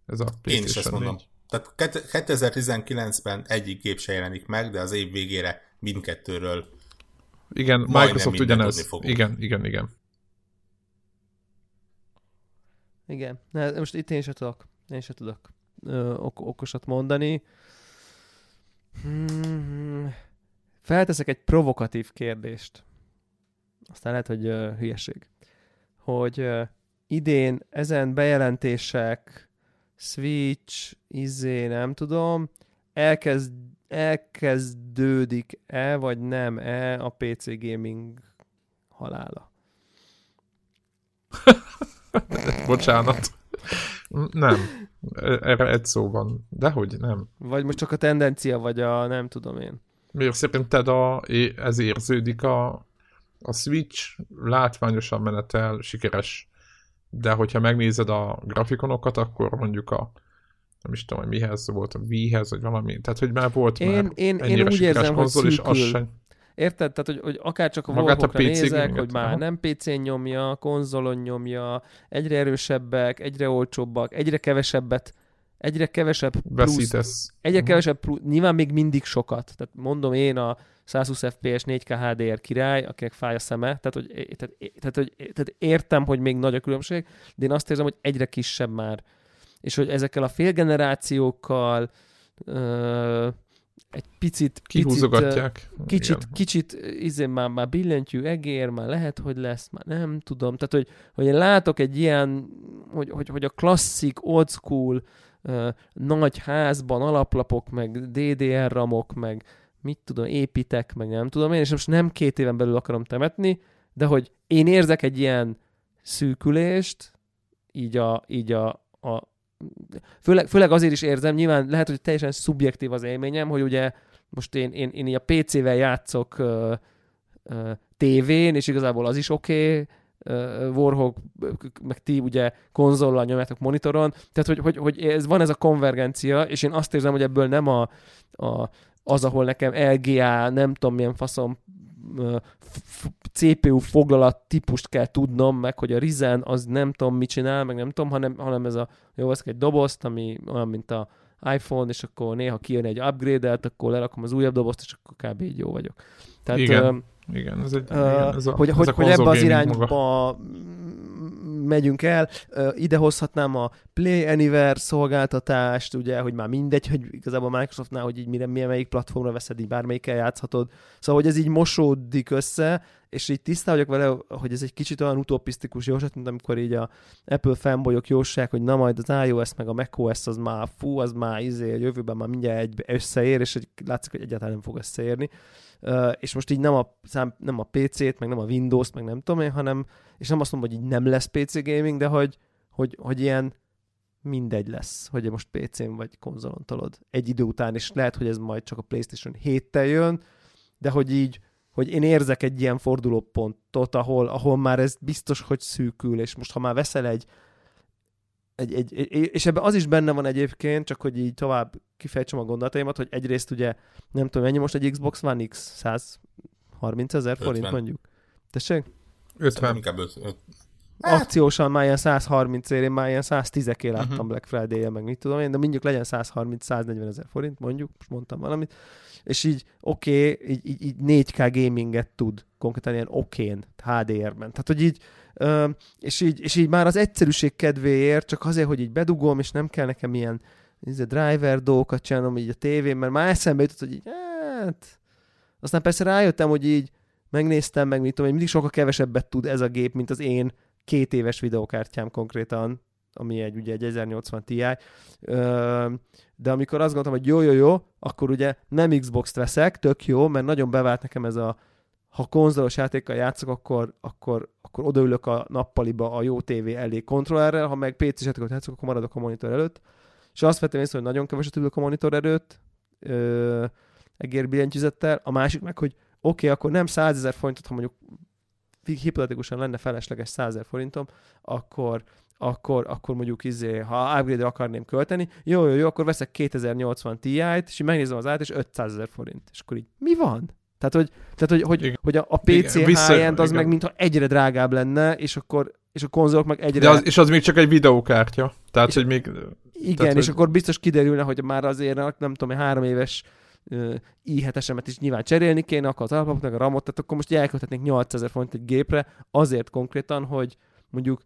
Ez a Én is ezt mondom. 4. Tehát kett- 2019-ben egyik gép se jelenik meg, de az év végére mindkettőről Igen, Majdnem Microsoft ugyanez. Igen, igen, igen. Igen. Ne, most itt én sem tudok. Én sem tudok ö, ok- okosat mondani. Hmm, felteszek egy provokatív kérdést. Aztán lehet, hogy ö, hülyeség. Hogy ö, idén ezen bejelentések, Switch, izé, nem tudom, elkezd, elkezdődik-e, vagy nem-e a PC gaming halála? [laughs] bocsánat. Nem. Erre egy szó van. Dehogy nem. Vagy most csak a tendencia, vagy a nem tudom én. Miért szerinted a, ez érződik a, a Switch látványosan menetel, sikeres. De hogyha megnézed a grafikonokat, akkor mondjuk a nem is tudom, hogy mihez volt, a Wii-hez, vagy valami. Tehát, hogy már volt én, már én, én úgy érzem, konzol. És az sem... Érted? Tehát, hogy, hogy akár csak a Magát nézek, hogy már aha. nem PC-n nyomja, konzolon nyomja, egyre erősebbek, egyre olcsóbbak, egyre kevesebbet egyre kevesebb plusz, Veszítesz. egyre uh-huh. kevesebb plusz, nyilván még mindig sokat. Tehát mondom én a 120 FPS 4K HDR király, akinek fáj a szeme, tehát hogy, tehát, tehát, hogy, tehát értem, hogy még nagy a különbség, de én azt érzem, hogy egyre kisebb már. És hogy ezekkel a félgenerációkkal ö, egy picit... Kihúzogatják. Picit, kicsit, kicsit izé, már, már billentyű egér, már lehet, hogy lesz, már nem tudom. Tehát, hogy, hogy én látok egy ilyen, hogy, hogy, hogy a klasszik, old school, nagy házban alaplapok, meg DDR ramok, meg mit tudom, építek, meg nem tudom én, és most nem két éven belül akarom temetni, de hogy én érzek egy ilyen szűkülést, így a, így a, a főleg, főleg azért is érzem, nyilván lehet, hogy teljesen szubjektív az élményem, hogy ugye most én, én, én a PC-vel játszok uh, uh, tévén, és igazából az is oké, okay, Warhawk, meg ti ugye konzollal nyomjátok monitoron, tehát hogy, hogy, hogy ez, van ez a konvergencia, és én azt érzem, hogy ebből nem a, a az, ahol nekem LGA, nem tudom milyen faszom CPU foglalat típust kell tudnom, meg hogy a Ryzen az nem tudom mit csinál, meg nem tudom, hanem, hanem ez a, jó, veszek egy dobozt, ami olyan, mint a iPhone, és akkor néha kijön egy upgrade-et, akkor lerakom az újabb dobozt, és akkor kb. így jó vagyok. Tehát, igen, igen, ez egy, uh, igen, ez a, hogy, ez hogy, a hogy ebbe az irányba maga megyünk el, ide hozhatnám a Play Anywhere szolgáltatást, ugye, hogy már mindegy, hogy igazából Microsoftnál, hogy így mire, milyen melyik platformra veszed, így bármelyikkel játszhatod. Szóval, hogy ez így mosódik össze, és így tisztá vagyok vele, hogy ez egy kicsit olyan utopisztikus jóslat, mint amikor így a Apple fanboyok jósság, hogy na majd az iOS meg a macOS az már fú, az már izé, a jövőben már mindjárt egy összeér, és hogy látszik, hogy egyáltalán nem fog összeérni. Uh, és most így nem a, szám, nem a PC-t, meg nem a Windows-t, meg nem tudom én, hanem, és nem azt mondom, hogy így nem lesz PC gaming, de hogy, hogy, hogy ilyen mindegy lesz, hogy most PC-n vagy konzolon tolod egy idő után, és lehet, hogy ez majd csak a PlayStation 7-tel jön, de hogy így, hogy én érzek egy ilyen fordulópontot, ahol, ahol már ez biztos, hogy szűkül, és most ha már veszel egy egy, egy, egy, és ebben az is benne van egyébként, csak hogy így tovább kifejtsem a gondolataimat, hogy egyrészt ugye, nem tudom, mennyi most egy Xbox One X? 130 ezer forint mondjuk? Tessék? 50. Inkább 50. Akciósan már ilyen 130 ér, én már ilyen 110 eké láttam uh-huh. Black Friday-je, meg mit tudom én, de mondjuk legyen 130-140 ezer forint, mondjuk, most mondtam valamit, és így oké, okay, így, így, így 4K gaminget tud konkrétan ilyen okén, HDR-ben. Tehát, hogy így, és így, és így már az egyszerűség kedvéért, csak azért, hogy így bedugom, és nem kell nekem ilyen a driver dolgokat csinálnom így a tévén, mert már eszembe jutott, hogy így, hát... Aztán persze rájöttem, hogy így megnéztem, meg mit tudom, hogy mindig sokkal kevesebbet tud ez a gép, mint az én két éves videokártyám konkrétan, ami egy, ugye egy 1080 Ti. De amikor azt gondoltam, hogy jó, jó, jó, akkor ugye nem Xbox-t veszek, tök jó, mert nagyon bevált nekem ez a ha konzolos játékkal játszok, akkor, akkor, akkor odaülök a nappaliba a jó tévé elé kontrollerrel, ha meg PC-s játékot játszok, akkor maradok a monitor előtt. És azt vettem észre, hogy nagyon keveset ülök a monitor előtt, ö, egérbillentyűzettel. A másik meg, hogy oké, okay, akkor nem 100 ezer forintot, ha mondjuk hipotetikusan lenne felesleges 100 ezer forintom, akkor, akkor, akkor mondjuk izé, ha upgrade akarném költeni, jó, jó, jó, akkor veszek 2080 Ti-t, és megnézem az át, és 500 ezer forint. És akkor így, mi van? Tehát, hogy, tehát, hogy, hogy, hogy a, a PC igen, high-end az igen. meg mintha egyre drágább lenne, és akkor és a konzolok meg egyre... De az, és az még csak egy videókártya. Tehát, és, hogy még... Igen, tehát, és hogy... akkor biztos kiderülne, hogy már azért, nem tudom, három éves i7-esemet is nyilván cserélni kéne, akkor az alapot, meg a ramot, tehát akkor most elkölthetnék 8000 forint egy gépre, azért konkrétan, hogy mondjuk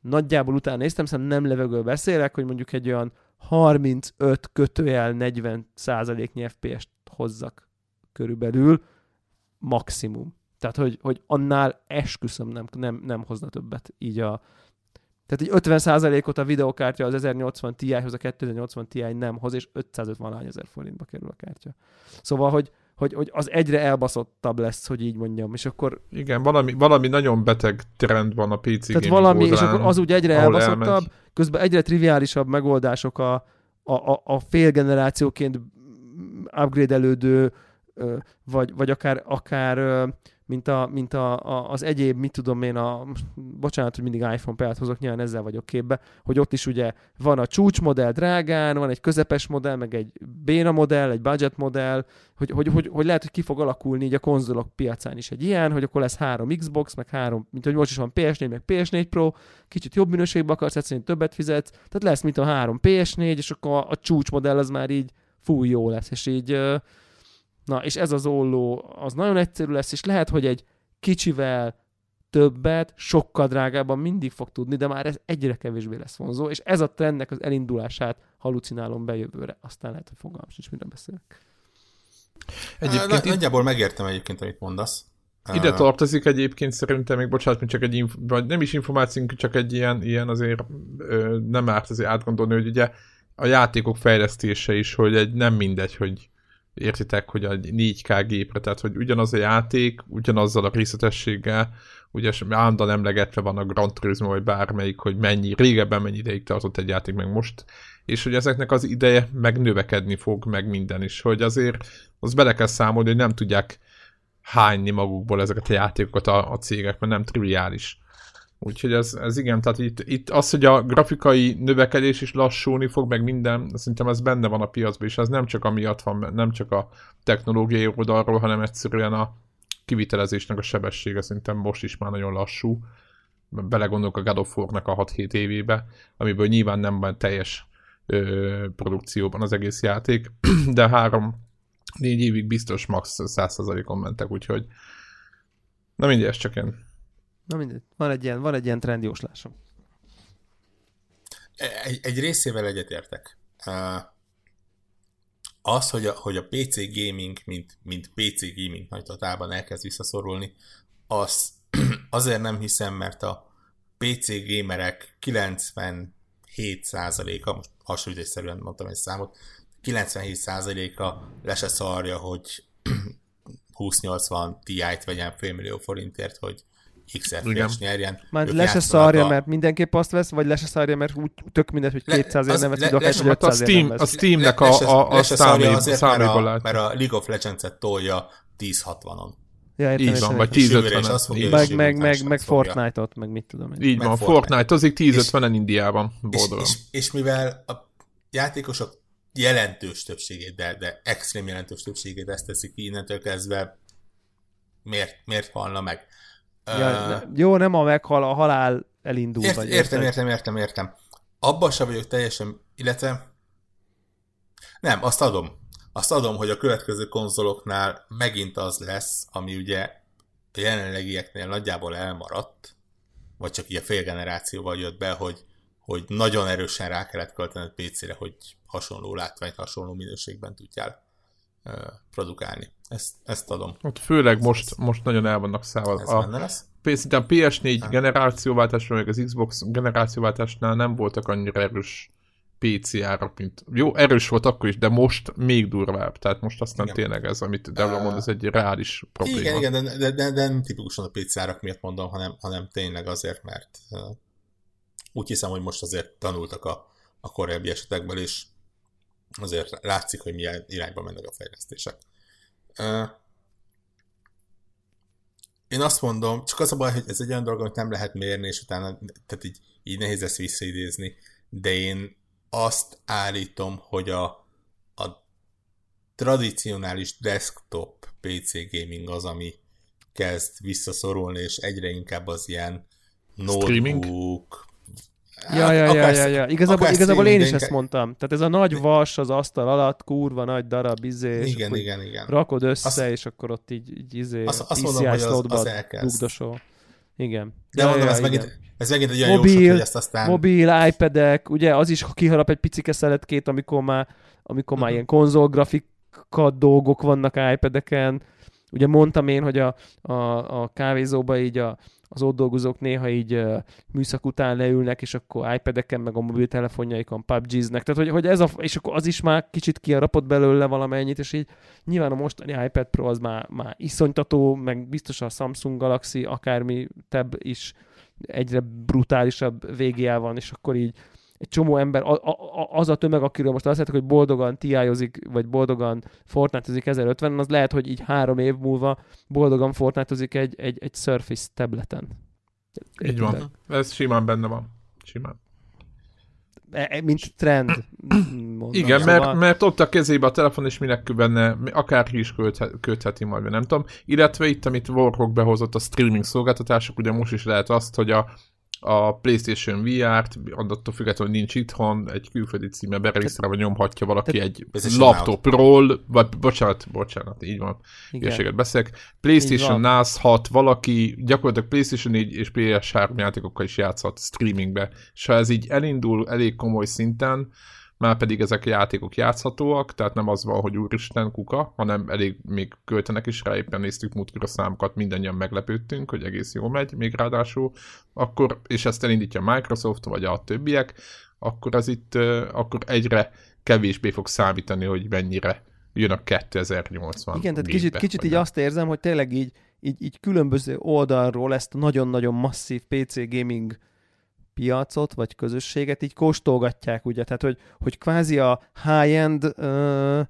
nagyjából utána néztem, szóval nem levegő beszélek, hogy mondjuk egy olyan 35 kötőjel 40 százaléknyi FPS-t hozzak körülbelül maximum. Tehát, hogy, hogy annál esküszöm nem, nem, nem hozna többet így a... Tehát így 50%-ot a videokártya az 1080 Ti-hoz, a 2080 Ti nem hoz, és 550 ezer forintba kerül a kártya. Szóval, hogy, hogy, hogy az egyre elbaszottabb lesz, hogy így mondjam, és akkor... Igen, valami, valami nagyon beteg trend van a PC Tehát valami, és akkor az úgy egyre elbaszottabb, elmegy. közben egyre triviálisabb megoldások a, a, a, a félgenerációként upgrade-elődő, vagy, vagy akár, akár mint, a, mint a, a, az egyéb, mit tudom én, a, bocsánat, hogy mindig iPhone példát hozok, nyilván ezzel vagyok képbe, hogy ott is ugye van a csúcsmodell drágán, van egy közepes modell, meg egy béna modell, egy budget modell, hogy, hogy, hogy, hogy lehet, hogy ki fog alakulni így a konzolok piacán is egy ilyen, hogy akkor lesz három Xbox, meg három, mint hogy most is van PS4, meg PS4 Pro, kicsit jobb minőségbe akarsz egyszerűen többet fizetsz, tehát lesz mint a három PS4, és akkor a, a csúcsmodell az már így fúj jó lesz, és így Na, és ez az olló, az nagyon egyszerű lesz, és lehet, hogy egy kicsivel többet, sokkal drágábban mindig fog tudni, de már ez egyre kevésbé lesz vonzó, és ez a trendnek az elindulását halucinálom bejövőre. Aztán lehet, hogy fogalmam sincs, miről beszélek. Egyébként itt, nagyjából megértem egyébként, amit mondasz. ide tartozik egyébként szerintem, még bocsánat, mint csak egy, inf- vagy nem is információnk, csak egy ilyen, ilyen azért ö, nem árt azért átgondolni, hogy ugye a játékok fejlesztése is, hogy egy nem mindegy, hogy értitek, hogy a 4K gépre, tehát hogy ugyanaz a játék, ugyanazzal a részletességgel, ugye állandóan emlegetve van a Gran Turismo, vagy bármelyik, hogy mennyi, régebben mennyi ideig tartott egy játék, meg most, és hogy ezeknek az ideje meg növekedni fog, meg minden is, hogy azért az bele kell számolni, hogy nem tudják hányni magukból ezeket a játékokat a, a cégek, mert nem triviális. Úgyhogy ez, ez igen, tehát itt, itt az, hogy a grafikai növekedés is lassulni fog, meg minden, szerintem ez benne van a piacban, és ez nem csak amiatt van, nem csak a technológiai oldalról, hanem egyszerűen a kivitelezésnek a sebessége szerintem most is már nagyon lassú. Belegondolok a God of War-nak a 6-7 évébe, amiből nyilván nem van teljes ö, produkcióban az egész játék, [clears throat] de három négy évig biztos max 100%-on mentek, úgyhogy na mindegy, ez csak én Na mindegy, van egy ilyen, van egy ilyen trendjóslásom. egy, egy részével egyetértek. Uh, az, hogy a, hogy a PC gaming, mint, mint PC gaming nagy totálban elkezd visszaszorulni, az [clears throat] azért nem hiszem, mert a PC gamerek 97%-a, most hasonlítésszerűen mondtam egy számot, 97%-a le szarja, hogy [clears throat] 2080 Ti-t vegyen félmillió forintért, hogy XFP-s nyerjen. Már le se szarja, a- mert mindenképp azt vesz, vagy le se szarja, mert úgy tök mindegy, hogy Le- 200 ér az- nem vesz, le- le- hogy hát a 500 ér Steam- a. Steamnek Le- a, le a, a le száméból a, lát. mert a League of Legends-et tolja 1060-on. Ja, értem, Így van, vagy értem. És jövőre is 1050-en. azt fogja, Így és Meg, jövőre meg, meg, meg. Fortnite-ot, meg mit tudom én. Így meg van, Fortnite. Fortnite, azik 1050-en Indiában, És, boldog. és, és mivel a játékosok jelentős többségét, de, de extrém jelentős többségét ezt teszik ki innentől kezdve, miért, miért halna meg? Ja, ne- jó, nem a meghal, a halál elindul. Ért, vagy értem, értem, értem, értem. Abban sem vagyok teljesen, illetve nem, azt adom. Azt adom, hogy a következő konzoloknál megint az lesz, ami ugye a jelenlegieknél nagyjából elmaradt, vagy csak így a fél generációval jött be, hogy, hogy nagyon erősen rá kellett költened PC-re, hogy hasonló látványt, hasonló minőségben tudjál ö, produkálni. Ezt, ezt adom. Ott főleg most, most nagyon el vannak szállva. Ez A, benne lesz. A PS4 generációváltásról, meg az Xbox generációváltásnál nem voltak annyira erős PC árak, mint... Jó, erős volt akkor is, de most még durvább. Tehát most aztán Igen. tényleg ez, amit Devla Ö, mond, ez egy reális probléma. Igen, igen, de, de, de, de nem tipikusan a PC árak miatt mondom, hanem, hanem tényleg azért, mert uh, úgy hiszem, hogy most azért tanultak a, a korábbi esetekből, és azért látszik, hogy milyen irányba mennek a fejlesztések. Én azt mondom, csak az a baj, hogy ez egy olyan dolog, amit nem lehet mérni, és utána, tehát így, így nehéz ezt visszaidézni, de én azt állítom, hogy a, a tradicionális desktop PC gaming az, ami kezd visszaszorulni, és egyre inkább az ilyen Streaming? Ja, ja, ja, ja, ja. Igazából, igazából én is ezt mondtam. Tehát ez a nagy vas az asztal alatt, kurva nagy darab, izé, és Igen, igen, igen. rakod össze, Azt- és akkor ott így, így izé, Azt- azt mondom, hogy az- az dugdosol. Igen. De mondom, ez igen. megint, ez megint egy olyan Mobil, jóslat, hogy ezt aztán... Mobil, iPad-ek, ugye az is kiharap egy picike szeletkét, amikor már, amikor már Mhm. ilyen konzolgrafika dolgok vannak iPad-eken. Ugye mondtam én, hogy a, a, a kávézóba így a, az ott dolgozók néha így műszak után leülnek, és akkor iPad-eken, meg a mobiltelefonjaikon PUBG-znek. Tehát, hogy, hogy ez a, és akkor az is már kicsit kiarapott belőle valamennyit, és így nyilván a mostani iPad Pro az már, már iszonytató, meg biztos a Samsung Galaxy, akármi tab is egyre brutálisabb VGA van, és akkor így egy csomó ember, a, a, az a tömeg, akiről most azt látjuk, hogy boldogan tiájozik, vagy boldogan fortnite 1050 az lehet, hogy így három év múlva boldogan fortnite egy, egy, egy Surface tableten. Így van. Ez simán benne van. Simán. E, e, mint trend. Mondom. Igen, szóval... mert, mert ott a kezébe a telefon, és minek benne, akárki is kötheti majd, nem tudom. Illetve itt, amit Warhawk behozott a streaming szolgáltatások, ugye most is lehet azt, hogy a a PlayStation VR-t, attól függetlenül, hogy nincs itthon, egy külföldi címe beregisztrálva nyomhatja valaki Te, egy laptopról, vagy bocsánat, bocsánat, így van, hülyeséget beszélek. PlayStation NAS 6 valaki gyakorlatilag PlayStation 4 és PS3 játékokkal is játszhat streamingbe, és ha ez így elindul elég komoly szinten, már pedig ezek a játékok játszhatóak, tehát nem az van, hogy úristen kuka, hanem elég még költenek is rá, éppen néztük múltkor a számokat, mindannyian meglepődtünk, hogy egész jól megy, még ráadásul, akkor, és ezt elindítja Microsoft, vagy a többiek, akkor az itt, akkor egyre kevésbé fog számítani, hogy mennyire jön a 2080. Igen, tehát kicsit, kicsit így azt érzem, hogy tényleg így, így, így különböző oldalról ezt a nagyon-nagyon masszív PC gaming piacot, vagy közösséget így kóstolgatják, ugye, tehát hogy, hogy kvázi a high-end uh,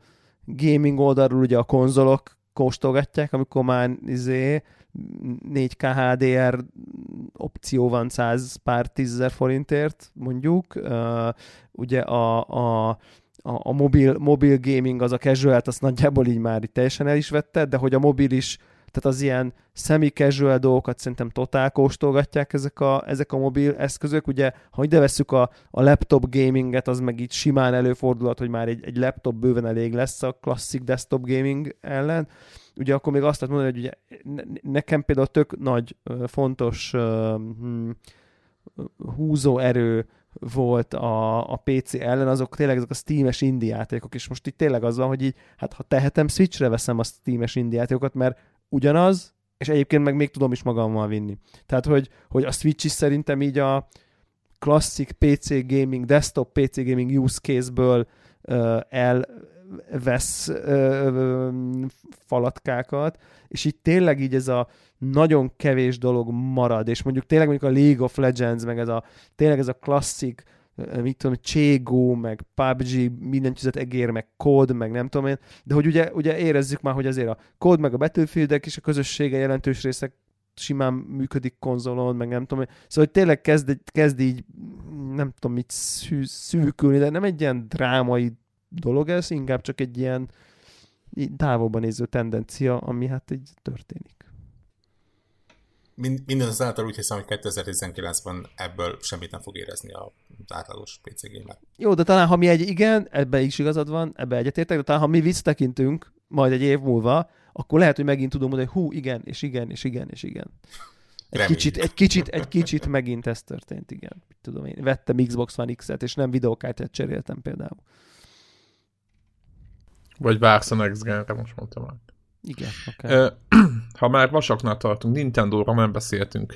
gaming oldalról ugye a konzolok kóstolgatják, amikor már izé 4K HDR opció van 100 pár tízezer forintért, mondjuk. Uh, ugye a, a, a, a mobil, mobil gaming, az a casual azt nagyjából így már így teljesen el is vette, de hogy a mobil is tehát az ilyen semi-casual dolgokat szerintem totál kóstolgatják ezek a, ezek a mobil eszközök. Ugye, ha ide vesszük a, a laptop gaminget, az meg így simán előfordulhat, hogy már egy, egy laptop bőven elég lesz a klasszik desktop gaming ellen. Ugye akkor még azt lehet mondani, hogy ugye nekem például tök nagy, fontos hmm, húzó erő volt a, a PC ellen, azok tényleg ezek a Steam-es indie játékok, és most itt tényleg az van, hogy így, hát ha tehetem, Switchre veszem a Steam-es indie játékokat, mert ugyanaz, és egyébként meg még tudom is magammal vinni. Tehát, hogy, hogy a Switch is szerintem így a klasszik PC gaming, desktop PC gaming use case-ből uh, elvesz uh, falatkákat, és itt tényleg így ez a nagyon kevés dolog marad, és mondjuk tényleg mondjuk a League of Legends, meg ez a tényleg ez a klasszik mit tudom, Cségó, meg PUBG, minden tüzet egér, meg kód, meg nem tudom én, de hogy ugye, ugye érezzük már, hogy azért a kód, meg a Battlefieldek és a közössége jelentős részek simán működik konzolon, meg nem tudom. Szóval, hogy tényleg kezd, kezd így, nem tudom mit szű, szűkülni, de nem egy ilyen drámai dolog ez, inkább csak egy ilyen távolban néző tendencia, ami hát így történik minden az által úgy hiszem, hogy 2019-ben ebből semmit nem fog érezni az átlagos PC gamer. Jó, de talán ha mi egy igen, ebbe is igazad van, ebbe egyetértek, de talán ha mi visszatekintünk majd egy év múlva, akkor lehet, hogy megint tudom mondani, hogy hú, igen, és igen, és igen, és igen. Egy kicsit, egy, kicsit, egy kicsit megint ez történt, igen. Tudom én, vettem Xbox One X-et, és nem videókártyát cseréltem például. Vagy vársz a Next Gen-re, most mondtam már. Igen, okay. [clears throat] Ha már vasaknál tartunk, Nintendo-ról nem beszéltünk.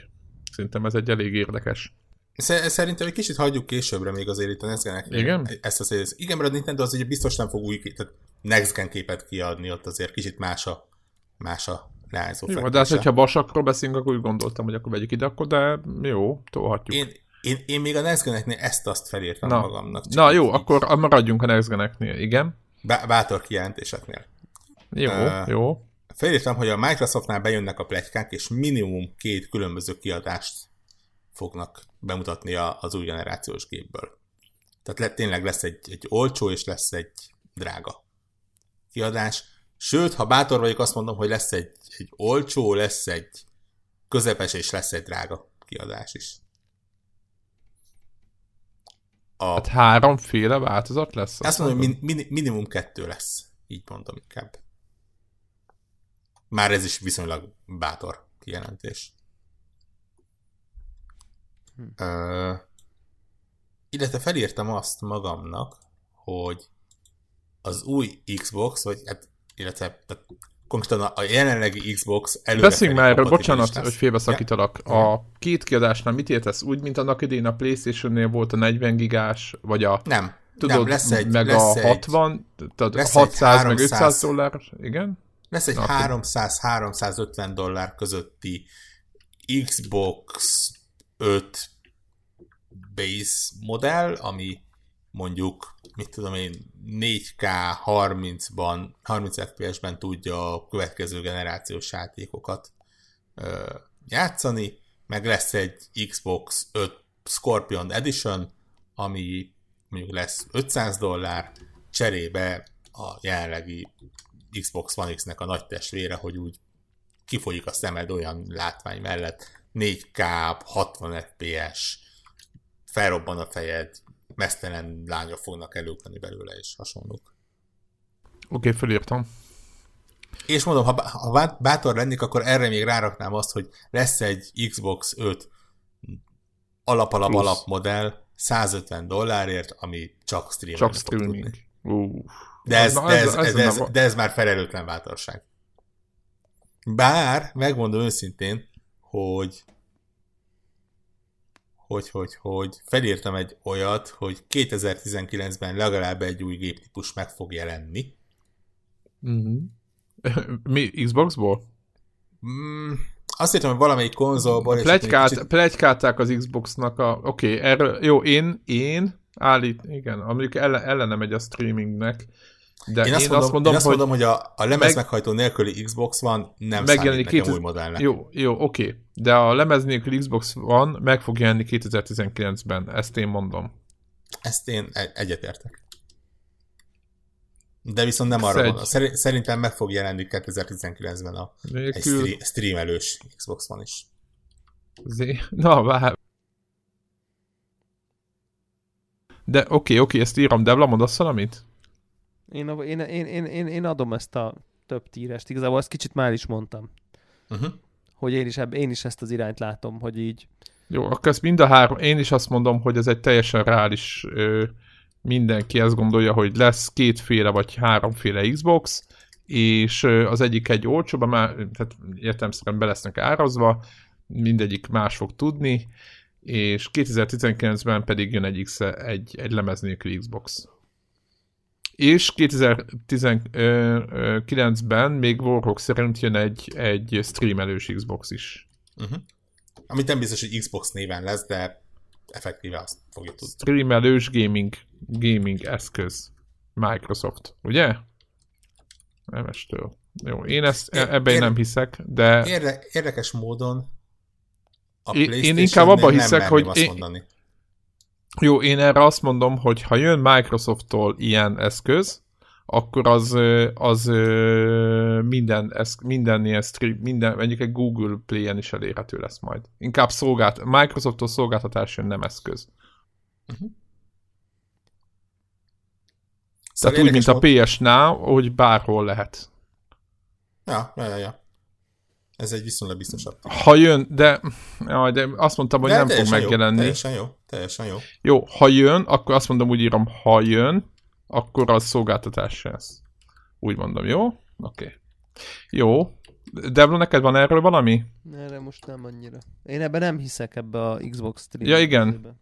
Szerintem ez egy elég érdekes. Szerintem egy kicsit hagyjuk későbbre még azért itt a Next gen Igen? Ezt a széles. Igen, mert a Nintendo az ugye biztos nem fog új tehát Next Gen képet kiadni, ott azért kicsit más a, más a leányzó Jó, de hát, hogyha vasakról beszélünk, akkor úgy gondoltam, hogy akkor vegyük ide, akkor de jó, tolhatjuk. Én, én, én még a Next Gen-eknél ezt-azt felírtam na, magamnak. Na jó, így. akkor maradjunk a Next Gen-eknél, igen. Bátor kijelentéseknél. Jó, uh, jó. Felírtam, hogy a Microsoftnál bejönnek a plegykák, és minimum két különböző kiadást fognak bemutatni az új generációs gépből. Tehát le, tényleg lesz egy, egy olcsó, és lesz egy drága kiadás. Sőt, ha bátor vagyok, azt mondom, hogy lesz egy, egy olcsó, lesz egy közepes, és lesz egy drága kiadás is. A... Hát háromféle változat lesz? Azt mondom, hogy min, min, minimum kettő lesz. Így mondom inkább. Már ez is viszonylag bátor kijelentés. Hm. Uh, illetve felírtam azt magamnak, hogy az új Xbox, vagy hát, illetve tehát konkrétan a jelenlegi Xbox előre Beszéljünk már erről, bocsánat, lesz. hogy félbeszakítalak. Ja. A két kiadásnál mit értesz? Úgy, mint annak idén a Playstation-nél volt a 40 gigás, vagy a... Nem, Tudod, nem, lesz egy, meg lesz a 60, egy, tehát lesz 600 egy 300, meg 500 dollár, igen? Lesz egy 300-350 dollár közötti Xbox 5 base modell, ami mondjuk, mit tudom én, 4K 30-ban, 30 FPS-ben tudja a következő generációs játékokat ö, játszani, meg lesz egy Xbox 5 Scorpion Edition, ami mondjuk lesz 500 dollár, cserébe a jelenlegi Xbox One X-nek a nagy testvére, hogy úgy kifolyik a szemed olyan látvány mellett, 4K, 60 FPS, felrobban a fejed, mesztelen lányok fognak előkani belőle, és hasonlók. Oké, okay, felírtam. És mondom, ha, ha bátor lennék, akkor erre még ráraknám azt, hogy lesz egy Xbox 5 alap-alap alap modell 150 dollárért, ami csak streaming. Csak streaming. Uh. De ez, de, ez, ez, ez, de ez már felelőtlen bátorság. Bár, megmondom őszintén, hogy hogy, hogy, hogy felírtam egy olyat, hogy 2019-ben legalább egy új géptípus meg fog jelenni. Mm-hmm. Mi, Xbox-ból? Mm, azt hittem, hogy valamelyik konzolból... Plegykát, kicsit... Plegykálták az Xbox-nak a... Oké, okay, erről... Jó, én, én állít... Igen, mondjuk ellen, ellene megy a streamingnek, de én, azt, én mondom, azt mondom, én azt mondom, hogy, hogy a, a lemez meg, meghajtó nélküli Xbox van nem megjelenik számít 2000... új modellnek. Jó, jó, oké. De a lemez nélküli Xbox van meg fog jelenni 2019-ben. Ezt én mondom. Ezt én egyetértek. De viszont nem arra van. Szerintem meg fog jelenni 2019-ben a Nélkül... egy streamelős Xbox van is. Zé... Na, vár. De oké, okay, oké, okay, ezt írom. Devla, mondasz valamit? Én, én, én, én, én, én adom ezt a több tírest. Igazából ezt kicsit már is mondtam. Uh-huh. Hogy én is, én is ezt az irányt látom, hogy így... Jó, akkor ezt mind a három, én is azt mondom, hogy ez egy teljesen reális, ö, mindenki ezt gondolja, hogy lesz kétféle vagy háromféle Xbox, és ö, az egyik egy olcsóbb, már, tehát értelmszerűen be lesznek árazva, mindegyik más fog tudni, és 2019-ben pedig jön egy, X, egy, egy lemez nélkül Xbox. És 2019-ben még Warhawk szerint jön egy, egy streamelős Xbox is. Uh-huh. Amit nem biztos, hogy Xbox néven lesz, de effektíve azt fogja tudni. Streamelős gaming, gaming eszköz. Microsoft, ugye? Nemestől. Jó, én ezt e- ebben nem hiszek, de... Érde, érdekes módon a én, én inkább abban hiszek, hogy... Én, mondani. Jó, én erre azt mondom, hogy ha jön Microsofttól ilyen eszköz, akkor az, az minden, ez, minden ilyen stream, minden, mondjuk egy Google Play-en is elérhető lesz majd. Inkább szolgált, Microsofttól szolgáltatás jön, nem eszköz. Uh-huh. Szóval Tehát úgy, mint a PS Now, hogy bárhol lehet. Ja, ja, ja. ja. Ez egy viszonylag biztosabb. Ha jön, de, jaj, de azt mondtam, hogy de nem fog megjelenni. Jó, teljesen jó, teljesen jó. Jó, ha jön, akkor azt mondom, úgy írom, ha jön, akkor az szolgáltatás lesz. Úgy mondom, jó? Oké. Okay. Jó. Devlo, neked van erről valami? Erre most nem annyira. Én ebben nem hiszek ebbe a Xbox stream Ja, igen. Ebbe.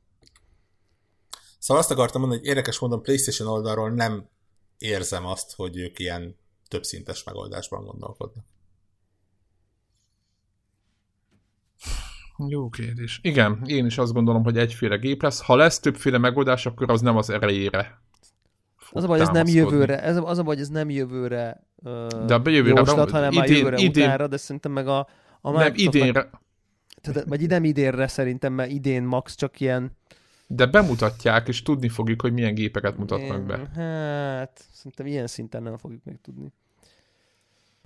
Szóval azt akartam mondani, hogy érdekes mondom, PlayStation oldalról nem érzem azt, hogy ők ilyen többszintes megoldásban gondolkodnak. Jó kérdés. Igen, én is azt gondolom, hogy egyféle gép lesz. Ha lesz többféle megoldás, akkor az nem az erejére. Az a baj, ez nem jövőre, ez, az a baj, ez nem jövőre uh, de a jövőre, jóslat, hanem idén, már jövőre idén, utára, de szerintem meg a, a nem idénre. Tehát, vagy nem idénre szerintem, mert idén max csak ilyen de bemutatják, és tudni fogjuk, hogy milyen gépeket mutatnak be. Hát, szerintem ilyen szinten nem fogjuk meg tudni.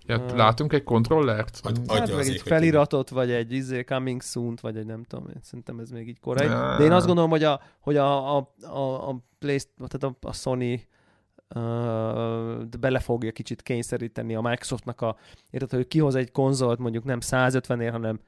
Ja, uh, látunk egy kontrollert? Ad, hát meg egy feliratot, vagy egy izé, coming soon vagy egy nem tudom, szerintem ez még így korai. De én azt gondolom, hogy a, hogy a, a, a, a, Play, tehát a, a Sony uh, bele fogja kicsit kényszeríteni a Microsoftnak a, érted, hogy kihoz egy konzolt mondjuk nem 150 ér, hanem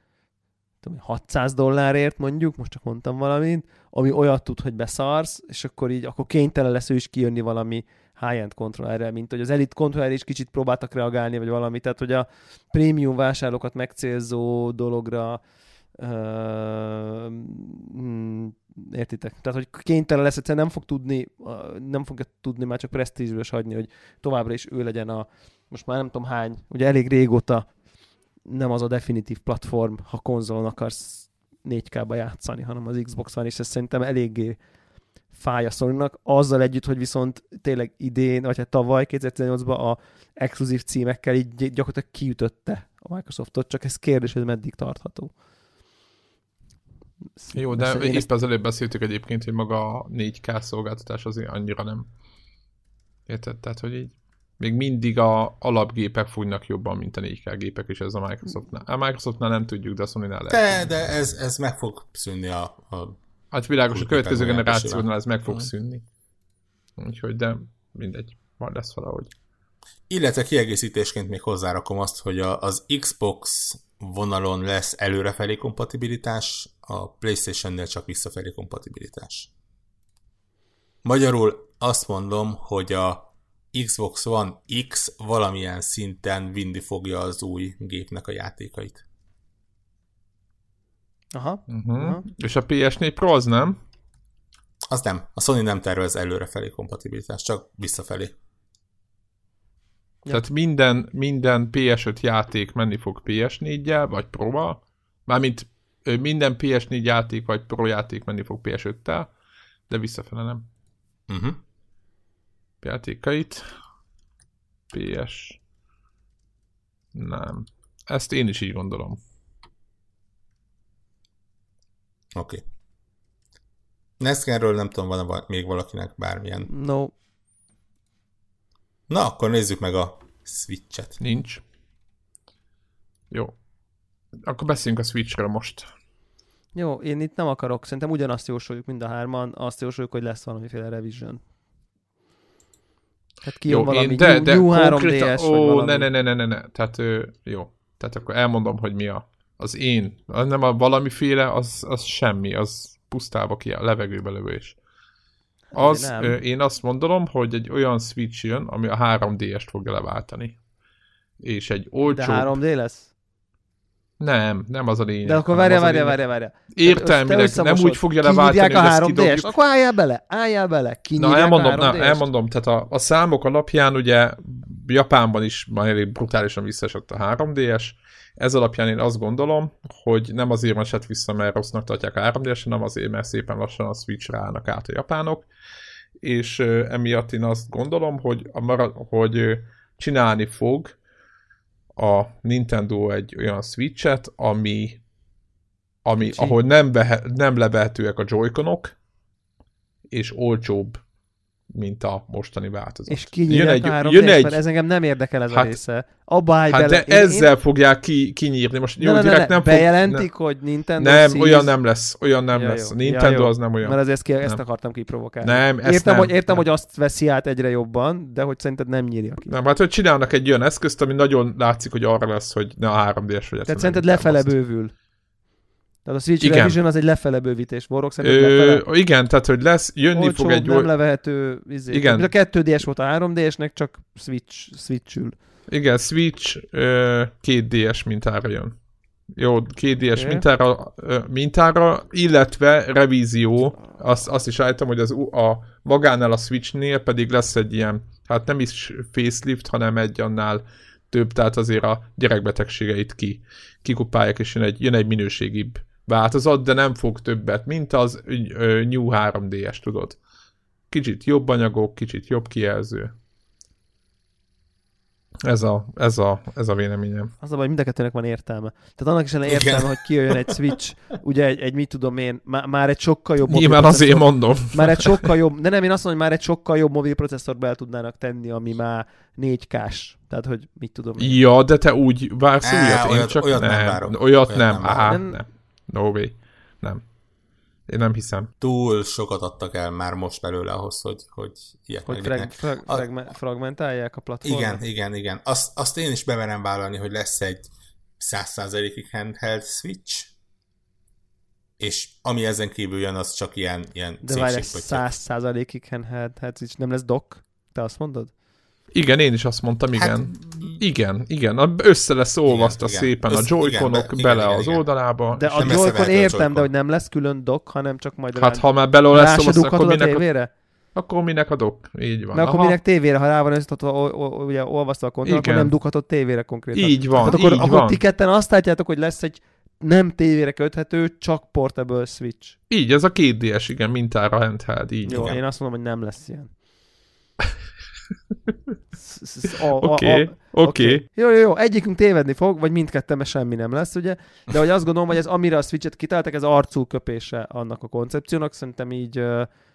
tudom, 600 dollárért mondjuk, most csak mondtam valamit, ami olyat tud, hogy beszarsz, és akkor így, akkor kénytelen lesz ő is kijönni valami high-end kontrollerrel, mint hogy az Elite kontroller is kicsit próbáltak reagálni, vagy valami, tehát hogy a prémium vásárlókat megcélzó dologra uh, értitek? Tehát, hogy kénytelen lesz, egyszerűen nem fog tudni, nem fogja tudni már csak presztízsből hagyni, hogy továbbra is ő legyen a, most már nem tudom hány, ugye elég régóta nem az a definitív platform, ha konzolon akarsz 4K-ba játszani, hanem az Xbox van, és ez szerintem eléggé fáj a sony azzal együtt, hogy viszont tényleg idén, vagy hát tavaly 2018-ban a exkluzív címekkel így gyakorlatilag kiütötte a Microsoftot, csak ez kérdés, hogy meddig tartható. Jó, de épp ezt... az előbb beszéltük egyébként, hogy maga a 4K szolgáltatás azért annyira nem. Érted? Tehát, hogy így még mindig a alapgépek fújnak jobban, mint a 4K gépek, és ez a Microsoftnál. A Microsoftnál nem tudjuk, de a Sony-nál lehet. De, de ez, ez meg fog szűnni a, a Hát világos, a következő generációnál ez meg fog szűnni. Úgyhogy, de mindegy, majd lesz valahogy. Illetve kiegészítésként még hozzárakom azt, hogy a, az Xbox vonalon lesz előrefelé kompatibilitás, a PlayStation-nél csak visszafelé kompatibilitás. Magyarul azt mondom, hogy a Xbox One X valamilyen szinten vinni fogja az új gépnek a játékait. Aha. Uh-huh. Aha. És a PS4 Pro az nem? Az nem. A Sony nem tervez előrefelé kompatibilitást, csak visszafelé. Ja. Tehát minden, minden PS5 játék menni fog PS4-jel, vagy Pro-val. Mármint minden PS4 játék, vagy Pro játék menni fog PS5-tel, de visszafele nem. Uh-huh. Játékait. PS. Nem. Ezt én is így gondolom. Oké. Okay. Neskenről nem tudom, van még valakinek bármilyen. No. Na, akkor nézzük meg a Switch-et. Nincs. Jó. Akkor beszéljünk a Switchről most. Jó, én itt nem akarok, szerintem ugyanazt jósoljuk mind a hárman, azt jósoljuk, hogy lesz valamiféle revision. Hát ki jó, valami én, de, de new 3DS, ó, valami. ne, ne, ne, ne, ne, ne, tehát jó. Tehát akkor elmondom, hogy mi a az én, nem a valamiféle, az, az semmi, az pusztába ki a levegőbe lövés. Az, ö, én azt mondom, hogy egy olyan Switch jön, ami a 3D-est fogja leváltani. És egy olcsó... De 3D lesz? Nem, nem az a lényeg. De akkor várja, várja, várja, várja. Értelmileg nem úgy fogja leváltani, a 3 d Akkor álljál bele, álljál bele. Na, elmondom, na, elmondom, tehát a, a számok alapján ugye Japánban is már elég brutálisan visszaesett a 3DS, ez alapján én azt gondolom, hogy nem azért esett vissza, mert rossznak tartják a 3 d hanem azért, mert szépen lassan a Switch ráállnak át a japánok, és emiatt én azt gondolom, hogy, a marad, hogy csinálni fog a Nintendo egy olyan Switch-et, ami, ami ahol nem, behe, nem levehetőek a joy és olcsóbb mint a mostani változat. És kinyírják jön egy, jön egy... ez engem nem érdekel ez hát, a része. Abba állj hát bele. de én, ezzel én... fogják ki, kinyírni. Most jó, ne, ne, ne, nem bejelentik, fog... hogy Nintendo Nem, Seas... olyan nem lesz. Olyan nem ja, lesz. Jó. Nintendo ja, az nem olyan. Mert azért ki, ezt akartam kiprovokálni. Nem, ezt értem, nem, hogy, értem, nem. hogy azt veszi át egyre jobban, de hogy szerinted nem nyírja ki. Nem, hát hogy csinálnak egy olyan eszközt, ami nagyon látszik, hogy arra lesz, hogy ne a 3D-es vagy. Tehát szerinted lefele bővül. Tehát a Switch igen. Revision az egy lefele bővítés. Borok szerint lefele. Igen, tehát hogy lesz, jönni Olcsó, fog egy... nem levehető, izé. igen. a 2DS volt a 3DS-nek, csak Switch, Switch-ül. Igen, Switch ö, 2DS mintára jön. Jó, 2DS okay. mintára, ö, mintára, illetve revízió, azt, azt is állítom, hogy az, a magánál a Switchnél pedig lesz egy ilyen, hát nem is facelift, hanem egy annál több, tehát azért a gyerekbetegségeit ki, kikupálják, és jön egy, jön egy minőségibb változat, de nem fog többet, mint az New 3DS, tudod. Kicsit jobb anyagok, kicsit jobb kijelző. Ez a, ez a, ez a véleményem. Az a baj, mind a kettőnek van értelme. Tehát annak is lenne értelme, Igen. hogy kijöjjön egy Switch, ugye egy, egy mit tudom én, má, már egy sokkal jobb Nyilván azért mondom. Már egy sokkal jobb, de nem, én azt mondom, hogy már egy sokkal jobb mobil processzort be tudnának tenni, ami már 4K-s. Tehát, hogy mit tudom én. Ja, de te úgy vársz én olyat, csak olyat nem. nem várok. Olyat, olyat nem, nem, Á, nem. nem. No way. Nem. Én nem hiszem. Túl sokat adtak el már most belőle ahhoz, hogy, hogy ilyet Hogy frag, frag, a, fragmentálják a platformot? Igen, igen, igen. Azt, azt én is bemerem vállalni, hogy lesz egy 100%-ig handheld switch, és ami ezen kívül jön, az csak ilyen, ilyen De várj, 100%-ig handheld switch, nem lesz dock? Te azt mondod? Igen, én is azt mondtam, igen. Hát, igen, igen. A- Össze lesz olvasztva igen. szépen a Össze- joyconok igen, be- bele igen, az igen. oldalába. De a Joy-Con a értem, Joy-Con. de hogy nem lesz külön dock, hanem csak majd Hát rá- ha már beleolvasztod, se azt, akkor a minek, a, tévére? akkor minek a dok? Így van. Mert akkor minek tévére, ha rá van összetatva, ugye olvasztva a kontroll, akkor Igen. nem dughatod tévére konkrétan. Így van, Tehát akkor, így akkor van. ti ketten azt látjátok, hogy lesz egy nem tévére köthető, csak portable switch. Így, ez a 2DS, igen, mintára handheld, így. Jó, igen. én azt mondom, hogy nem lesz ilyen. [laughs] Oké, oké. Jó, jó, jó, egyikünk tévedni fog, vagy mindketten, mert semmi nem lesz, ugye? De hogy azt gondolom, hogy ez amire a Switch-et kitaláltak, ez arcul köpése annak a koncepciónak. Szerintem így,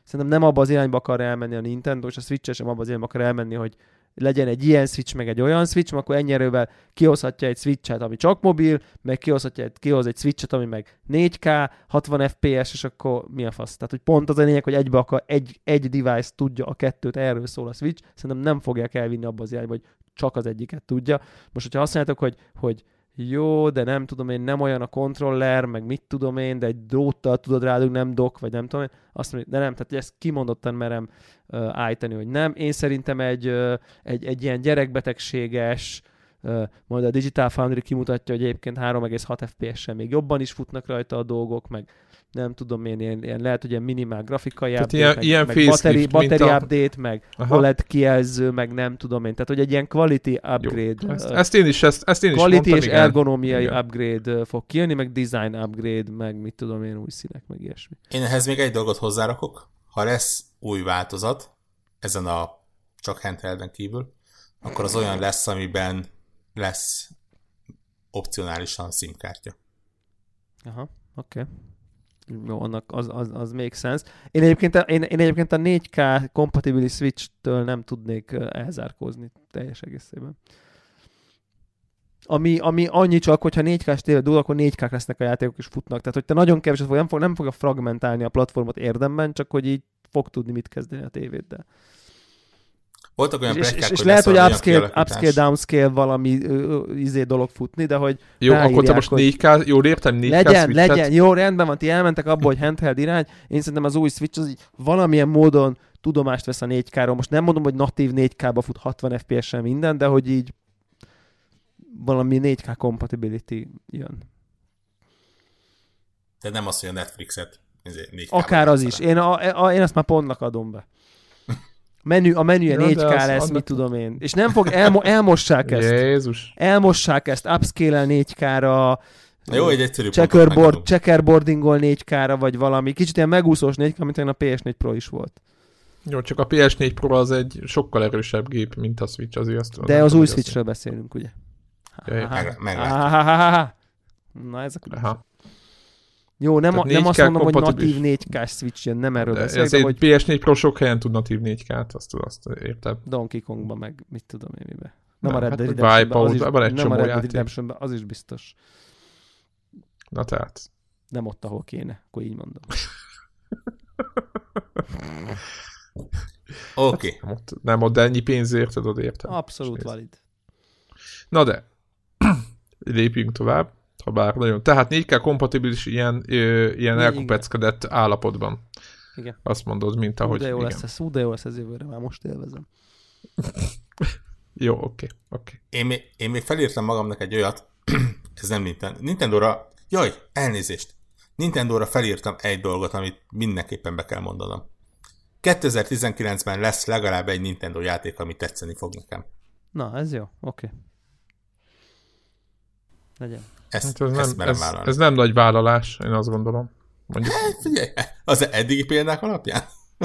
szerintem nem abba az irányba akar elmenni a Nintendo, és a switch sem abba az irányba akar elmenni, hogy legyen egy ilyen Switch, meg egy olyan Switch, akkor ennyi erővel kihozhatja egy Switch-et, ami csak mobil, meg kihozhatja, kihoz egy Switch-et, ami meg 4K, 60 FPS, és akkor mi a fasz? Tehát, hogy pont az a lényeg, hogy egybe akar, egy, egy device tudja a kettőt, erről szól a Switch, szerintem nem fogják elvinni abba az irányba, hogy csak az egyiket tudja. Most, hogyha azt mondjátok, hogy, hogy jó, de nem tudom én, nem olyan a kontroller, meg mit tudom én, de egy dróttal tudod rádug, nem dok, vagy nem tudom én, azt mondja, de nem, tehát ezt kimondottan merem uh, állítani, hogy nem. Én szerintem egy, uh, egy, egy ilyen gyerekbetegséges, uh, majd a Digital Foundry kimutatja, hogy egyébként 3,6 FPS-sel még jobban is futnak rajta a dolgok, meg nem tudom én, ilyen, ilyen lehet, hogy ilyen minimál grafikai Tehát update, ilyen- meg, ilyen meg battery, battery a- update, meg Aha. OLED kijelző, meg nem tudom én. Tehát, hogy egy ilyen quality upgrade, Jó. Ezt, uh, ezt, én is, ezt, ezt én is quality mondtam, és igen. ergonomiai Igen. upgrade uh, fog kijönni, meg design upgrade, meg mit tudom én, új színek, meg ilyesmi. Én ehhez még egy dolgot hozzárakok. Ha lesz új változat, ezen a csak handhelden kívül, akkor az olyan lesz, amiben lesz opcionálisan SIM-kártya. Aha, oké. Okay. Jó, annak az, az, az make sense. Én egyébként, a, én, én egyébként a 4K compatibilis Switch-től nem tudnék elzárkózni teljes egészében. Ami, ami annyi csak, hogyha 4K-s tévé dúl, akkor 4K lesznek a játékok és futnak. Tehát, hogy te nagyon keveset fog, nem, fog, nem fogja fragmentálni a platformot érdemben, csak hogy így fog tudni mit kezdeni a tévéddel. Voltak olyan És, és, pletykák, és hogy lehet, hogy upscale, upscale, downscale valami ö, izé dolog futni, de hogy Jó, akkor te most hogy- 4K, jól értem, 4K legyen, switchet? legyen, jó, rendben van, ti elmentek abból, hogy handheld irány, én szerintem az új Switch az így valamilyen módon tudomást vesz a 4K-ról. Most nem mondom, hogy natív 4K-ba fut 60 FPS-en minden, de hogy így valami 4K compatibility jön. De nem az, hogy a Netflixet izé, 4K Akár az is. Én, a, a, én ezt már pontnak adom be. Menü, a menüje Ja, de 4K az- lesz, annak- mit tudom én. És nem fog, elmo, elmossák ezt. Jézus. Elmossák ezt, upscale 4K-ra, Na Jó, egy egyszerű checkerboard, checkerboardingol 4K-ra, vagy valami. Kicsit ilyen megúszós 4K, mint a PS4 Pro is volt. Jó, csak a PS4 Pro az egy sokkal erősebb gép, mint a Switch, azért azt De az új Switchről beszélünk, ugye? Meg. Na ez a különbség. Jó, nem, Tehát nem azt 4K mondom, hogy natív 4K Switch jön, nem erről De beszélek, ez de egy hogy PS4 Pro sok helyen tud natív 4K-t, azt, azt értem. Donkey Kongba meg mit tudom én mibe. Nem, Nem, a Red hát Dead vagy Redemptionben, az is, nem a csomó Red Dead. Redemptionben, az is biztos. Na tehát. Nem ott, ahol kéne, akkor így mondom. [laughs] Oké. Nem ott, nem ott, de ennyi pénzért, tudod, értem. Abszolút valid. Na de, [clears throat] lépjünk tovább, ha bár nagyon. Tehát 4K kompatibilis ilyen, ö, ilyen Igen. elkupeckedett állapotban. Igen. Azt mondod, mint ahogy... de jó igen. lesz ez, hú, de jó lesz ez jövőre, már most élvezem. [laughs] Jó, oké, oké. Én, még, én még felírtam magamnak egy olyat, [clears throat] ez nem Nintendo. Nintendo-ra, jaj, elnézést. Nintendo-ra felírtam egy dolgot, amit mindenképpen be kell mondanom. 2019-ben lesz legalább egy Nintendo játék, ami tetszeni fog nekem. Na, ez jó, oké. Legyen. Ezt, Hát ez, ezt nem, merem ez, vállalni. ez nem nagy vállalás, én azt gondolom. Mondjuk, Figyelj, az eddigi példák alapján? [laughs]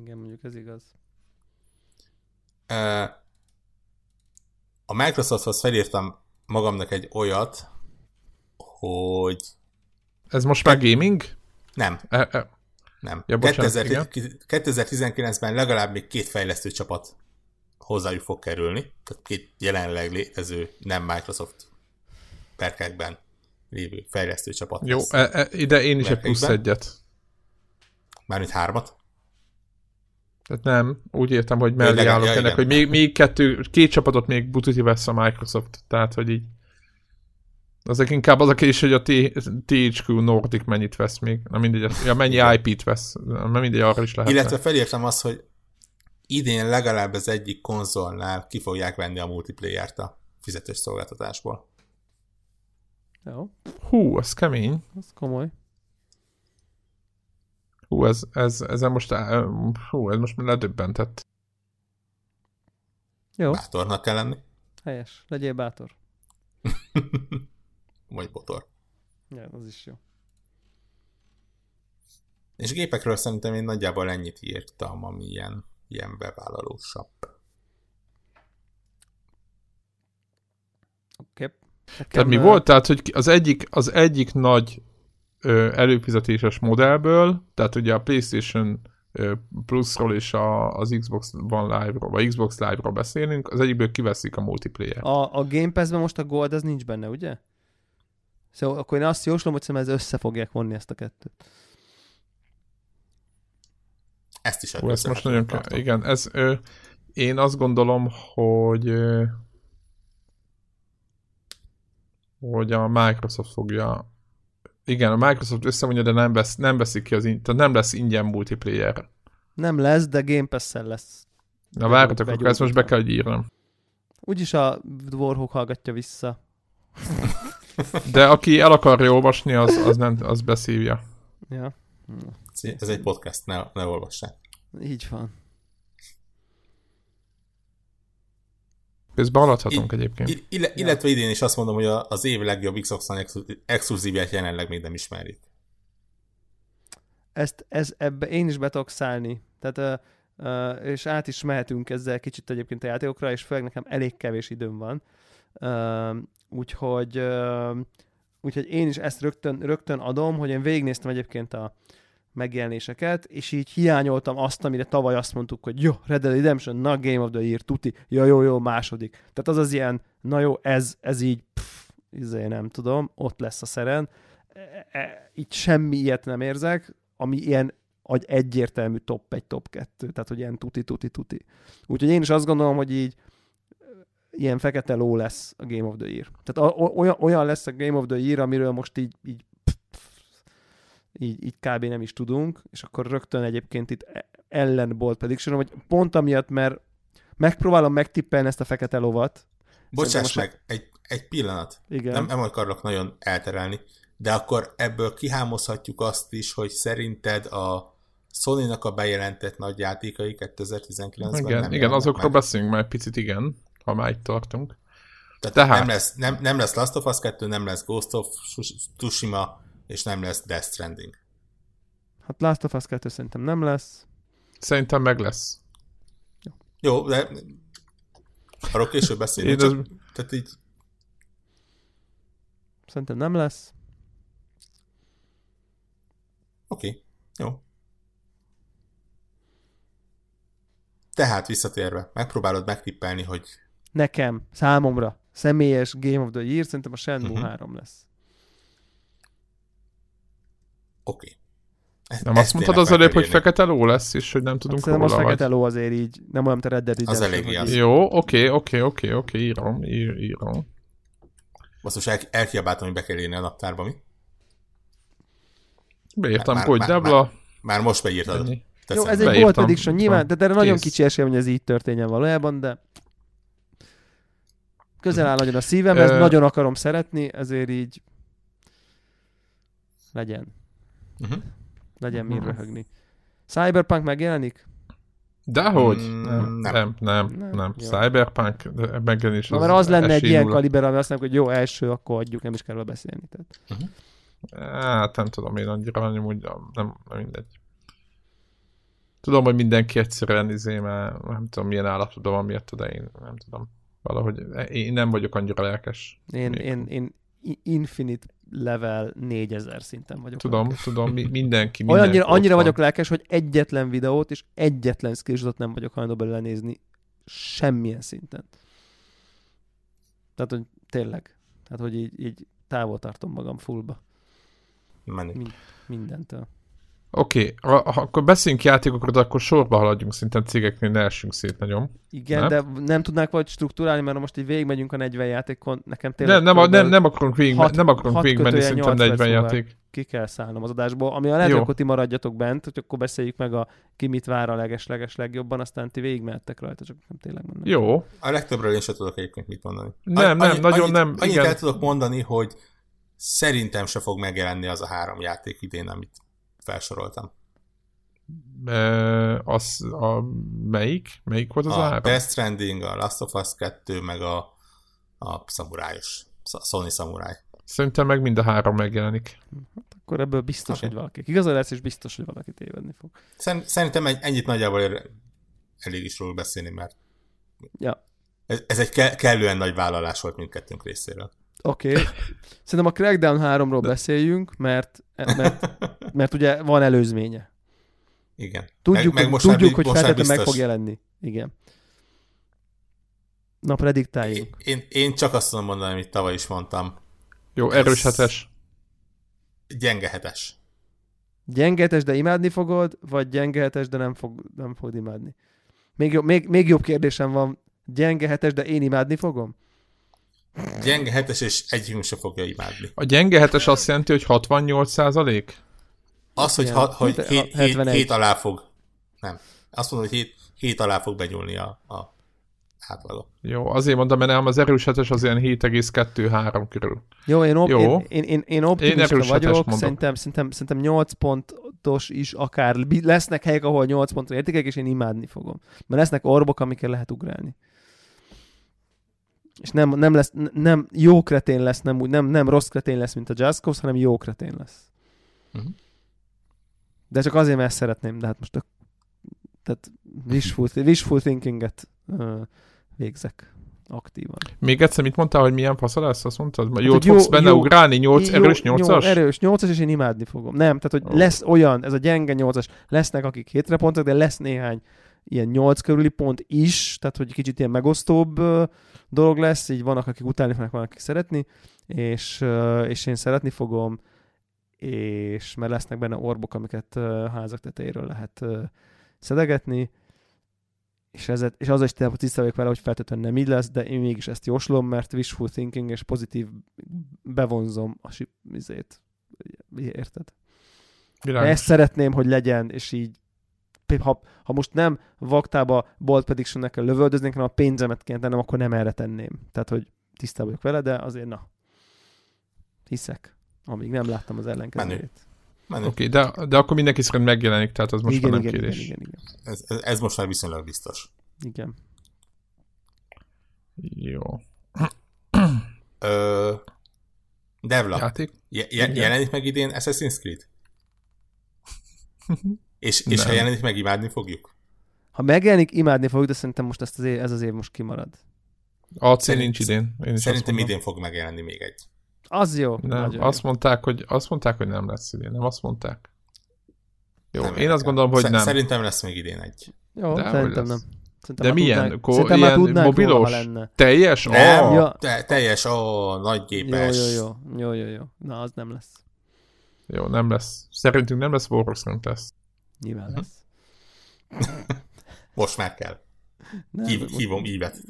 Igen, mondjuk ez igaz. A Microsofthoz felírtam magamnak egy olyat, hogy ez most már gaming? nem, E, e, nem. Ja, bocsánat, 2010 2019-ben legalább még két fejlesztő csapat hozzájuk fog kerülni, tehát két jelenleg létező nem Microsoft perkekben lévő fejlesztő csapat jó, e, e, ide én is egy plusz egyet. Mármint hármat. Tehát nem, úgy értem, hogy mellé legalább- állok ja, ennek, igen. hogy még, még kettő, két csapatot még bututi vesz a Microsoft. Tehát, hogy így Azok inkább az a kérdés, hogy a THQ Nordic mennyit vesz még. Na mindegy, ja, mennyi IP-t vesz. Na mindegy, arra is lehet. Illetve felírtam azt, hogy idén legalább az egyik konzolnál ki fogják venni a multiplayer-t a fizetős szolgáltatásból. Jó, Hú, ez kemény. ez komoly. Hú, ez, ez, ezen most, á, hú, ez most ledöbbentett. Jó, Bátornak kell lenni, helyes. Legyél bátor. [laughs] vagy botor. Ja, az is jó. És gépekről szerintem én nagyjából ennyit írtam, ami ilyen, ilyen bevállalósabb. Oké. Okay. Tehát mi volt? Tehát, hogy az egyik, az egyik nagy ö, előfizetéses modellből, tehát ugye a PlayStation Plusról és a, az Xbox One Live-ról, vagy Xbox Live-ról beszélünk, az egyikből kiveszik a multiplayer. A, a Game Pass-ben most a Gold az nincs benne, ugye? Szóval akkor én azt jóslom, hogy szerintem ez össze fogják vonni ezt a kettőt. Ezt is Hú, ez most nagyon kell. Igen, ez, ö, én azt gondolom, hogy ö, hogy a Microsoft fogja igen, a Microsoft összemondja, de nem, vesz, nem veszik ki az, in- tehát nem lesz ingyen multiplayer. Nem lesz, de Game Pass-szel lesz. Na várjatok, akkor ezt most be kell, hogy írnom. Úgyis a Warhawk hallgatja vissza. De aki el akarja olvasni, az, az, nem, az beszívja. Ja, Ez egy podcast, ne, ne olvassák. így van. Közben haladhatunk I- egyébként. I- ille, illetve idén is azt mondom, hogy a- az év legjobb Xbox One exklu- exkluzívját jelenleg még nem ismerik. Ezt, ez, ebbe én is be tudok szállni. Tehát, uh, uh, és át is mehetünk ezzel kicsit egyébként a játékokra, és főleg nekem elég kevés időm van. Uh, úgyhogy, uh, úgyhogy én is ezt rögtön, rögtön adom, hogy én végignéztem egyébként a megjelenéseket, és így hiányoltam azt, amire tavaly azt mondtuk, hogy jó, Red Dead Redemption, na Game of the Year, tuti, jó, jó, jó, második. Tehát az az ilyen, na jó, ez, ez így, pff, izé, nem tudom, ott lesz a szeren. E, e, itt semmi ilyet nem érzek, ami ilyen egy egyértelmű top egy top kettő, tehát hogy ilyen tuti, tuti, tuti. Úgyhogy én is azt gondolom, hogy így ilyen fekete ló lesz a Game of the Year. Tehát a, olyan, olyan lesz a Game of the Year, amiről most így, így így, így kb. nem is tudunk, és akkor rögtön egyébként itt e- ellen bold prediction hogy pont amiatt, mert megpróbálom megtippelni ezt a fekete lovat. Bocsáss most- meg, egy, egy pillanat. Igen. Nem, nem akarok nagyon elterelni, de akkor ebből kihámozhatjuk azt is, hogy szerinted a Sony-nak a bejelentett nagy játékai 2019-ben Igen, nem igen azokról meg. beszélünk már egy picit, igen, ha már itt tartunk. Tehát, Tehát- Nem, lesz, nem, nem lesz Last of Us 2, nem lesz Ghost of Tsushima, és nem lesz Death Stranding. Hát Last of Us 2 szerintem nem lesz. Szerintem meg lesz. Jó, de arról később beszélünk. Én Csak, az- Tehát így Szerintem nem lesz. Oké, okay. jó. Tehát visszatérve, megpróbálod megtippelni, hogy Nekem, számomra, személyes Game of the Year, szerintem a Shenmue Mhm. 3 lesz. oké. Okay. E- Nem azt mondtad az előbb, hogy fekete ló lesz, és hogy nem Hát tudunk szerintem róla, az vagy... fekete ló azért így, nem olyan, mint a Red Dead Redemption. elég hogy ijesztő. így- Jó, oké, oké, oké, oké, írom, ír, írom. Azt most el, elkiabáltam, hogy be kell írni a naptárba, mi? Beírtam, Már- hogy már- Debla, Már most beírtad. ennyi. Jó, ez egy bold prediction, nyilván, Van. tehát erre nagyon kicsi esély, hogy ez így történjen valójában, de közel áll nagyon a szívem, ezt nagyon akarom szeretni, ezért így legyen, Uh-huh. legyen mi Mhm. röhögni. Cyberpunk megjelenik? Dehogy? Mm, nem, nem. nem, nem, Nem, nem. Cyberpunk de megjelenés Na, mert az lenne egy ilyen kaliber, ami azt mondjuk, hogy jó, első, akkor adjuk, nem is kell beszélni. Tehát. Hát nem tudom én annyira, nem, úgy, nem, nem mindegy. Tudom, hogy mindenki egyszerűen izé, mert nem tudom milyen állapotban van miatt, de én nem tudom. Valahogy én nem vagyok annyira lelkes. Én, Még. én, én Infinite level 4000 szinten vagyok. Tudom, lelkes. tudom, mi, mindenki, annyira van. vagyok lelkes, hogy egyetlen videót és egyetlen screenshotot nem vagyok hajlandó belőle nézni semmilyen szinten. Tehát, hogy tényleg. Tehát, hogy így, így távol tartom magam fullba. Menni. Mindentől. Oké, okay, akkor beszéljünk játékokról, de akkor sorba haladjunk, szinte cégeknél ne essünk szét nagyon. Igen, nem? de nem tudnák vagy struktúrálni, mert most így végigmegyünk a 40 játékon, nekem tényleg... Nem, nem, nem, nem akarunk végig, hat, nem akarunk végigmenni szerintem 40 játék. Ki kell szállnom az adásból, ami a hogy akkor ti maradjatok bent, hogy akkor beszéljük meg a ki mit vár a leges-leges legjobban, aztán ti végigmehettek rajta, csak nem tényleg nem. Jó. A legtöbbről én sem tudok egyébként mit mondani. Nem, nem, annyi, nagyon annyit, nem. Annyit igen. el tudok mondani, hogy szerintem se fog megjelenni az a három játék idén, amit felsoroltam. E, az a melyik? Melyik volt az a, a három? Death Stranding, a Last of Us 2, meg a, a szamurájos, Sony Samurai. Szerintem meg mind a három megjelenik. Hát akkor ebből biztos, okay. hogy valaki. Igaz lesz, és biztos, hogy valaki tévedni fog. Szerintem ennyit nagyjából elég is róla beszélni, mert ja. ez, ez egy ke- kellően nagy vállalás volt mindkettőnk részéről. Oké. Okay. Szerintem a Crackdown 3-ról beszéljünk, mert, mert, mert ugye van előzménye. Igen. Tudjuk, meg, meg most tudjuk hogy feltétlenül meg fog jelenni. Igen. Na, prediktáljunk. Én, én, én csak azt tudom mondani, amit tavaly is mondtam. Jó, erős hetes. Gyenge hetes. Gyenge hetes, de imádni fogod, vagy gyenge hetes, de nem, fog, nem fogod imádni? Még jobb, még, még jobb kérdésem van. Gyenge hetes, de én imádni fogom? Gyenge hetes, és együnk se fogja imádni. A gyenge hetes azt jelenti, hogy 68 százalék? Az, hogy, ha, hogy 7, 7, 7 alá fog. Nem. Azt mondom, hogy 7, 7 alá fog benyúlni a, a átlaga. Jó, azért mondom, mert nem az erős hetes az ilyen 7,2-3 körül. Jó, én, op- Jó. én, én, én optimista én vagyok, szerintem, szerintem, szerintem 8 pontos is akár lesznek helyek, ahol 8 pontra értékek, és én imádni fogom. Mert lesznek orbok, amikkel lehet ugrálni. És nem, nem lesz, nem jó kretén lesz, nem, nem, nem rossz kretén lesz, mint a Cause, hanem jó kretén lesz. Uh-huh. De csak azért, mert ezt szeretném, de hát most a, tehát wishful, [laughs] wishful thinkinget uh, végzek aktívan. Még egyszer mit mondtál, hogy milyen fasza lesz? Azt mondtad? Hát, jót jó, fogsz benne jó, ugrálni? 8, jó, erős 8-as? Jó, erős 8-as, és én imádni fogom. Nem, tehát hogy oh. lesz olyan, ez a gyenge 8-as, lesznek akik hétre pontok, de lesz néhány ilyen 8 körüli pont is, tehát hogy kicsit ilyen megosztóbb dolog lesz, így vannak, akik utálni fognak, vannak, akik szeretni, és, és én szeretni fogom, és mert lesznek benne orbok, amiket házak tetejéről lehet szedegetni, és, ezet, és az is tiszta vagyok vele, hogy feltétlenül nem így lesz, de én mégis ezt jóslom, mert wishful thinking és pozitív bevonzom a izét. Érted? De ezt szeretném, hogy legyen, és így ha, ha most nem vaktába bolt prediction kell lövöldözni, hanem a pénzemet kéne tennem, akkor nem erre tenném. Tehát, hogy tisztában vagyok vele, de azért na. Hiszek, amíg nem láttam az ellenkezőjét. Oké, okay, de, de akkor mindenki szerint megjelenik, tehát az most igen, már nem igen, kérdés. Igen, igen, igen. Ez, ez, ez most már viszonylag biztos. Igen. Jó. Ö, Devla, Játék? Je, je, jelenik meg idén Assassin's Creed? [laughs] és, és ha jelenik meg, imádni fogjuk? Ha megjelenik, imádni fogjuk, de szerintem most ezt az év, ez az év most kimarad. AC Szerint, nincs idén. Én szerintem idén fog megjelenni még egy. Az jó. Nem, azt jó. mondták, hogy, azt mondták, hogy nem lesz idén. Nem azt mondták. Jó, nem én azt gondolom, hogy nem. Szerintem lesz még idén egy. Jó, De szerintem nem. Szerintem De milyen? Tudnánk, Ko- ilyen mobilos? Lenne. Teljes? Nem, oh. ja. te, teljes, ó, oh, nagy gépes. Jó, jó, jó, jó, jó, jó. Na, az nem lesz. Jó, nem lesz. Szerintünk nem lesz, Warcraft lesz. Nyilván lesz. [laughs] most már kell. Nem, Hív, most... Hívom ívet.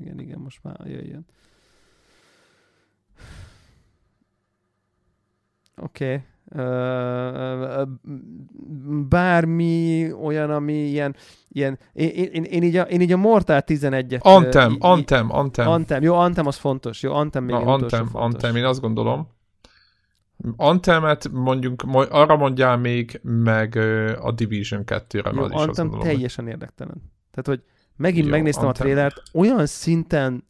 Igen, igen, most már jöjjön. Oké. Okay. Bármi olyan, ami ilyen, ilyen én, én, én, így a, én így a Mortal 11-et... Antem, Antem, Antem. Antem, jó, Antem az fontos, jó, Antem még Na, Antem, Antem, én azt gondolom. Antemet mondjuk, arra mondjál még, meg a Division 2-re. Jó, Antem gondolom, teljesen hogy... érdektelen. Tehát, hogy megint jó, megnéztem Antem. a trélert, olyan szinten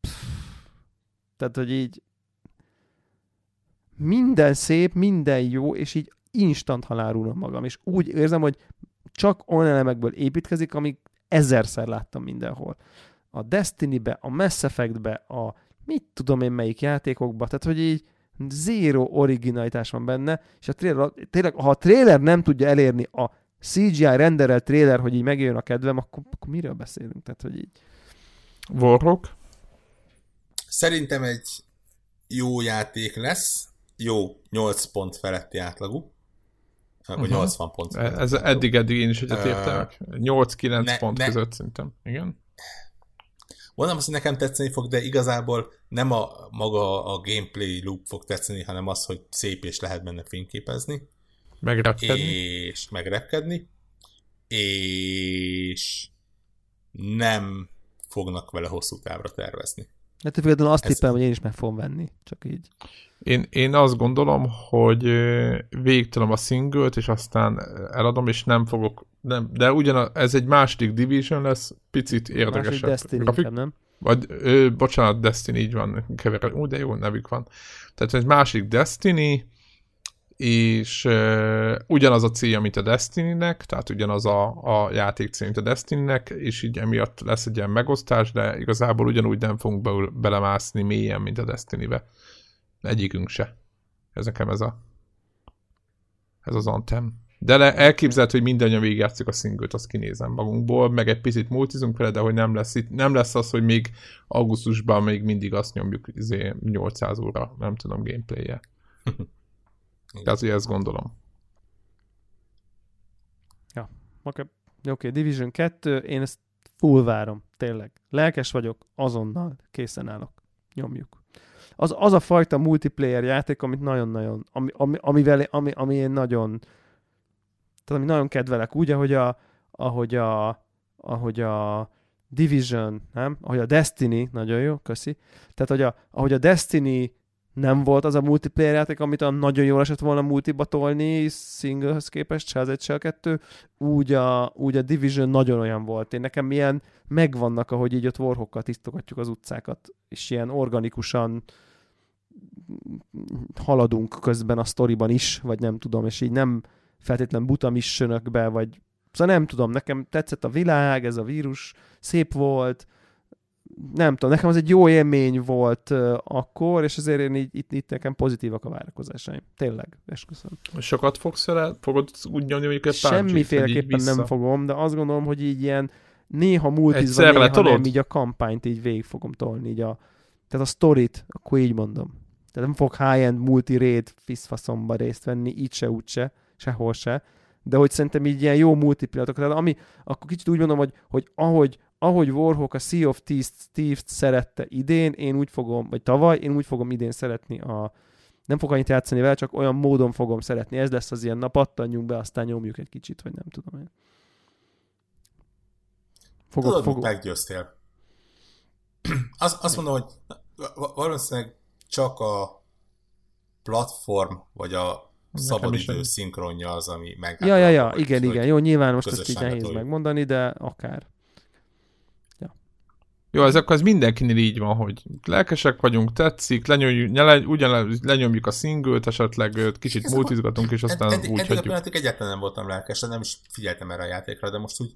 Pff, tehát, hogy így minden szép, minden jó, és így instant halálulom magam, és úgy érzem, hogy csak olyan elemekből építkezik, amik ezerszer láttam mindenhol. A Destiny-be, a Mass Effect-be, a mit tudom én melyik játékokba, tehát hogy így zéro originalitás van benne, és a trailer, tényleg, ha a trailer nem tudja elérni a CGI renderelt trailer, hogy így megjön a kedvem, akkor, akkor miről beszélünk? Tehát, hogy így... Warhawk? Szerintem egy jó játék lesz, jó 8 pont feletti átlagú. vagy uh-huh. 80 pont. Ez eddig, eddig én is egyetértek. Uh, 8-9 ne, pont ne, között szerintem. Igen. Mondom azt, hogy nekem tetszeni fog, de igazából nem a maga a gameplay loop fog tetszeni, hanem az, hogy szép és lehet benne fényképezni. Megrepkedni. És megrepkedni. És nem fognak vele hosszú távra tervezni. Hát például azt Ez... tippelem, hogy én is meg fogom venni, csak így. Én, én azt gondolom, hogy végtelen a singlet, és aztán eladom, és nem fogok, nem, de ugyan ez egy második division lesz, picit érdekesebb. Másik Destiny nem? Vagy, ö, bocsánat, Destiny, így van, keverem, ú, de jó nevük van. Tehát egy másik Destiny, és uh, ugyanaz a célja, mint a Destiny-nek, tehát ugyanaz a, a játék célja, mint a Destiny-nek, és így emiatt lesz egy ilyen megosztás, de igazából ugyanúgy nem fogunk be, belemászni mélyen, mint a Destiny-be. Egyikünk se. Ez nekem ez a ez az antem. De le, elképzelhető, hogy mindannyian végigjátszik a szingőt, azt kinézem magunkból, meg egy picit multizunk vele, de hogy nem lesz, itt, nem lesz az, hogy még augusztusban még mindig azt nyomjuk izé, 800 óra, nem tudom, gameplay-je. [laughs] Tehát, hogy ezt gondolom. Ja, oké. Okay. Oké, okay, Division 2, én ezt full várom, tényleg. Lelkes vagyok, azonnal készen állok. Nyomjuk. Az, az a fajta multiplayer játék, amit nagyon-nagyon, ami, ami, amivel, ami, ami én nagyon, tehát ami nagyon kedvelek, úgy, ahogy a, ahogy a, ahogy a Division, nem? Ahogy a Destiny, nagyon jó, köszi. Tehát, hogy a, ahogy a Destiny nem volt az a multiplayer játék, amit a nagyon jól esett volna multiba tolni singlehez képest, se az egy, se a kettő, úgy a, úgy a Division nagyon olyan volt. Én nekem ilyen megvannak, ahogy így ott warhokkal tisztogatjuk az utcákat, és ilyen organikusan haladunk közben a sztoriban is, vagy nem tudom, és így nem feltétlen buta missionökbe, vagy szóval nem tudom, nekem tetszett a világ, ez a vírus, szép volt, nem tudom, nekem az egy jó élmény volt uh, akkor, és azért én így, itt, itt nekem pozitívak a várakozásaim. Tényleg, esküszöm. Sokat fogsz el, fogod úgy nyomni, hogy Semmiféleképpen nem fogom, de azt gondolom, hogy így ilyen néha multizva, néha letolod? nem, így a kampányt így végig fogom tolni, így a, tehát a sztorit, akkor így mondom. Tehát nem fog high-end multi-raid fiszfaszomba részt venni, így se, úgy se, sehol se, de hogy szerintem így ilyen jó multiplayer tehát ami, akkor kicsit úgy mondom, hogy, hogy ahogy ahogy Warhawk a Sea of Thieves-t szerette idén, én úgy fogom, vagy tavaly, én úgy fogom idén szeretni a nem fog annyit játszani vele, csak olyan módon fogom szeretni. Ez lesz az ilyen, na pattanjunk be, aztán nyomjuk egy kicsit, vagy nem tudom én. Fogok, Tudod, fogok. meggyőztél. [clears throat] Azt, azt mondom, hogy valószínűleg csak a platform, vagy a szabadidő szinkronja az, ami meg. Ja, ja, ja, igen, igen. Jó, nyilván most ezt így nehéz megmondani, de akár. Jó, ez akkor ez mindenkinél így van, hogy lelkesek vagyunk, tetszik, lenyomjuk, ugyan lenyomjuk a szingőt, esetleg kicsit multizgatunk, és aztán ed, ed, úgy hagyjuk. Eddig egyáltalán nem voltam lelkes, nem is figyeltem erre a játékra, de most úgy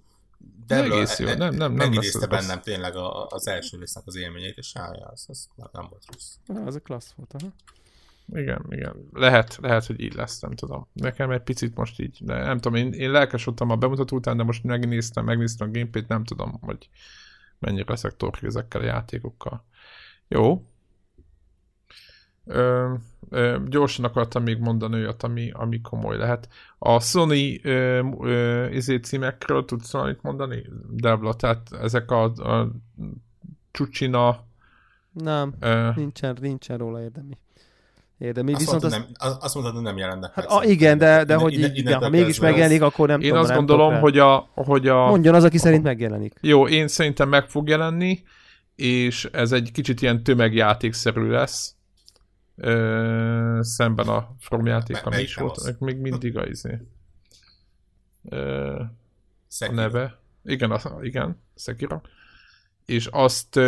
de egész jó, e- nem, nem, nem lesz bennem rossz. tényleg a, az első résznek az élményét, és állja, az, az nem volt rossz. Na, az a klassz volt, aha. Igen, igen. Lehet, lehet, hogy így lesz, nem tudom. Nekem egy picit most így, de nem tudom, én, én lelkes voltam a bemutató után, de most megnéztem, megnéztem a gameplayt, nem tudom, hogy mennyire leszek torki ezekkel a játékokkal. Jó. Ö, ö, gyorsan akartam még mondani olyat, ami, ami komoly lehet. A Sony ö, ö, izé címekről tudsz valamit mondani? Devla, tehát ezek a, a Csucsina... Nem, ö, nincsen, nincsen róla érdemi. Érdemi, azt viszont mondtad, az... nem, azt mondtad, hogy nem jelennek hát, a, igen, de, de hogy így, igen, ha mégis megjelenik, akkor nem én tudom. Azt gondolom, hogy a, hogy a... Mondjon az, aki a, szerint megjelenik. Jó, én szerintem meg fog jelenni, és ez egy kicsit ilyen tömegjátékszerű lesz. Ö, szemben a From játék, ami is volt. Az? Még mindig a izé. Ö, a neve. Igen, a, igen, Sekiro. És azt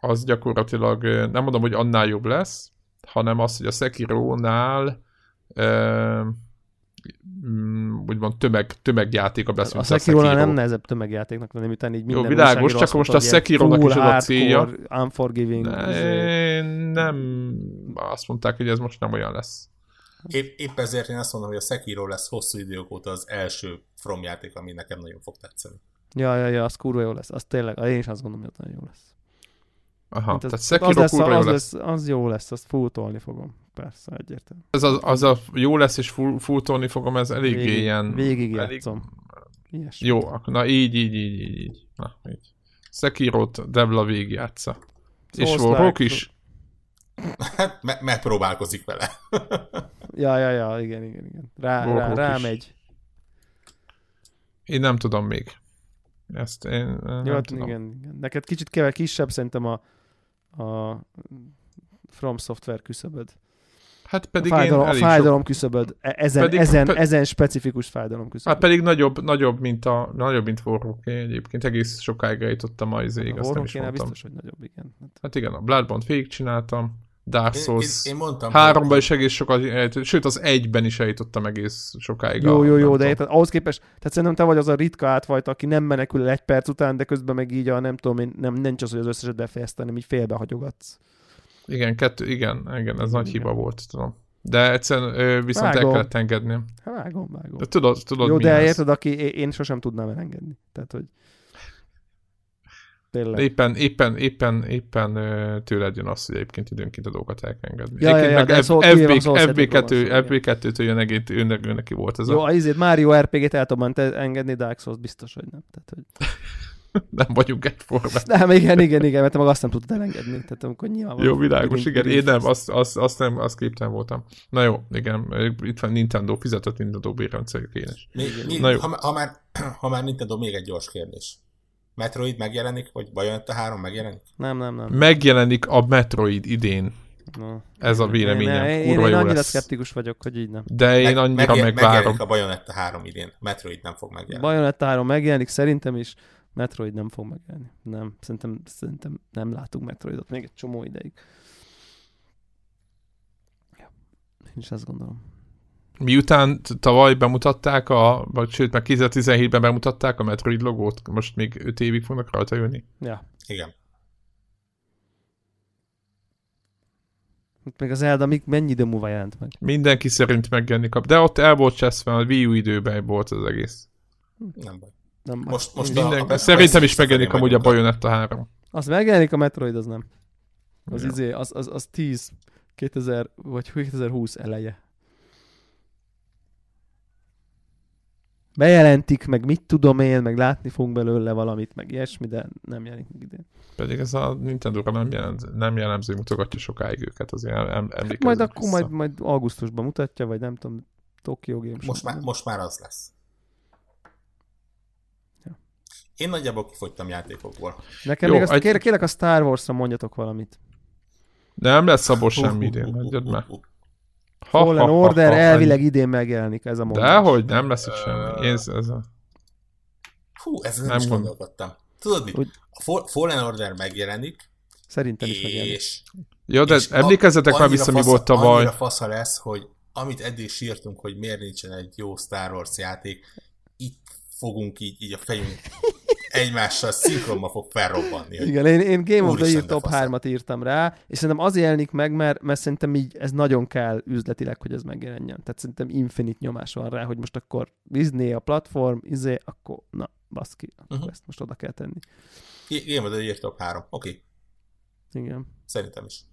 az gyakorlatilag nem mondom, hogy annál jobb lesz, hanem az, hogy a Sekiro-nál e, úgymond tömeg, tömegjáték a beszélünk. A sekiro nem nehezebb tömegjátéknak lenni, miután így minden Jó, világos, csak most a Sekiro-nak is az a célja. Unforgiving. Ne, izé. nem, azt mondták, hogy ez most nem olyan lesz. Épp, épp ezért én azt mondom, hogy a Sekiro lesz hosszú idők óta az első From játék, ami nekem nagyon fog tetszeni. Ja, ja, ja, az kurva jó lesz. Az tényleg, én is azt gondolom, hogy nagyon jó lesz. Aha, Mint tehát az, Sekiro az, lesz, kurva jó az, lesz. lesz, az jó lesz, azt futolni fogom. Persze, egyértelmű. Ez az, az a jó lesz és full, fulltolni fogom, ez eléggé Végig, ilyen... végig elég- játszom. Ilyesmi. Jó, akkor na így, így, így, így, így. Na, így. Sekiro-t Devla végigjátsza. És. Warhawk is? Hát me- megpróbálkozik vele. [laughs] Ja, ja, ja, igen, igen, igen. Rá, rá, Warhawk rá is. megy. Én nem tudom még. Ezt én eh, nem Jó, hát tudom. igen, igen. Neked kicsit kever, kisebb szerintem a, a From Software küszöböd. Hát A pedig fájdalom, én a elég fájdalom küszöböd. E- Ezen, Pedig- ezen, pe- ezen specifikus fájdalom sok... küszöböd. Hát pedig nagyobb, nagyobb, mint a nagyobb, mint Warhawk egyébként. Egész sokáig eljutottam a izéig, a azt nem is mondtam. biztos, hogy nagyobb, igen. Hát, Hát igen, a Bloodborne végigcsináltam, Dark Én, én, Souls én mondtam, háromban hogy- is egész sokat, sőt az egyben is eljutottam egész sokáig. jó, a- jó, jó, de érted, ahhoz képest, tehát szerintem te vagy az a ritka átvajta, aki nem menekül el egy perc után, de közben meg így a nem tudom én, nem, nincs az, hogy az összeset befejezte, hanem így félbehagyogatsz. Igen, kettő, igen, igen, ez nagy Igen. hiba volt, tudom. De egyszerűen viszont Vágom. el kellett engedni. Hát vágom, vágom. De tudod, tudod Jó, mi de ez. érted, aki én- én sosem tudnám elengedni. Tehát, hogy tényleg. Éppen, éppen, éppen, éppen ö, tőled jön az, hogy egyébként időnként a dolgokat el kell engedni. Ja, ja, ja, meg de F- szó- FB, kivéve a Souls játékról van szó, FB2, igen. FB2-től jön egész, őnek, neki volt ez Jó, a... azért Mario RPG-t el tudom engedni, Dark Souls biztos, hogy nem. Tehát, hogy... [laughs] Nem vagyunk egyformán. [laughs] Nem, igen, igen, igen, mert te meg azt nem tudtad elengedni. Tehát amikor nyilván Jó, világos, igen, én nem, azt, azt, azt nem, azt képtelen voltam. Na jó, igen, itt van Nintendo, fizetett Nintendo bérrendszer kénes. Mi, mi, Na jó. ha, ha, már, ha már Nintendo, még egy gyors kérdés. Metroid megjelenik, vagy Bayonetta 3 megjelenik? Nem, nem, nem. Megjelenik a Metroid idén. No. Ez a véleményem, Én, én, kurva én jó annyira lesz. szkeptikus vagyok, hogy így nem. De én annyira megje- megvárom. Megjelenik a Bayonetta 3 idén. Metroid nem fog megjelenni. Bayonetta 3 megjelenik, szerintem is. Metroid nem fog megjelenni. Nem, szerintem, szerintem nem látunk Metroidot még egy csomó ideig. Ja. Én is azt gondolom. Miután tavaly bemutatták, a, vagy sőt, meg 2017-ben bemutatták a Metroid logót, most még 5 évig fognak rajta jönni. Ja. Igen. Még az Zelda még mennyi idő múlva jelent meg? Mindenki szerint megjelenik, a- de ott el volt cseszve, a Wii U időben volt az egész. Nem baj. Nem baj. Most- most Én- a- Minden, Best- szerintem is megjelenik amúgy a vagyunk. Bayonetta 3. Az megjelenik, a Metroid az nem. Az Ja. izé, az, az, az 10, 2000, vagy 2020 eleje. Bejelentik, meg mit tudom én, meg látni fogunk belőle valamit, meg ilyesmi, de nem jelenik meg idén. Pedig ez a Nintendo-ra nem, jelent, nem jellemző, mutogatja sokáig őket, azért em, em, emlékezzünk Majd akkor vissza. majd, majd augusztusban mutatja, vagy nem tudom, Tokyo Game. Most már, most már az lesz. Ja. Én nagyjából kifogytam játékokból. Nekem Jó, még azt, egy- kérlek, kérlek a Star Wars-ra mondjatok valamit. Nem lesz abból semmi idén, hagyjad már. Ha, Fallen Order elvileg idén megjelenik ez a mondás. Dehogy nem lesz itt semmi. Én ez, ez a... Hú, ez nem, Nem is gond- gondolkodtam. Tudod mit? Úgy- A Fall- Fallen Order megjelenik, Szerintem is megjelenik. és... Jó, de és emlékezzetek már vissza, mi volt tavaly. Annyira fasza lesz, hogy amit eddig sírtunk, hogy miért nincsen egy jó Star Wars játék, itt fogunk így, így a fejünk [laughs] egymással szinkronba fog felrobbanni. Igen, én, én Game of the Year top faszán. 3-at írtam rá, és szerintem azért jelenik meg, mert, mert szerintem így ez nagyon kell üzletileg, hogy ez megjelenjen. Tehát szerintem infinite nyomás van rá, hogy most akkor Disney a platform, izé, akkor na, baszki, akkor uh-huh. ezt most oda kell tenni. Game of the Year top 3. Oké, okay. Igen. szerintem is.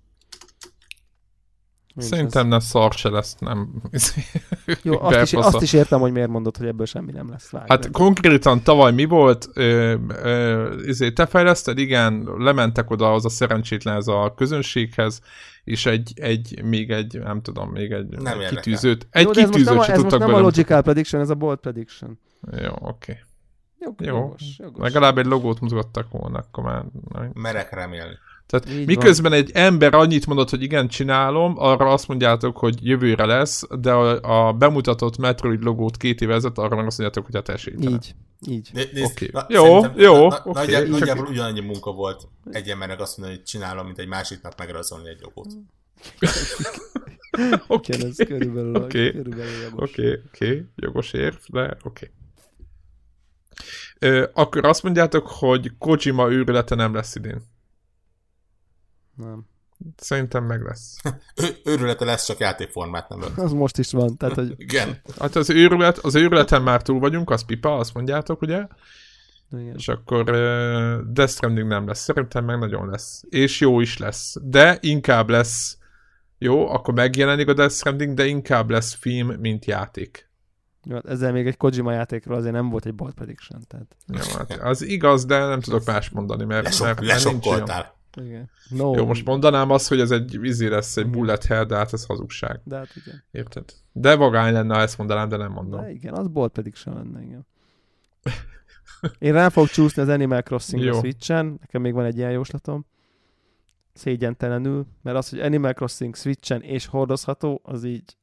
Is Szerintem nem szar se lesz, nem. [laughs] Jó, azt is, azt is értem, hogy miért mondod, hogy ebből semmi nem lesz. Vágj Hát meg. konkrétan tavaly mi volt? Ö, ö, izé, te fejleszted, igen, lementek oda az a szerencsétlen ez a közönséghez, és egy, egy, még egy, nem tudom, még egy Nem egy kitűzőt, egy Jó, de ez most nem, kitűzőt a, ez most tudtak nem a bele. logical prediction, ez a bold prediction. Jó, oké. Jó, Jó. jogos, jogos. Legalább egy logót mutattak volna, akkor már... Merek remélni. Tehát Így miközben egy ember annyit mondott, hogy igen, csinálom, arra azt mondjátok, hogy jövőre lesz, de a, a bemutatott Metroid logót két éve ezelőtt, arra meg azt mondjátok, hogy hát esélytelen. Így, így. Né- nézd, na, Jó, jó, na- oké. Nagyjából, Csak- nagyjából ugyanannyi munka volt egy embernek azt mondani, hogy csinálom, mint egy másiknak megrajzolni egy logót. [laughs] Oké, ez körülbelül, Oké. körülbelül jogos. oké, oké, jogos érv, de oké. Ö, akkor azt mondjátok, hogy Kojima őrülete nem lesz idén. Nem. Szerintem meg lesz. Ő, őrülete lesz, csak játékformát nem ölt. [laughs] Az most is van, tehát hogy Igen. Hát az őrület, az őrületen már túl vagyunk, az pipa, azt mondjátok, ugye? Igen. És akkor uh, Death Stranding nem lesz. Szerintem meg nagyon lesz. És jó is lesz. De inkább lesz jó, akkor megjelenik a Death Stranding, de inkább lesz film, mint játék. Jó, hát ezzel még egy Kojima játékról azért nem volt egy bold prediction, tehát Jó, hát az igaz, de nem tudok más mondani, mert, Lesok, mert, mert nincs olyan. Igen. No, Jó, most mondanám azt, hogy ez egy vízi lesz, egy bullet hell, de hát ez hazugság. De hát igen. Érted? De vagány lenne, ha ezt mondanám, de nem mondom. De igen, az bold prediction lenne, igen. Én rá fogok csúszni az Animal Crossing a. Switchen, nekem még van egy ilyen jóslatom. Szégyentelenül, mert az, hogy Animal Crossing Switchen és hordozható, az így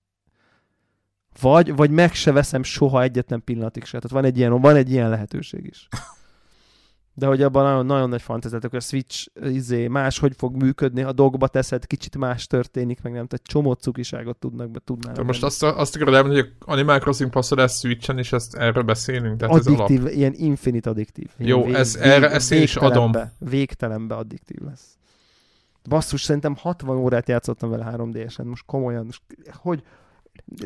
vagy, vagy meg se veszem soha egyetlen pillanatig se. Tehát van egy ilyen, van egy ilyen lehetőség is. De hogy abban nagyon, nagyon nagy fantáziátok, hogy a Switch izé, más hogy fog működni, a dogba teszed, kicsit más történik, meg nem, tehát csomó cukiságot tudnak be, tudnának. De most azt, azt akarod elmondani, hogy a Animal Crossing passzol lesz Switchen, és ezt erről beszélünk, tehát ez alap. addiktív, ilyen infinite addiktív. Ilyen Jó, ez- erre- ezt én is adom. végtelenbe- addiktív lesz. Basszus, szerintem 60 órát játszottam vele 3D-esen, most komolyan, most, hogy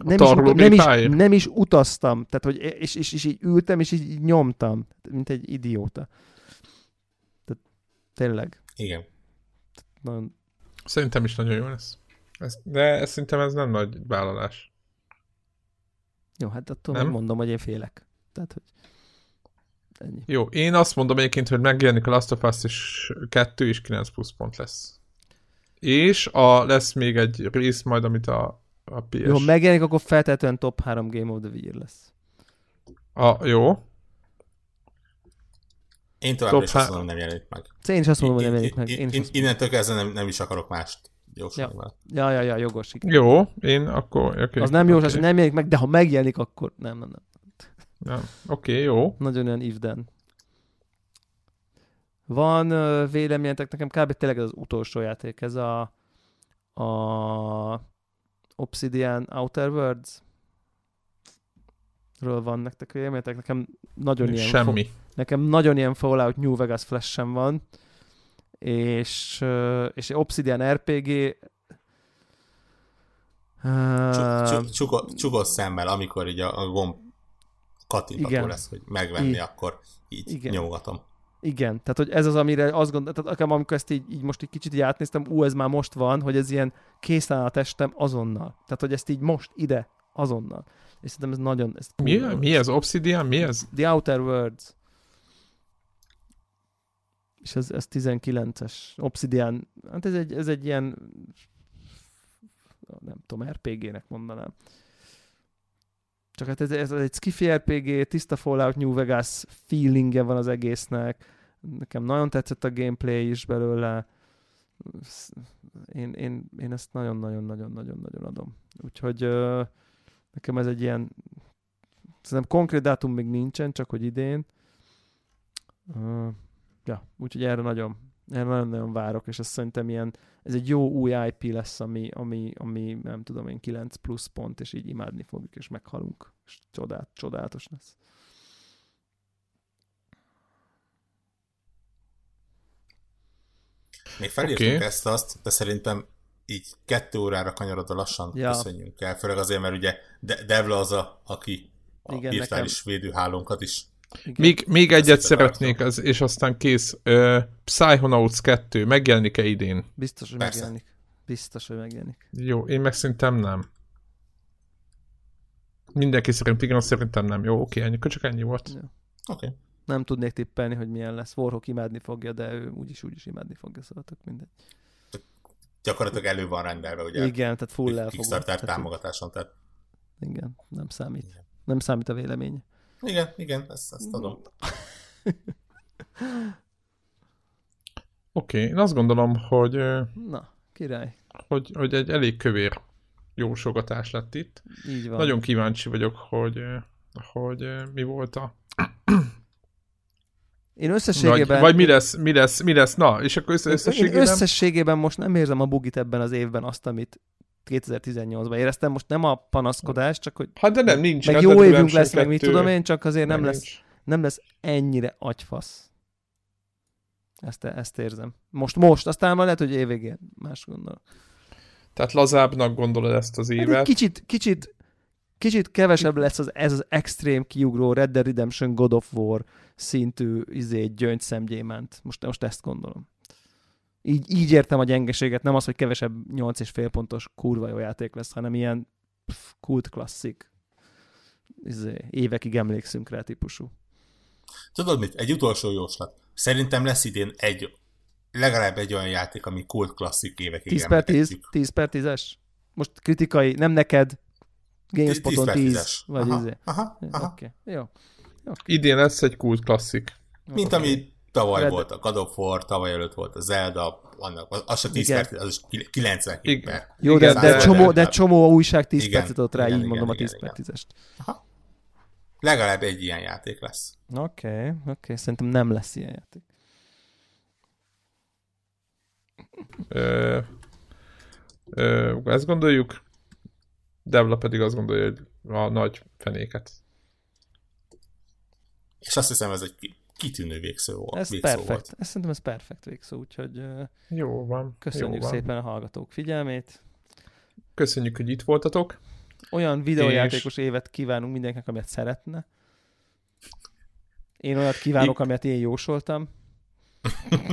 nem is, nem, is, nem is utaztam, tehát, hogy, és, és, és így ültem, és így, így nyomtam, mint egy idióta. Tényleg, Igen. nagyon, Szerintem is nagyon jó lesz. Ez, de ez, szerintem ez nem nagy vállalás. jó, hát attól Nem? mondom, hogy én félek. Tehát, hogy ennyi. Jó, én azt mondom egyébként, hogy megjelenik a Last of Us, és 2 és 9 plusz pont lesz. És a, lesz még egy rész majd, amit a, a PS... Jó, megjelenik, akkor feltétlenül top 3 Game of the Year lesz. a, jó, Én továbbra Top is azt mondom, nem jelenik meg. Én is azt mondom, hogy nem jelenik meg. én- is Innentől kezdve nem, nem is akarok mást jósolni vele. Ja, ja, ja, jogos. igen. jó, én akkor... Okay, Az nem jó, okay. hogy nem jelenik meg, de ha megjelenik, akkor nem, nem, nem. nem. Oké, okay, jó. Nagyon olyan ivden. Van véleményetek, nekem kb. tényleg ez az utolsó játék, ez a, a Obsidian Outer Worlds ről van nektek véleményetek, nekem nagyon ilyen Semmi. Nekem nagyon ilyen Fallout New Vegas flash van, és, és Obsidian RPG Csu- csu- csugo- Csugos szemmel, amikor így a, a gomb kattintható lesz, hogy megvenni, Így. akkor így Igen. nyomogatom. Igen, tehát hogy ez az, amire azt gondolom, tehát akár amikor ezt így, így most egy kicsit így átnéztem, ú, ez már most van, hogy ez ilyen készen áll a testem azonnal. Tehát, hogy ezt így most ide, azonnal. És szerintem ez nagyon... Ez Mi, mi ez? Obsidian? Mi ez? The Outer Worlds. És ez, ez 19-es. Obsidian. Hát ez egy, ez egy ilyen nem tudom, RPG-nek mondanám. Csak hát ez, ez egy skifi RPG, tiszta Fallout New Vegas feelingje van az egésznek. Nekem nagyon tetszett a gameplay is belőle. Én, én, én ezt nagyon-nagyon-nagyon-nagyon-nagyon adom. Úgyhogy nekem ez egy ilyen szerintem konkrét dátum még nincsen, csak hogy idén. Ja, úgyhogy erre nagyon, erre nagyon-nagyon várok, és azt szerintem ilyen, ez egy jó új IP lesz, ami, ami, ami nem tudom én, 9 plusz pont, és így imádni fogjuk, és meghalunk. És csodát, csodálatos lesz. Még felírtuk okay. ezt azt, de szerintem így kettő órára kanyarodva lassan Ja. köszönjünk el, főleg azért, mert ugye De- Devla az, a, aki a Igen, virtuális védőhálónkat is Igen. Még, még egyet szeretnék, az, és aztán kész. Uh, Psychonauts 2 megjelenik-e idén? Biztos, hogy Persze. megjelenik. Biztos, hogy megjelenik. Jó, én meg szerintem nem. Mindenki szerint igen, azt szerintem nem. Jó, oké, ennyi, csak ennyi volt. Ja. Oké. Okay. Nem tudnék tippelni, hogy milyen lesz. Warhawk imádni fogja, de ő úgyis úgyis imádni fogja, szóval tök mindegy. Gyakorlatilag elő van rendelve, ugye? Igen, tehát full elfogó. Kickstarter támogatáson, tehát Igen, nem számít. Nem számít a vélemény. Igen, igen, ezt, ezt adom. [laughs] Oké, én azt gondolom, hogy, Na, király. hogy, hogy egy elég kövér jósogatás lett itt. Így van. Nagyon kíváncsi vagyok, hogy, hogy mi volt a... [clears throat] Én Vagy, összességében... vagy mi lesz, mi lesz, mi lesz, na, és akkor össze, Én összességében... összességében most nem érzem a bugit ebben az évben azt, amit 2018-ban éreztem. Most nem a panaszkodás, csak hogy Hát de nem, nincs. meg Red jó évünk lesz, meg mit 2, tudom én, csak azért nem meg lesz, nincs. nem lesz ennyire agyfasz. Ezt, ezt érzem. Most, most, aztán már lehet, hogy évvégén más gondolok. Tehát lazábbnak gondolod ezt az Hát évet. kicsit, kicsit kicsit kevesebb lesz az, ez az extrém kiugró Red Dead Redemption God of War szintű izé, gyöngyszemgyémánt. Most, most ezt gondolom. Így, így értem a gyengeséget, nem az, hogy kevesebb 8,5 pontos kurva jó játék lesz, hanem ilyen pff, kult klasszik. Izé, évekig emlékszünk rá típusú. Tudod mit? Egy utolsó jóslat. Szerintem lesz idén egy, legalább egy olyan játék, ami kult klasszik évekig 10 per 10, emlegetjük. 10 per 10-es? Most kritikai, nem neked, GameSpoton 10 per 10, 10-es. vagy Aha, izé. aha, aha. Oké, okay. jó. Idén lesz egy kult klasszik. Mint Oké. ami tavaly Red- volt a God of War, tavaly előtt volt a Zelda, annak, az, az se 10 Igen. per 10, az is 97 Igen. per. Jó, de, de, csomó, de csomó újság 10 Igen, percet adott rá, igen, így igen, mondom a igen, 10 per igen. 10-est. Legalább egy ilyen játék lesz. Oké, okay, oké, okay. szerintem nem lesz ilyen játék. Ö, ö, ezt gondoljuk, Devla pedig azt gondolja, hogy a nagy fenéket. És azt hiszem, ez egy kitűnő végszó, volt- Ez végszó perfekt. volt. Ez szerintem ez perfekt végszó, úgyhogy Jó van. köszönjük jó van. szépen a hallgatók figyelmét. Köszönjük, hogy itt voltatok. Olyan videójátékos évet kívánunk mindenkinek, amit szeretne. Én olyat kívánok, I- amit én jósoltam. [laughs]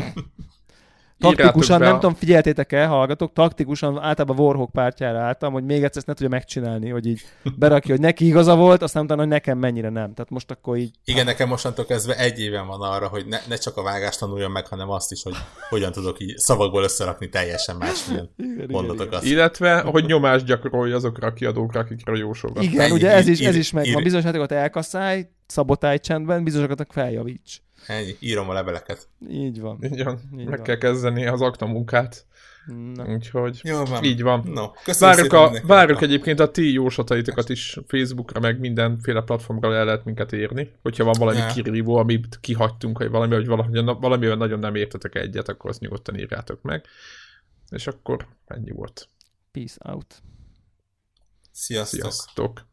Taktikusan, be nem tudom, figyeltétek-e, hallgatók, taktikusan általában Warhawk pártjára álltam, hogy még egyszer ezt ne tudja megcsinálni, hogy így berakja, hogy neki igaza volt, aztán utána, hogy nekem mennyire nem. Tehát most akkor így Igen, nekem mostantól kezdve egy éven van arra, hogy ne, ne csak a vágást tanuljam meg, hanem azt is, hogy hogyan tudok így szavakból összerakni teljesen másmilyen mondatokat. Illetve, hogy nyomást gyakorolj azokra a kiadókra, akikre jósolgat. Igen, Ennyi, ugye ez is, ez is megvan. Bizonyos elkasszálj, szabotálj csendben, bizonyosokat feljavíts. Ennyi, írom a leveleket. Így van. Így van, Így meg van. kell kezdeni az akta munkát. Na, Úgyhogy Jó van. így van. No, Várjuk, a, várjuk egyébként a ti jóslataitokat is Facebookra, meg mindenféle platformra el lehet minket érni. Hogyha van valami Ja. kirívó, amit kihagytunk, vagy valami, hogy valami, valamivel nagyon nem értetek egyet, akkor azt nyugodtan írjátok meg. És akkor ennyi volt. peace out. Sziasztok. Sziasztok!